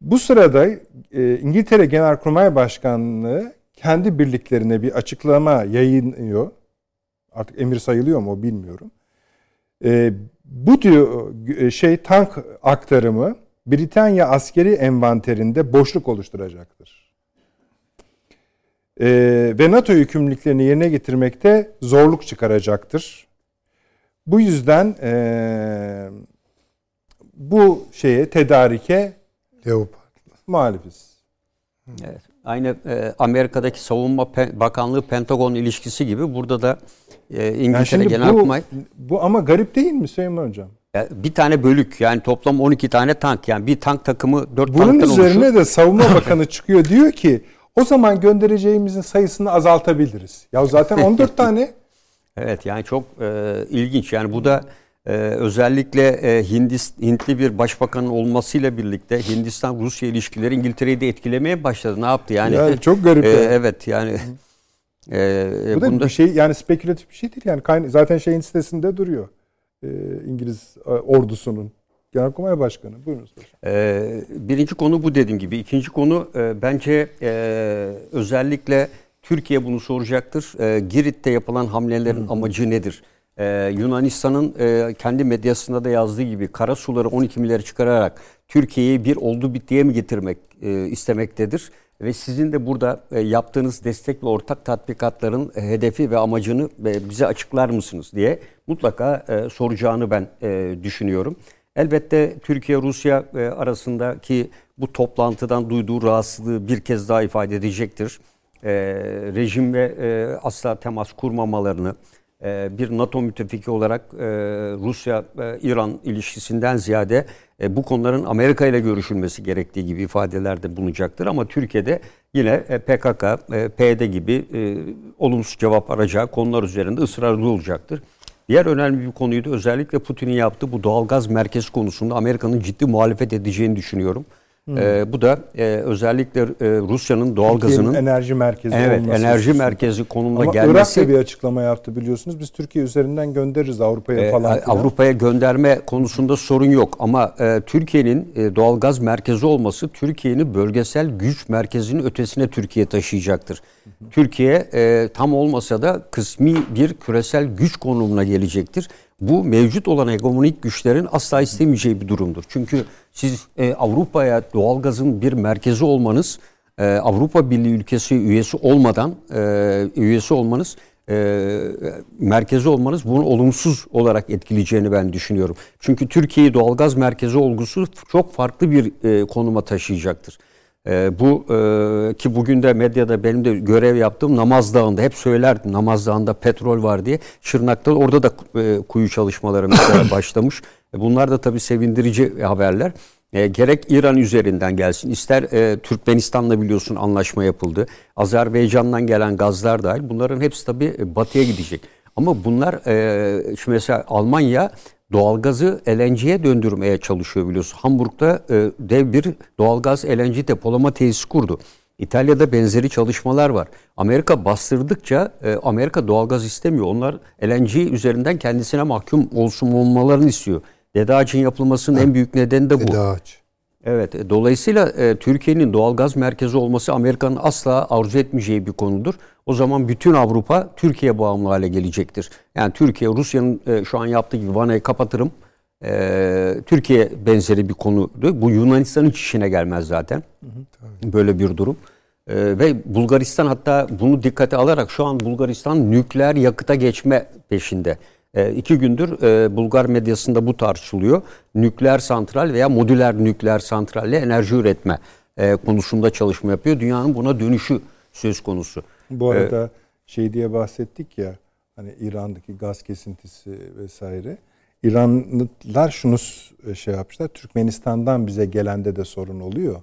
Bu sırada e, İngiltere Genelkurmay Başkanlığı kendi birliklerine bir açıklama yayınlıyor. Artık emir sayılıyor mu o bilmiyorum. E, bu diyor e, şey tank aktarımı Britanya askeri envanterinde boşluk oluşturacaktır. E, ve NATO yükümlülüklerini yerine getirmekte zorluk çıkaracaktır. Bu yüzden e, bu şeye tedarike Leopard. muhalifiz. Evet. Aynı e, Amerika'daki Savunma Pe- Bakanlığı Pentagon ilişkisi gibi burada da e, Yani İngiltere bu, Genelkurmay bu ama garip değil mi Süleyman Hocam? Ya bir tane bölük yani toplam 12 tane tank yani bir tank takımı 4 Bunun tanktan üzerine oluşur. de Savunma Bakanı çıkıyor diyor ki o zaman göndereceğimizin sayısını azaltabiliriz. Ya zaten 14 tane Evet yani çok e, ilginç yani bu da e, özellikle e, Hindist, Hintli bir başbakanın olmasıyla birlikte Hindistan-Rusya ilişkileri İngiltere'yi de etkilemeye başladı. Ne yaptı yani? Ya çok garip E, ya. evet yani. E, bu da bunda- bir şey yani spekülatif bir şey değil yani zaten şeyin sitesinde duruyor. Ee, İngiliz e, ordusunun Genelkurmay Başkanı. Buyurunuz paşam. Ee, birinci konu bu dediğim gibi. İkinci konu e, bence e, özellikle Türkiye bunu soracaktır. E, Girit'te yapılan hamlelerin amacı nedir? E, Yunanistan'ın e, kendi medyasında da yazdığı gibi kara suları 12 milyarı çıkararak Türkiye'yi bir oldu bittiye mi getirmek e, istemektedir? Ve sizin de burada e, yaptığınız destek ve ortak tatbikatların e, hedefi ve amacını e, bize açıklar mısınız diye mutlaka e, soracağını ben e, düşünüyorum. Elbette Türkiye-Rusya e, arasındaki bu toplantıdan duyduğu rahatsızlığı bir kez daha ifade edecektir. E, rejim ve e, asla temas kurmamalarını, e, bir NATO müttefiki olarak e, Rusya-İran ilişkisinden ziyade e, bu konuların Amerika ile görüşülmesi gerektiği gibi ifadelerde bulunacaktır. Ama Türkiye'de yine PKK, PYD gibi olumsuz cevap arayacağı konular üzerinde ısrarlı olacaktır. Diğer önemli bir konuyu da özellikle Putin'in yaptığı bu doğalgaz merkezi konusunda Amerika'nın ciddi muhalefet edeceğini düşünüyorum. Hmm. E, bu da e, özellikle e, Rusya'nın doğalgazının enerji merkezi evet, olması. enerji merkezi konumuna Ama gelmesi. Irak da bir açıklama yaptı biliyorsunuz. Biz Türkiye üzerinden göndeririz Avrupa'ya e, falan. Avrupa'ya gönderme konusunda sorun yok ama e, Türkiye'nin e, doğalgaz merkezi olması Türkiye'nin bölgesel güç merkezinin ötesine Türkiye taşıyacaktır. Hı hı. Türkiye e, tam olmasa da kısmi bir küresel güç konumuna gelecektir bu mevcut olan hegemonik güçlerin asla istemeyeceği bir durumdur. Çünkü siz e, Avrupa'ya doğalgazın bir merkezi olmanız, e, Avrupa Birliği ülkesi üyesi olmadan e, üyesi olmanız e, merkezi olmanız bunu olumsuz olarak etkileyeceğini ben düşünüyorum. Çünkü Türkiye'yi doğalgaz merkezi olgusu çok farklı bir e, konuma taşıyacaktır. E, bu e, ki bugün de medyada benim de görev yaptığım Namaz Dağı'nda hep söylerdim Namaz Dağı'nda petrol var diye. Şırnak'ta orada da e, kuyu çalışmaları mesela başlamış. E, bunlar da tabii sevindirici haberler. E, gerek İran üzerinden gelsin, ister e, Türkmenistan'la biliyorsun anlaşma yapıldı. Azerbaycan'dan gelen gazlar dahil bunların hepsi tabii batıya gidecek. Ama bunlar e, şimdi mesela Almanya doğalgazı LNG'ye döndürmeye çalışıyor biliyorsun. Hamburg'da e, dev bir doğalgaz LNG depolama tesisi kurdu. İtalya'da benzeri çalışmalar var. Amerika bastırdıkça e, Amerika doğalgaz istemiyor. Onlar LNG üzerinden kendisine mahkum olsun olmalarını istiyor. Dede ağacın yapılmasının en büyük nedeni de bu. Dede ağaç. Evet. E, dolayısıyla e, Türkiye'nin doğalgaz merkezi olması Amerika'nın asla arzu etmeyeceği bir konudur. O zaman bütün Avrupa Türkiye bağımlı hale gelecektir. Yani Türkiye Rusya'nın e, şu an yaptığı gibi vanayı kapatırım. E, Türkiye benzeri bir konudu. Bu Yunanistan'ın işine gelmez zaten. Hı hı, Böyle bir durum. E, ve Bulgaristan hatta bunu dikkate alarak şu an Bulgaristan nükleer yakıta geçme peşinde. E, iki gündür e, Bulgar medyasında bu tartışılıyor. Nükleer santral veya modüler nükleer santralle enerji üretme e, konusunda çalışma yapıyor. Dünyanın buna dönüşü söz konusu. Bu arada ee, şey diye bahsettik ya hani İran'daki gaz kesintisi vesaire. İranlılar şunu şey yapmışlar. Türkmenistan'dan bize gelende de sorun oluyor.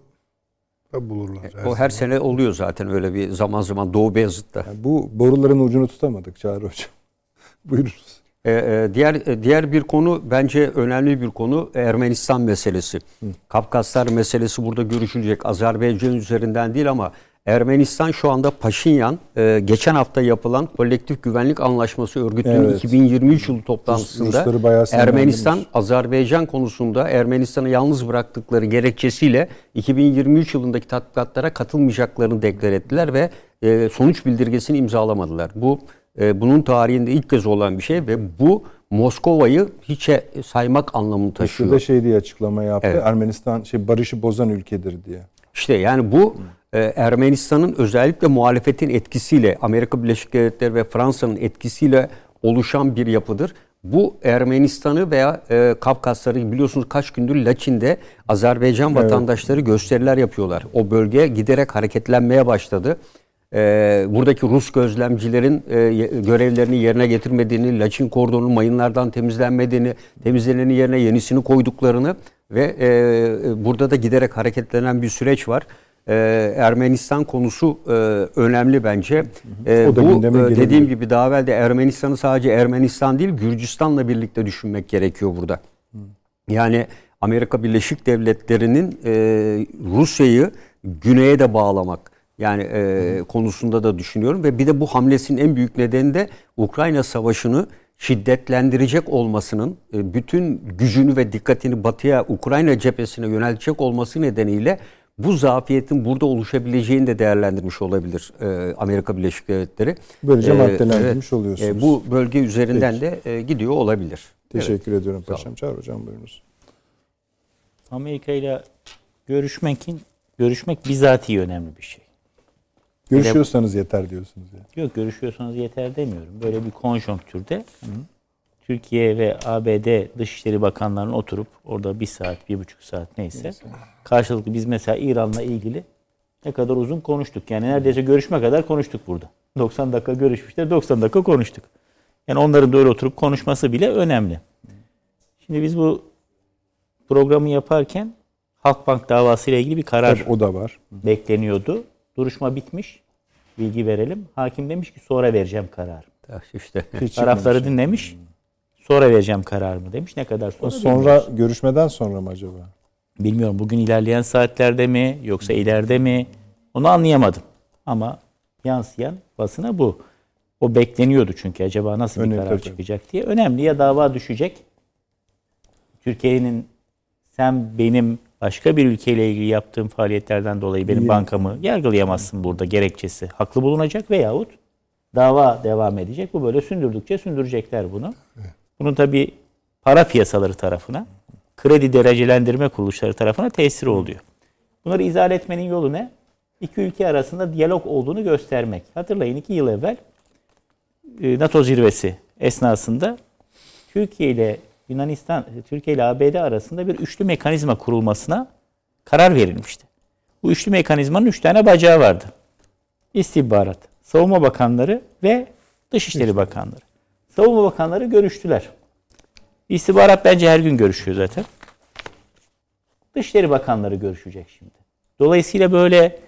bulurlar. Her o her sene oluyor zaten öyle bir zaman zaman Doğu Beyazıt'ta. Yani bu boruların ucunu tutamadık Çağrı Hocam. Buyurunuz. Ee, diğer diğer bir konu bence önemli bir konu Ermenistan meselesi. Hı. Kafkaslar meselesi burada görüşülecek. Azerbaycan üzerinden değil ama Ermenistan şu anda Paşinyan e, geçen hafta yapılan kolektif güvenlik anlaşması örgütünün evet. 2023 yılı toplantısında Ermenistan Azerbaycan konusunda Ermenistan'ı yalnız bıraktıkları gerekçesiyle 2023 yılındaki tatbikatlara katılmayacaklarını deklar ettiler ve e, sonuç bildirgesini imzalamadılar. Bu e, bunun tarihinde ilk kez olan bir şey ve bu Moskova'yı hiçe saymak anlamını taşıyor. Şurada şey diye açıklama yaptı. Evet. Ermenistan şey barışı bozan ülkedir diye. İşte yani bu e, Ermenistan'ın özellikle muhalefetin etkisiyle Amerika Birleşik Devletleri ve Fransa'nın etkisiyle oluşan bir yapıdır. Bu Ermenistan'ı veya e, Kafkasları biliyorsunuz kaç gündür Laçin'de Azerbaycan evet. vatandaşları gösteriler yapıyorlar. O bölge giderek hareketlenmeye başladı. E, buradaki Rus gözlemcilerin e, görevlerini yerine getirmediğini, Laçin kordonun mayınlardan temizlenmediğini, temizleneni yerine yenisini koyduklarını ve e, burada da giderek hareketlenen bir süreç var. E, Ermenistan konusu e, önemli bence. E, bu e, dediğim gibi daha evvel de Ermenistan'ı sadece Ermenistan değil Gürcistan'la birlikte düşünmek gerekiyor burada. Yani Amerika Birleşik Devletleri'nin e, Rusya'yı güneye de bağlamak yani e, konusunda da düşünüyorum. Ve bir de bu hamlesinin en büyük nedeni de Ukrayna Savaşı'nı şiddetlendirecek olmasının bütün gücünü ve dikkatini batıya Ukrayna cephesine yöneltecek olması nedeniyle bu zafiyetin burada oluşabileceğini de değerlendirmiş olabilir e, Amerika Birleşik Devletleri. Böylece e, maddelendirmiş evet, oluyorsunuz. E, bu bölge üzerinden Peki. de e, gidiyor olabilir. Teşekkür evet. ediyorum Paşam. Çağrı Hocam buyurunuz. Amerika ile görüşmekin görüşmek bizatihi önemli bir şey. Görüşüyorsanız yeter diyorsunuz. Yani. Yok görüşüyorsanız yeter demiyorum. Böyle bir konjonktürde Türkiye ve ABD Dışişleri Bakanlarının oturup orada bir saat, bir buçuk saat neyse, karşılıklı biz mesela İran'la ilgili ne kadar uzun konuştuk. Yani neredeyse görüşme kadar konuştuk burada. 90 dakika görüşmüşler, 90 dakika konuştuk. Yani onların da öyle oturup konuşması bile önemli. Şimdi biz bu programı yaparken Halkbank davası ile ilgili bir karar Tabii o da var. bekleniyordu. Duruşma bitmiş. Bilgi verelim. Hakim demiş ki sonra vereceğim kararı. İşte Tarafları dinlemiş. Sonra vereceğim kararımı demiş. Ne kadar sonra? O sonra görüşmeden sonra mı acaba? Bilmiyorum bugün ilerleyen saatlerde mi yoksa ileride mi onu anlayamadım. Ama yansıyan basına bu. O bekleniyordu çünkü acaba nasıl bir Önemli, karar tabii. çıkacak diye. Önemli ya dava düşecek. Türkiye'nin sen benim başka bir ülkeyle ilgili yaptığım faaliyetlerden dolayı benim bankamı yargılayamazsın burada gerekçesi. Haklı bulunacak veyahut dava devam edecek. Bu böyle sündürdükçe sündürecekler bunu. Bunun tabi para piyasaları tarafına, kredi derecelendirme kuruluşları tarafına tesiri oluyor. Bunları izah etmenin yolu ne? İki ülke arasında diyalog olduğunu göstermek. Hatırlayın iki yıl evvel e, NATO zirvesi esnasında Türkiye ile Yunanistan, Türkiye ile ABD arasında bir üçlü mekanizma kurulmasına karar verilmişti. Bu üçlü mekanizmanın üç tane bacağı vardı. İstihbarat, Savunma Bakanları ve Dışişleri Bakanları. Savunma Bakanları görüştüler. İstihbarat bence her gün görüşüyor zaten. Dışişleri Bakanları görüşecek şimdi. Dolayısıyla böyle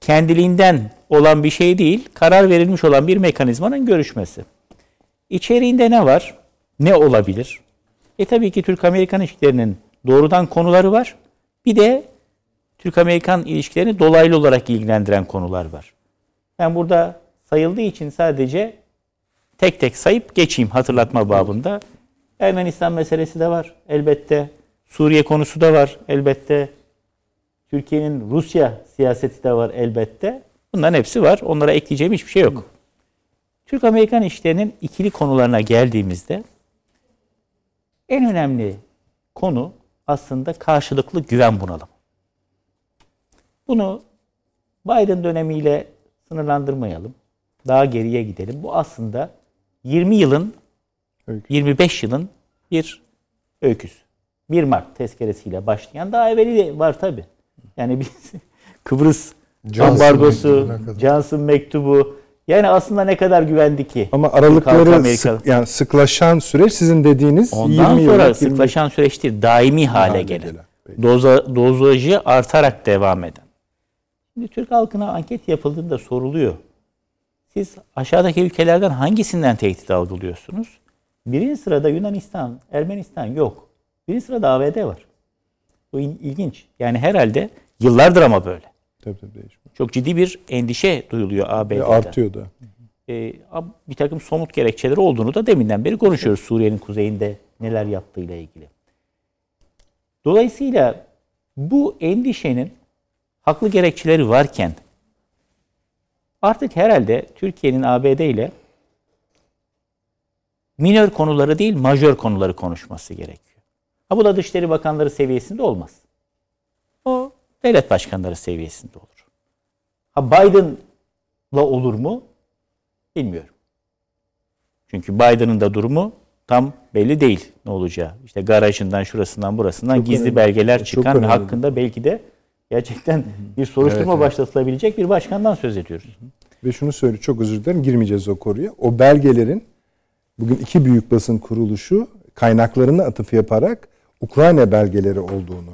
kendiliğinden olan bir şey değil, karar verilmiş olan bir mekanizmanın görüşmesi. İçeriğinde ne var? Ne olabilir? E tabii ki Türk-Amerikan ilişkilerinin doğrudan konuları var. Bir de Türk-Amerikan ilişkilerini dolaylı olarak ilgilendiren konular var. Ben burada sayıldığı için sadece tek tek sayıp geçeyim hatırlatma babında. Ermenistan meselesi de var elbette. Suriye konusu da var elbette. Türkiye'nin Rusya siyaseti de var elbette. Bunların hepsi var. Onlara ekleyeceğim hiçbir şey yok. Türk-Amerikan işlerinin ikili konularına geldiğimizde en önemli konu aslında karşılıklı güven bunalımı. Bunu Biden dönemiyle sınırlandırmayalım. Daha geriye gidelim. Bu aslında 20 yılın, Öykü. 25 yılın bir öyküsü. 1 Mart tezkeresiyle başlayan daha evveli de var tabi. Yani biz Kıbrıs Johnson ambargosu, mektubuna kadar. Johnson mektubu. Yani aslında ne kadar güvendi ki? Ama aralıkları sık, yani sıklaşan süreç sizin dediğiniz Ondan 20 sonra 20 sıklaşan süreç değil, daimi hale hale gelen. Doza, dozajı artarak devam eden. Şimdi Türk halkına anket yapıldığında soruluyor. Siz aşağıdaki ülkelerden hangisinden tehdit algılıyorsunuz? Birinci sırada Yunanistan, Ermenistan yok. Birinci sırada ABD var. Bu il- ilginç. Yani herhalde yıllardır ama böyle. Tabii tabii değişmiyor. Çok ciddi bir endişe duyuluyor ABD'den. Ve artıyor da. Ee, bir takım somut gerekçeleri olduğunu da deminden beri konuşuyoruz Suriye'nin kuzeyinde neler yaptığıyla ilgili. Dolayısıyla bu endişenin haklı gerekçeleri varken artık herhalde Türkiye'nin ABD ile minör konuları değil majör konuları konuşması gerekiyor. Ha bu da Dışişleri Bakanları seviyesinde olmaz. O devlet başkanları seviyesinde olur. Ha Biden'la olur mu? Bilmiyorum. Çünkü Biden'ın da durumu tam belli değil ne olacağı. İşte garajından, şurasından, burasından Çok gizli önemli. belgeler Çok çıkan ve önemli. hakkında belki de gerçekten bir soruşturma Evet, evet. başlatılabilecek bir başkandan söz ediyoruz. Ve şunu söyle çok özür dilerim girmeyeceğiz o konuya. O belgelerin bugün iki büyük basın kuruluşu kaynaklarını atıf yaparak Ukrayna belgeleri olduğunu.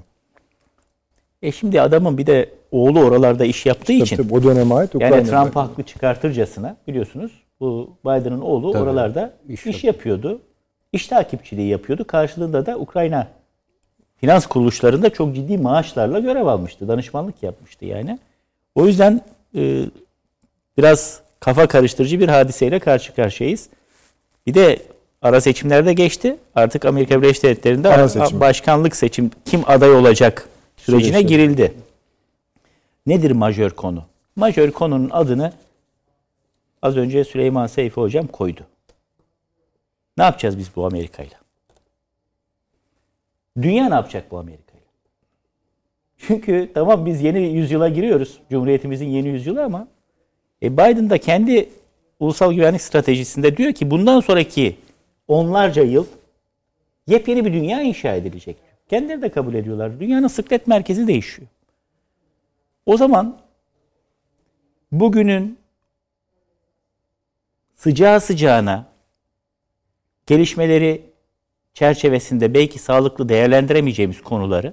E şimdi adamın bir de oğlu oralarda iş yaptığı Tabii için tabii o döneme ait Ukrayna yani Trump haklı çıkartırcasına biliyorsunuz bu Biden'ın oğlu Tabii, oralarda iş iş, yapıyordu. İş takipçiliği yapıyordu. Karşılığında da Ukrayna finans kuruluşlarında çok ciddi maaşlarla görev almıştı. Danışmanlık yapmıştı yani. O yüzden e, biraz kafa karıştırıcı bir hadiseyle karşı karşıyayız. Bir de ara seçimlerde geçti. Artık Amerika Birleşik Devletleri'nde Ara seçim. başkanlık seçim kim aday olacak sürecine Süreçleri. girildi. Nedir majör konu? Majör konunun adını az önce Süleyman Seyfi hocam koydu. Ne yapacağız biz bu Amerika'yla? Dünya ne yapacak bu Amerika'yla? Çünkü tamam biz yeni yüzyıla giriyoruz. Cumhuriyetimizin yeni yüzyılı ama e Biden da kendi ulusal güvenlik stratejisinde diyor ki bundan sonraki onlarca yıl yepyeni bir dünya inşa edilecek. Kendileri de kabul ediyorlar. Dünyanın sıklet merkezi değişiyor. O zaman bugünün sıcağı sıcağına gelişmeleri çerçevesinde belki sağlıklı değerlendiremeyeceğimiz konuları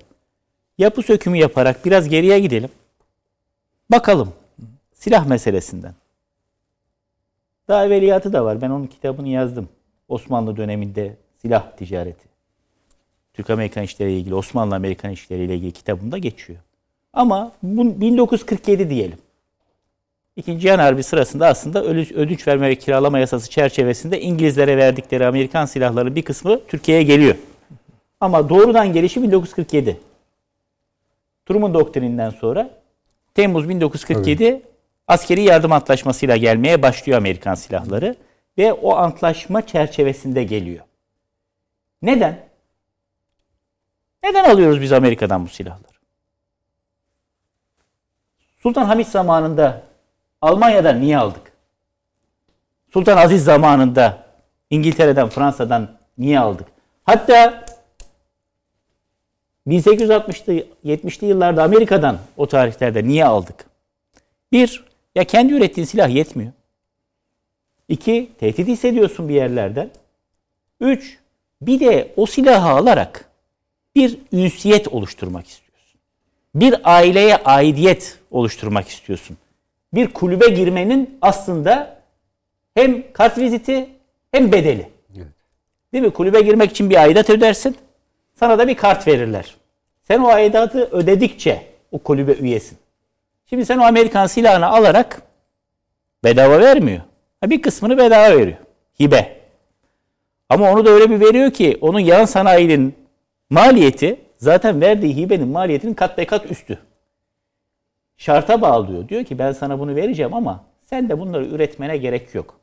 yapı sökümü yaparak biraz geriye gidelim. Bakalım silah meselesinden. Daha evveliyatı da var. Ben onun kitabını yazdım. Osmanlı döneminde silah ticareti. Türk-Amerikan işleriyle ilgili, Osmanlı-Amerikan işleriyle ilgili kitabımda geçiyor. Ama bu 1947 diyelim. İkinci Cihan Harbi sırasında aslında ödünç verme ve kiralama yasası çerçevesinde İngilizlere verdikleri Amerikan silahlarının bir kısmı Türkiye'ye geliyor. Ama doğrudan gelişi 1947. Truman doktrininden sonra Temmuz 1947 evet. askeri yardım antlaşmasıyla gelmeye başlıyor Amerikan silahları ve o antlaşma çerçevesinde geliyor. Neden? Neden alıyoruz biz Amerika'dan bu silahları? Sultan Hamit zamanında Almanya'dan niye aldık? Sultan Aziz zamanında İngiltere'den, Fransa'dan niye aldık? Hatta 1860'lı 70'li yıllarda Amerika'dan o tarihlerde niye aldık? Bir, ya kendi ürettiğin silah yetmiyor. İki, tehdit hissediyorsun bir yerlerden. Üç, bir de o silahı alarak bir ünsiyet oluşturmak istiyorsun. Bir aileye aidiyet oluşturmak istiyorsun. Bir kulübe girmenin aslında hem kart viziti hem bedeli. Evet. Değil mi? Kulübe girmek için bir aidat ödersin. Sana da bir kart verirler. Sen o aidatı ödedikçe o kulübe üyesin. Şimdi sen o Amerikan silahını alarak bedava vermiyor. Bir kısmını bedava veriyor. Hibe. Ama onu da öyle bir veriyor ki onun yan sanayinin maliyeti zaten verdiği hibenin maliyetinin kat be kat üstü. Şarta bağlıyor. Diyor ki ben sana bunu vereceğim ama sen de bunları üretmene gerek yok.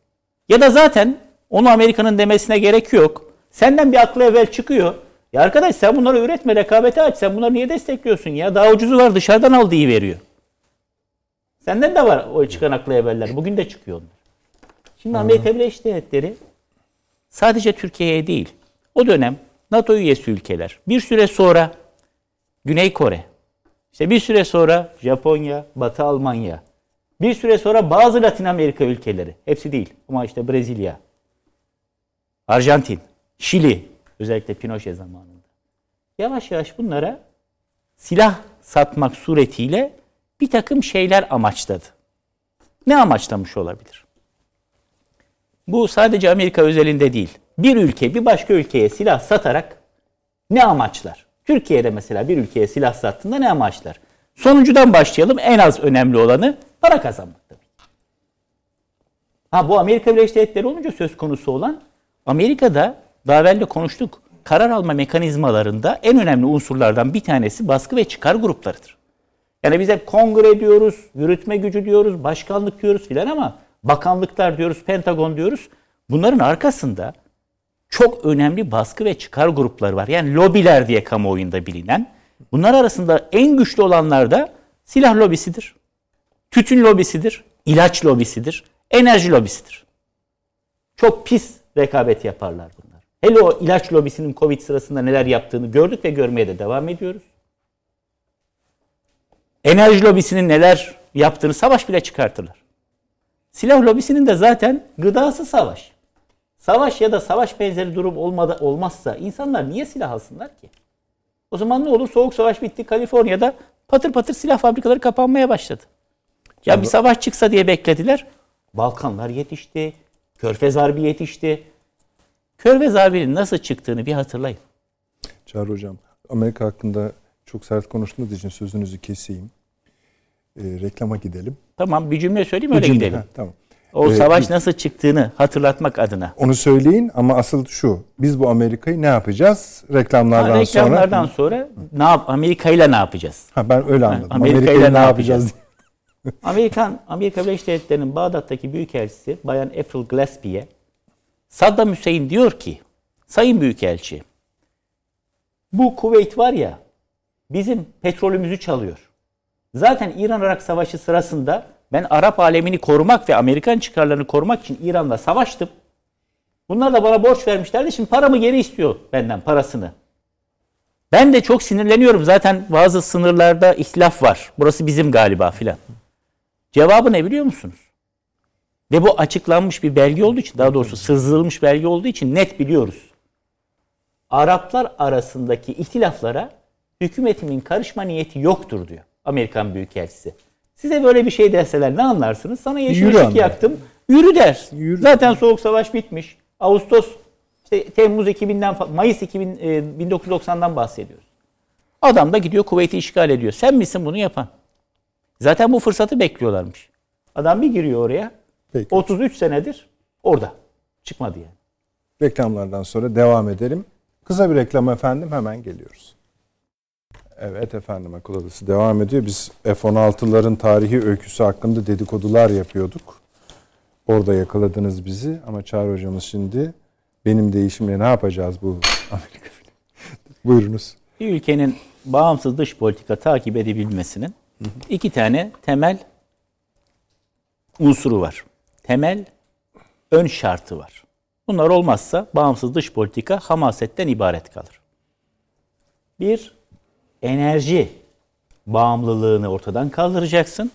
Ya da zaten onu Amerika'nın demesine gerek yok. Senden bir aklı evvel çıkıyor. Ya arkadaş sen bunları üretme, rekabete aç. Sen bunları niye destekliyorsun ya? Daha ucuzu var dışarıdan aldığı veriyor. Senden de var o çıkan aklı evveller. Bugün de çıkıyor onlar. Şimdi Amerika Birleşik Devletleri sadece Türkiye'ye değil. O dönem NATO üyesi ülkeler. Bir süre sonra Güney Kore, işte bir süre sonra Japonya, Batı Almanya, bir süre sonra bazı Latin Amerika ülkeleri, hepsi değil ama işte Brezilya, Arjantin, Şili, özellikle Pinochet zamanında. Yavaş yavaş bunlara silah satmak suretiyle bir takım şeyler amaçladı. Ne amaçlamış olabilir? Bu sadece Amerika özelinde değil bir ülke bir başka ülkeye silah satarak ne amaçlar? Türkiye'de mesela bir ülkeye silah sattığında ne amaçlar? Sonuncudan başlayalım. En az önemli olanı para kazanmak tabii. Ha bu Amerika Birleşik Devletleri olunca söz konusu olan Amerika'da daha evvel de konuştuk. Karar alma mekanizmalarında en önemli unsurlardan bir tanesi baskı ve çıkar gruplarıdır. Yani biz hep kongre diyoruz, yürütme gücü diyoruz, başkanlık diyoruz filan ama bakanlıklar diyoruz, Pentagon diyoruz. Bunların arkasında çok önemli baskı ve çıkar grupları var. Yani lobiler diye kamuoyunda bilinen. Bunlar arasında en güçlü olanlar da silah lobisidir. Tütün lobisidir, ilaç lobisidir, enerji lobisidir. Çok pis rekabet yaparlar bunlar. Hele o ilaç lobisinin Covid sırasında neler yaptığını gördük ve görmeye de devam ediyoruz. Enerji lobisinin neler yaptığını savaş bile çıkartırlar. Silah lobisinin de zaten gıdası savaş. Savaş ya da savaş benzeri durum olmadı, olmazsa insanlar niye silah alsınlar ki? O zaman ne olur? Soğuk savaş bitti. Kaliforniya'da patır patır silah fabrikaları kapanmaya başladı. Ya bir savaş çıksa diye beklediler. Balkanlar yetişti. Körfez Harbi yetişti. Körfez Harbi'nin nasıl çıktığını bir hatırlayın. Çağrı Hocam, Amerika hakkında çok sert konuştuğunuz için sözünüzü keseyim. E, reklama gidelim. Tamam bir cümle söyleyeyim öyle cümle, gidelim. Ha, tamam. O ee, savaş nasıl çıktığını hatırlatmak adına. Onu söyleyin ama asıl şu. Biz bu Amerika'yı ne yapacağız? Reklamlardan, ha, reklamlardan sonra. Reklamlardan sonra ne yap Amerika ile ne yapacağız? Ha ben öyle anladım. Amerika, Amerika ile ne yapacağız? Amerikan Amerika Birleşik Devletleri'nin Bağdat'taki büyükelçisi Bayan April Gillespie'ye Saddam Hüseyin diyor ki Sayın Büyükelçi bu Kuveyt var ya bizim petrolümüzü çalıyor. Zaten İran-Irak savaşı sırasında ben Arap alemini korumak ve Amerikan çıkarlarını korumak için İran'la savaştım. Bunlar da bana borç vermişlerdi. Şimdi paramı geri istiyor benden parasını. Ben de çok sinirleniyorum. Zaten bazı sınırlarda ihtilaf var. Burası bizim galiba filan. Cevabı ne biliyor musunuz? Ve bu açıklanmış bir belge olduğu için, daha doğrusu sızdırılmış belge olduğu için net biliyoruz. Araplar arasındaki ihtilaflara hükümetimin karışma niyeti yoktur diyor Amerikan Büyükelçisi. Size böyle bir şey deseler ne anlarsınız? Sana yeşil Yürü ışık anlar. yaktım. Yürü der. Yürü. Zaten soğuk savaş bitmiş. Ağustos, işte Temmuz 2000'den, fa- Mayıs 2000, e, 1990'dan bahsediyoruz. Adam da gidiyor Kuveyt'i işgal ediyor. Sen misin bunu yapan? Zaten bu fırsatı bekliyorlarmış. Adam bir giriyor oraya. Peki. 33 senedir orada. Çıkmadı yani. Reklamlardan sonra devam edelim. Kısa bir reklam efendim hemen geliyoruz. Evet efendim akıl odası devam ediyor. Biz F-16'ların tarihi öyküsü hakkında dedikodular yapıyorduk. Orada yakaladınız bizi ama Çağrı hocamız şimdi benim değişimle ne yapacağız bu Amerika Buyurunuz. Bir ülkenin bağımsız dış politika takip edebilmesinin iki tane temel unsuru var. Temel ön şartı var. Bunlar olmazsa bağımsız dış politika hamasetten ibaret kalır. Bir, enerji bağımlılığını ortadan kaldıracaksın.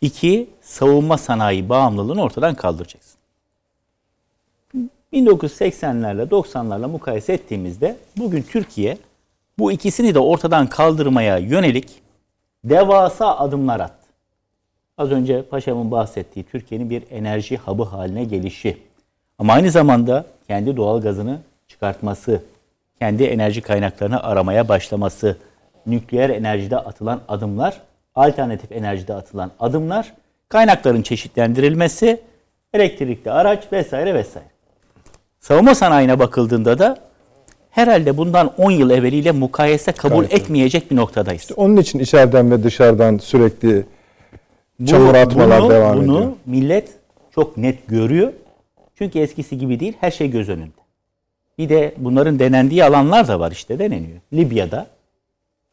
İki, savunma sanayi bağımlılığını ortadan kaldıracaksın. 1980'lerle 90'larla mukayese ettiğimizde bugün Türkiye bu ikisini de ortadan kaldırmaya yönelik devasa adımlar attı. Az önce paşamın bahsettiği Türkiye'nin bir enerji hub'ı haline gelişi. Ama aynı zamanda kendi doğal gazını çıkartması, kendi enerji kaynaklarını aramaya başlaması, nükleer enerjide atılan adımlar, alternatif enerjide atılan adımlar, kaynakların çeşitlendirilmesi, elektrikli araç vesaire vesaire. Savunma sanayine bakıldığında da herhalde bundan 10 yıl evveliyle mukayese kabul Gayet etmeyecek bir noktadayız. Onun için içeriden ve dışarıdan sürekli çamur atmalar bunu, devam bunu ediyor. millet çok net görüyor. Çünkü eskisi gibi değil, her şey göz önünde. Bir de bunların denendiği alanlar da var işte deneniyor. Libya'da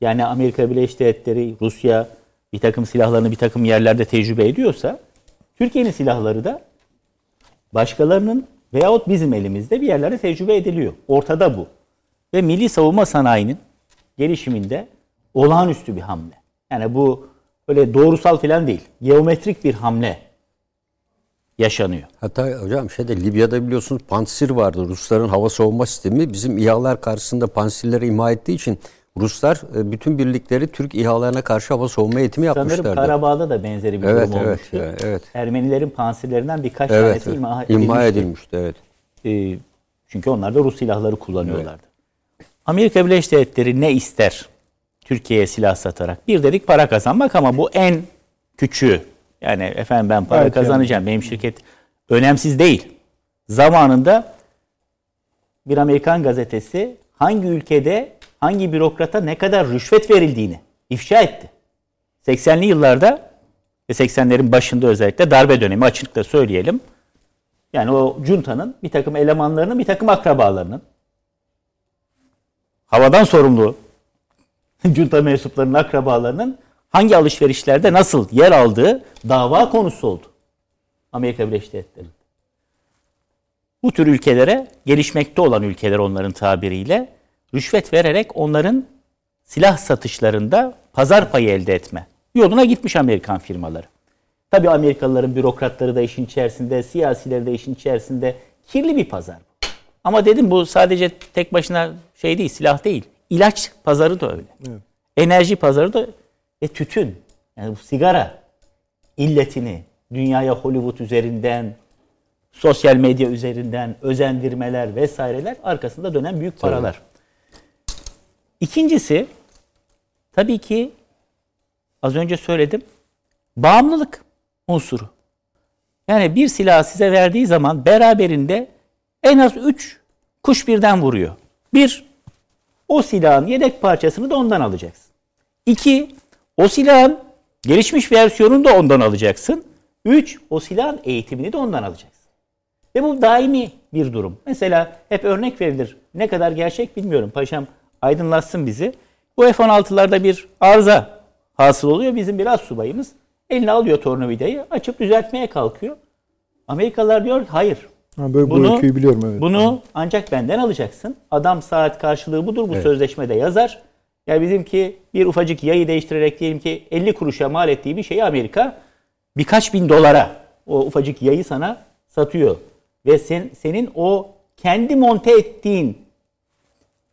yani Amerika Birleşik Devletleri, Rusya bir takım silahlarını bir takım yerlerde tecrübe ediyorsa Türkiye'nin silahları da başkalarının veyahut bizim elimizde bir yerlerde tecrübe ediliyor. Ortada bu. Ve milli savunma sanayinin gelişiminde olağanüstü bir hamle. Yani bu öyle doğrusal falan değil. Geometrik bir hamle yaşanıyor. Hatta hocam şeyde Libya'da biliyorsunuz Pansir vardı. Rusların hava savunma sistemi bizim İHA'lar karşısında Pansirleri imha ettiği için Ruslar e, bütün birlikleri Türk İHA'larına karşı hava savunma eğitimi Sanırım yapmışlardı. Karabağ'da da benzeri bir Evet, durum evet, olmuştu. evet, evet. Ermenilerin pansirlerinden birkaç evet, tanesi evet. imha, imha edilmişti. edilmişti. Evet. Ee, çünkü onlar da Rus silahları kullanıyorlardı. Amerika Birleşik Devletleri ne ister Türkiye'ye silah satarak? Bir dedik para kazanmak ama bu en küçüğü. Yani efendim ben para Evet, kazanacağım. Benim şirket önemsiz değil. Zamanında bir Amerikan gazetesi hangi ülkede hangi bürokrata ne kadar rüşvet verildiğini ifşa etti. 80'li yıllarda ve 80'lerin başında özellikle darbe dönemi açıkça söyleyelim. Yani o juntanın bir takım elemanlarının bir takım akrabalarının havadan sorumlu junta mensuplarının akrabalarının hangi alışverişlerde nasıl yer aldığı dava konusu oldu. Amerika Birleşik Devletleri. Bu tür ülkelere, gelişmekte olan ülkeler onların tabiriyle rüşvet vererek onların silah satışlarında pazar payı elde etme yoluna gitmiş Amerikan firmaları. Tabii Amerikalıların bürokratları da işin içerisinde, siyasileri de işin içerisinde kirli bir pazar bu. Ama dedim bu sadece tek başına şey değil, silah değil. İlaç pazarı da öyle. Enerji pazarı da ve tütün. Yani bu sigara illetini dünyaya Hollywood üzerinden, sosyal medya üzerinden özendirmeler vesaireler arkasında dönen büyük paralar. İkincisi tabii ki az önce söyledim bağımlılık unsuru. Yani bir silah size verdiği zaman beraberinde en az 3 kuş birden vuruyor. Bir, o silahın yedek parçasını da ondan alacaksın. İki, o silahın gelişmiş versiyonunu da ondan alacaksın. Üç, o silahın eğitimini de ondan alacaksın. Ve bu daimi bir durum. Mesela hep örnek verilir. Ne kadar gerçek bilmiyorum. Paşam aydınlatsın bizi. Bu F-16'larda bir arıza hasıl oluyor. Bizim biraz subayımız eline alıyor tornavidayı açıp düzeltmeye kalkıyor. Amerikalılar diyor ki hayır. Ha, böyle bu Bunu- öyküyü biliyorum evet. Bunu ancak benden alacaksın. Adam saat karşılığı budur. Bu sözleşmede yazar. Ya bizimki bir ufacık yayı değiştirerek diyelim ki 50 kuruşa mal ettiği bir şeyi Amerika birkaç bin dolara o ufacık yayı sana satıyor. Ve sen, senin o kendi monte ettiğin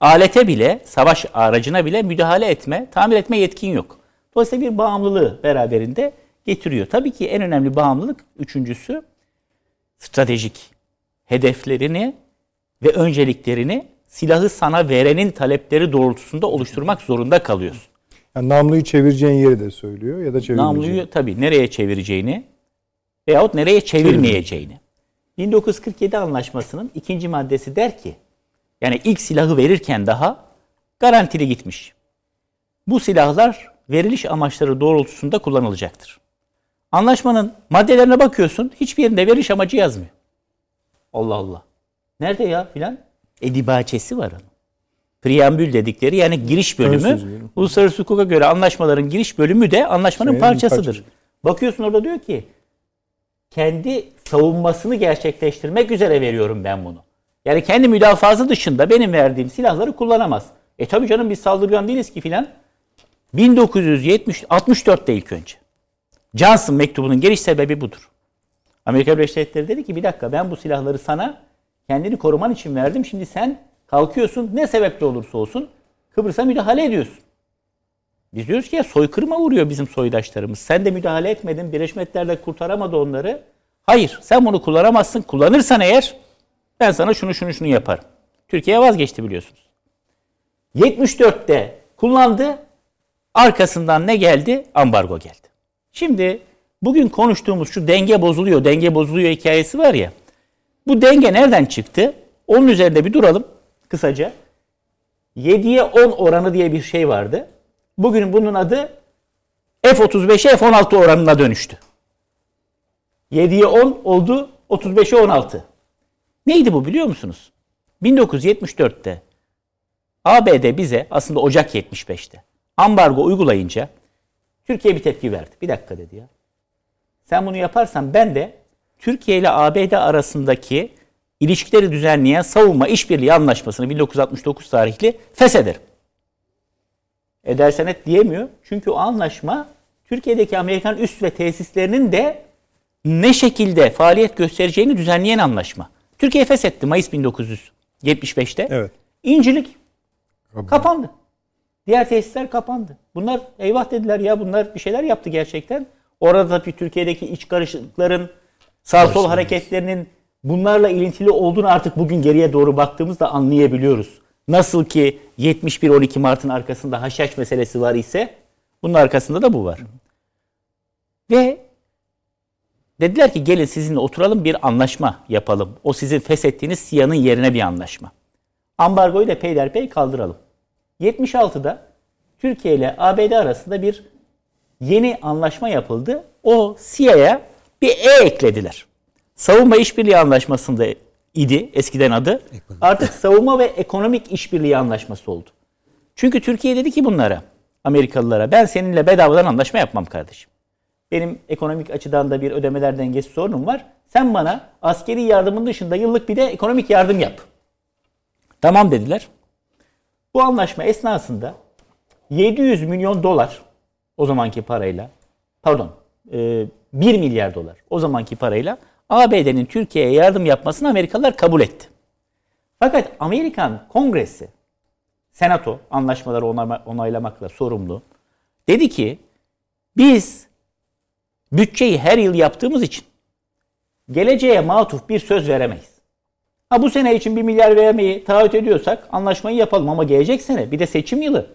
alete bile, savaş aracına bile müdahale etme, tamir etme yetkin yok. Dolayısıyla bir bağımlılığı beraberinde getiriyor. Tabii ki en önemli bağımlılık üçüncüsü stratejik hedeflerini ve önceliklerini silahı sana verenin talepleri doğrultusunda oluşturmak zorunda kalıyorsun. Yani namluyu çevireceğin yeri de söylüyor ya da çevirmeyeceğin. Namluyu tabii nereye çevireceğini veyahut nereye çevirmeyeceğini. 1947 anlaşmasının ikinci maddesi der ki yani ilk silahı verirken daha garantili gitmiş. Bu silahlar veriliş amaçları doğrultusunda kullanılacaktır. Anlaşmanın maddelerine bakıyorsun hiçbir yerinde veriliş amacı yazmıyor. Allah Allah. Nerede ya filan? Edibaçesi var onun. Preambül dedikleri yani giriş bölümü. Uluslararası hukuka göre anlaşmaların giriş bölümü de anlaşmanın Şeyin parçasıdır. parçası. Bakıyorsun orada diyor ki kendi savunmasını gerçekleştirmek üzere veriyorum ben bunu. Yani kendi müdafası dışında benim verdiğim silahları kullanamaz. E tabii canım biz saldırgan değiliz ki filan. 1970 64'te ilk önce. Johnson mektubunun geliş sebebi budur. Amerika Birleşik Devletleri dedi ki bir dakika ben bu silahları sana kendini koruman için verdim. Şimdi sen kalkıyorsun ne sebeple olursa olsun Kıbrıs'a müdahale ediyorsun. Biz diyoruz ki ya soykırıma vuruyor bizim soydaşlarımız. Sen de müdahale etmedin. Birleşmiş Milletler de kurtaramadı onları. Hayır sen bunu kullanamazsın. Kullanırsan eğer ben sana şunu şunu şunu yaparım. Türkiye vazgeçti biliyorsunuz. 74'te kullandı. Arkasından ne geldi? Ambargo geldi. Şimdi bugün konuştuğumuz şu denge bozuluyor, denge bozuluyor hikayesi var ya. Bu denge nereden çıktı? Onun üzerinde bir duralım kısaca. 7'ye 10 oranı diye bir şey vardı. Bugün bunun adı F-35'e F-16 oranına dönüştü. 7'ye 10 oldu, 35'e 16. Neydi bu biliyor musunuz? 1974'te ABD bize aslında Ocak 75'te ambargo uygulayınca Türkiye bir tepki verdi. Bir dakika dedi ya. Sen bunu yaparsan ben de Türkiye ile ABD arasındaki ilişkileri düzenleyen savunma işbirliği anlaşmasını 1969 tarihli feshederim. Edersen et diyemiyor. Çünkü o anlaşma Türkiye'deki Amerikan üs ve tesislerinin de ne şekilde faaliyet göstereceğini düzenleyen anlaşma. Türkiye feshetti Mayıs 1975'te. Evet. İncilik kapandı. Diğer tesisler kapandı. Bunlar eyvah dediler ya bunlar bir şeyler yaptı gerçekten. Orada tabii Türkiye'deki iç karışıklıkların sağ sol hareketlerinin bunlarla ilintili olduğunu artık bugün geriye doğru baktığımızda anlayabiliyoruz. Nasıl ki 71-12 Mart'ın arkasında haşhaş meselesi var ise bunun arkasında da bu var. Ve dediler ki gelin sizinle oturalım bir anlaşma yapalım. O sizin feshettiğiniz SİHA'nın yerine bir anlaşma. Ambargoyu da peyderpey kaldıralım. 76'da Türkiye ile ABD arasında bir yeni anlaşma yapıldı. O SİHA'ya bir E eklediler. Savunma İşbirliği Anlaşması'nda idi eskiden adı. Artık savunma ve ekonomik işbirliği anlaşması oldu. Çünkü Türkiye dedi ki bunlara, Amerikalılara ben seninle bedavadan anlaşma yapmam kardeşim. Benim ekonomik açıdan da bir ödemeler dengesi sorunum var. Sen bana askeri yardımın dışında yıllık bir de ekonomik yardım yap. Tamam dediler. Bu anlaşma esnasında 700 milyon dolar o zamanki parayla pardon e, 1 milyar dolar o zamanki parayla ABD'nin Türkiye'ye yardım yapmasını Amerikalılar kabul etti. Fakat Amerikan Kongresi Senato anlaşmaları onaylamakla sorumlu dedi ki biz bütçeyi her yıl yaptığımız için geleceğe matuf bir söz veremeyiz. Ha bu sene için 1 milyar vermeyi taahhüt ediyorsak anlaşmayı yapalım ama gelecek sene bir de seçim yılı.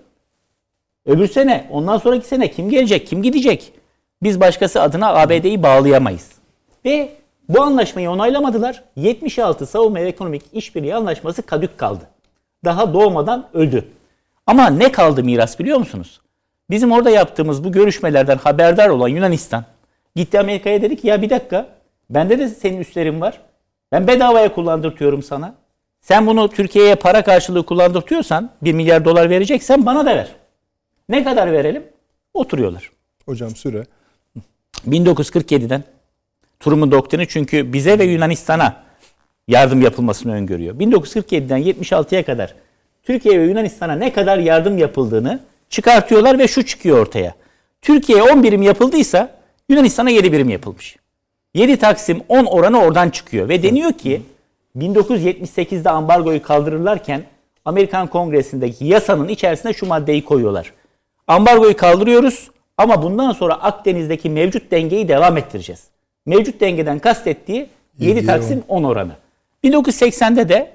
Öbür sene, ondan sonraki sene kim gelecek, kim gidecek? Biz başkası adına ABD'yi bağlayamayız. Ve bu anlaşmayı onaylamadılar. 76 Savunma ve Ekonomik İşbirliği Anlaşması kadük kaldı. Daha doğmadan öldü. Ama ne kaldı miras biliyor musunuz? Bizim orada yaptığımız bu görüşmelerden haberdar olan Yunanistan gitti Amerika'ya dedi ki ya bir dakika bende de senin üstlerin var. Ben bedavaya kullandırtıyorum sana. Sen bunu Türkiye'ye para karşılığı kullandırtıyorsan 1 milyar dolar vereceksen bana da ver. Ne kadar verelim? Oturuyorlar. Hocam süre. 1947'den Turum'un doktrini çünkü bize ve Yunanistan'a yardım yapılmasını öngörüyor. 1947'den 76'ya kadar Türkiye ve Yunanistan'a ne kadar yardım yapıldığını çıkartıyorlar ve şu çıkıyor ortaya. Türkiye'ye 10 birim yapıldıysa Yunanistan'a 7 birim yapılmış. 7 Taksim 10 oranı oradan çıkıyor ve deniyor ki 1978'de ambargoyu kaldırırlarken Amerikan Kongresi'ndeki yasanın içerisine şu maddeyi koyuyorlar. Ambargoyu kaldırıyoruz ama bundan sonra Akdeniz'deki mevcut dengeyi devam ettireceğiz. Mevcut dengeden kastettiği 7 Taksim 10 oranı. 1980'de de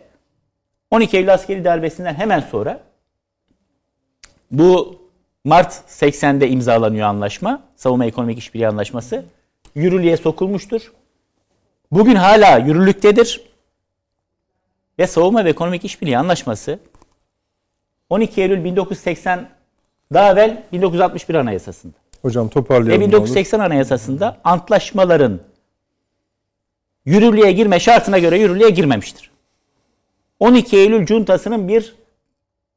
12 Eylül askeri darbesinden hemen sonra bu Mart 80'de imzalanıyor anlaşma. Savunma Ekonomik İşbirliği Anlaşması. Yürürlüğe sokulmuştur. Bugün hala yürürlüktedir. Ve Savunma ve Ekonomik İşbirliği Anlaşması 12 Eylül 1980 daha evvel 1961 Anayasası'nda. Hocam Ve toparlayalım. olur. 1980 Anayasası'nda antlaşmaların yürürlüğe girme şartına göre yürürlüğe girmemiştir. 12 Eylül Cuntası'nın bir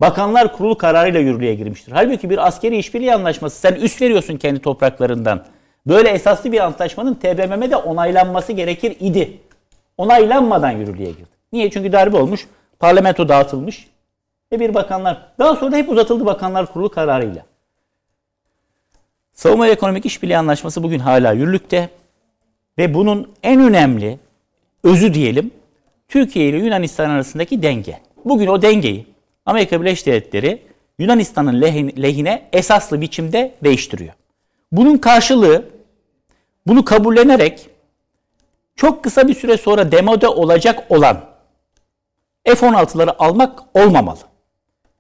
Bakanlar Kurulu kararıyla yürürlüğe girmiştir. Halbuki bir askeri işbirliği anlaşması sen üst veriyorsun kendi topraklarından. Böyle esaslı bir antlaşmanın TBMM'de onaylanması gerekir idi. Onaylanmadan yürürlüğe girdi. Niye? Çünkü darbe olmuş, parlamento dağıtılmış ve bir bakanlar. Daha sonra hep uzatıldı Bakanlar Kurulu kararıyla. Savunma Ekonomik İşbirliği Anlaşması bugün hala yürürlükte ve bunun en önemli özü diyelim Türkiye ile Yunanistan arasındaki denge. Bugün o dengeyi Amerika Birleşik Devletleri Yunanistan'ın lehin- lehine esaslı biçimde değiştiriyor. Bunun karşılığı bunu kabullenerek çok kısa bir süre sonra demode olacak olan F-16'ları almak olmamalı.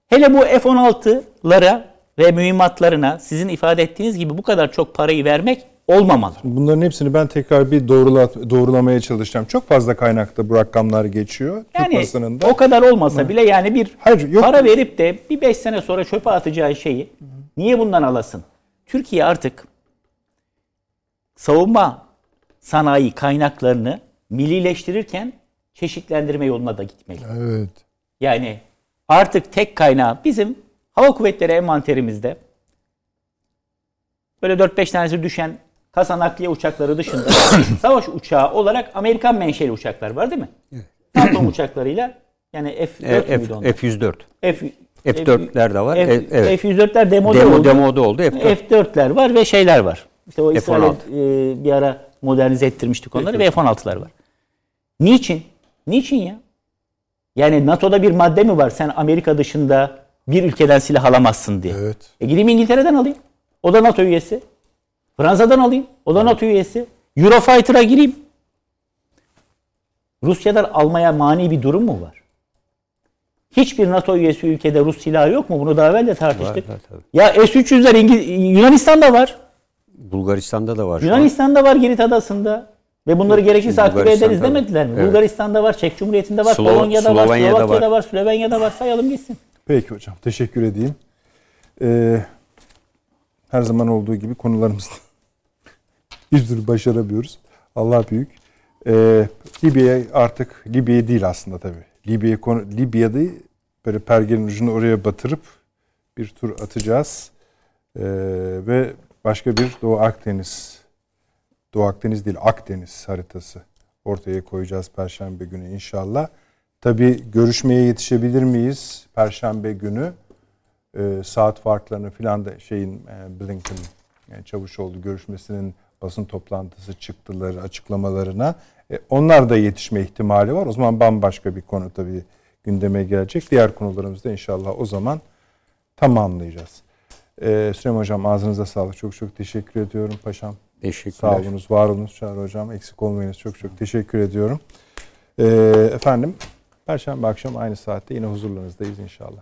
Hele bu F-16'lara ve mühimmatlarına sizin ifade ettiğiniz gibi bu kadar çok parayı vermek olmamalı. Bunların hepsini ben tekrar bir doğrula, doğrulamaya çalışacağım. Çok fazla kaynakta bu rakamlar geçiyor. Türk Yani basınında. o kadar olmasa bile yani bir Hayır, yok. para verip de bir 5 sene sonra çöpe atacağı şeyi niye bundan alasın? Türkiye artık savunma sanayi kaynaklarını millileştirirken çeşitlendirme yoluna da gitmeli. Evet. Yani artık tek kaynağı bizim hava kuvvetleri envanterimizde böyle 4-5 tanesi düşen kasa nakliye uçakları dışında savaş uçağı olarak Amerikan menşeli uçaklar var değil mi? Phantom uçaklarıyla yani F4 E, müydü F, onlar? F104. F, F4'ler de var. F, E, evet. F104'ler demode Demo, oldu. demoda oldu. F4. F4'ler var ve şeyler var. İşte o İsrail F-16. e, bir ara modernize ettirmiştik onları ve F-16'lar var. Niçin? Niçin ya? Yani NATO'da bir madde mi var? Sen Amerika dışında bir ülkeden silah alamazsın diye. Evet. E gideyim İngiltere'den alayım. O da NATO üyesi. Fransa'dan alayım. O da NATO üyesi. Eurofighter'a gireyim. Rusya'dan almaya mani bir durum mu var? Hiçbir NATO üyesi ülkede Rus silahı yok mu? Bunu daha evvel de tartıştık. Var, var, tabii. ya S-300'ler İngiliz- Yunanistan'da var. Bulgaristan'da da var. Yunanistan'da var Girit Adası'nda. Ve bunları gerekirse aktive ederiz var. demediler mi? Evet. Bulgaristan'da var, Çek Cumhuriyeti'nde var, Slo- Polonya'da var, Slovenya'da Slovakya'da var. var, Slovenya'da var. Sayalım gitsin. Peki hocam. Teşekkür edeyim. Ee, her zaman olduğu gibi konularımızda bir türlü başaramıyoruz. Allah büyük. Ee, Libya artık Libya değil aslında tabii. Libya konu Libya'da böyle pergenin ucunu oraya batırıp bir tur atacağız. Ee, ve başka bir Doğu Akdeniz Doğu Akdeniz değil Akdeniz haritası ortaya koyacağız Perşembe günü inşallah. Tabii görüşmeye yetişebilir miyiz Perşembe günü? Ee, saat farklarını filan da şeyin e, Blinken yani Çavuşoğlu görüşmesinin basın toplantısı çıktıları açıklamalarına e, onlar da yetişme ihtimali var. O zaman bambaşka bir konu tabii gündeme gelecek. Diğer konularımızda inşallah o zaman tamamlayacağız. Ee, Süleyman Hocam ağzınıza sağlık. Çok çok teşekkür ediyorum paşam. Teşekkürler. Sağ olunuz, var olunuz Çağrı Hocam. Eksik olmayınız. Çok çok teşekkür ediyorum. Ee, efendim, Perşembe akşam aynı saatte yine huzurlarınızdayız inşallah.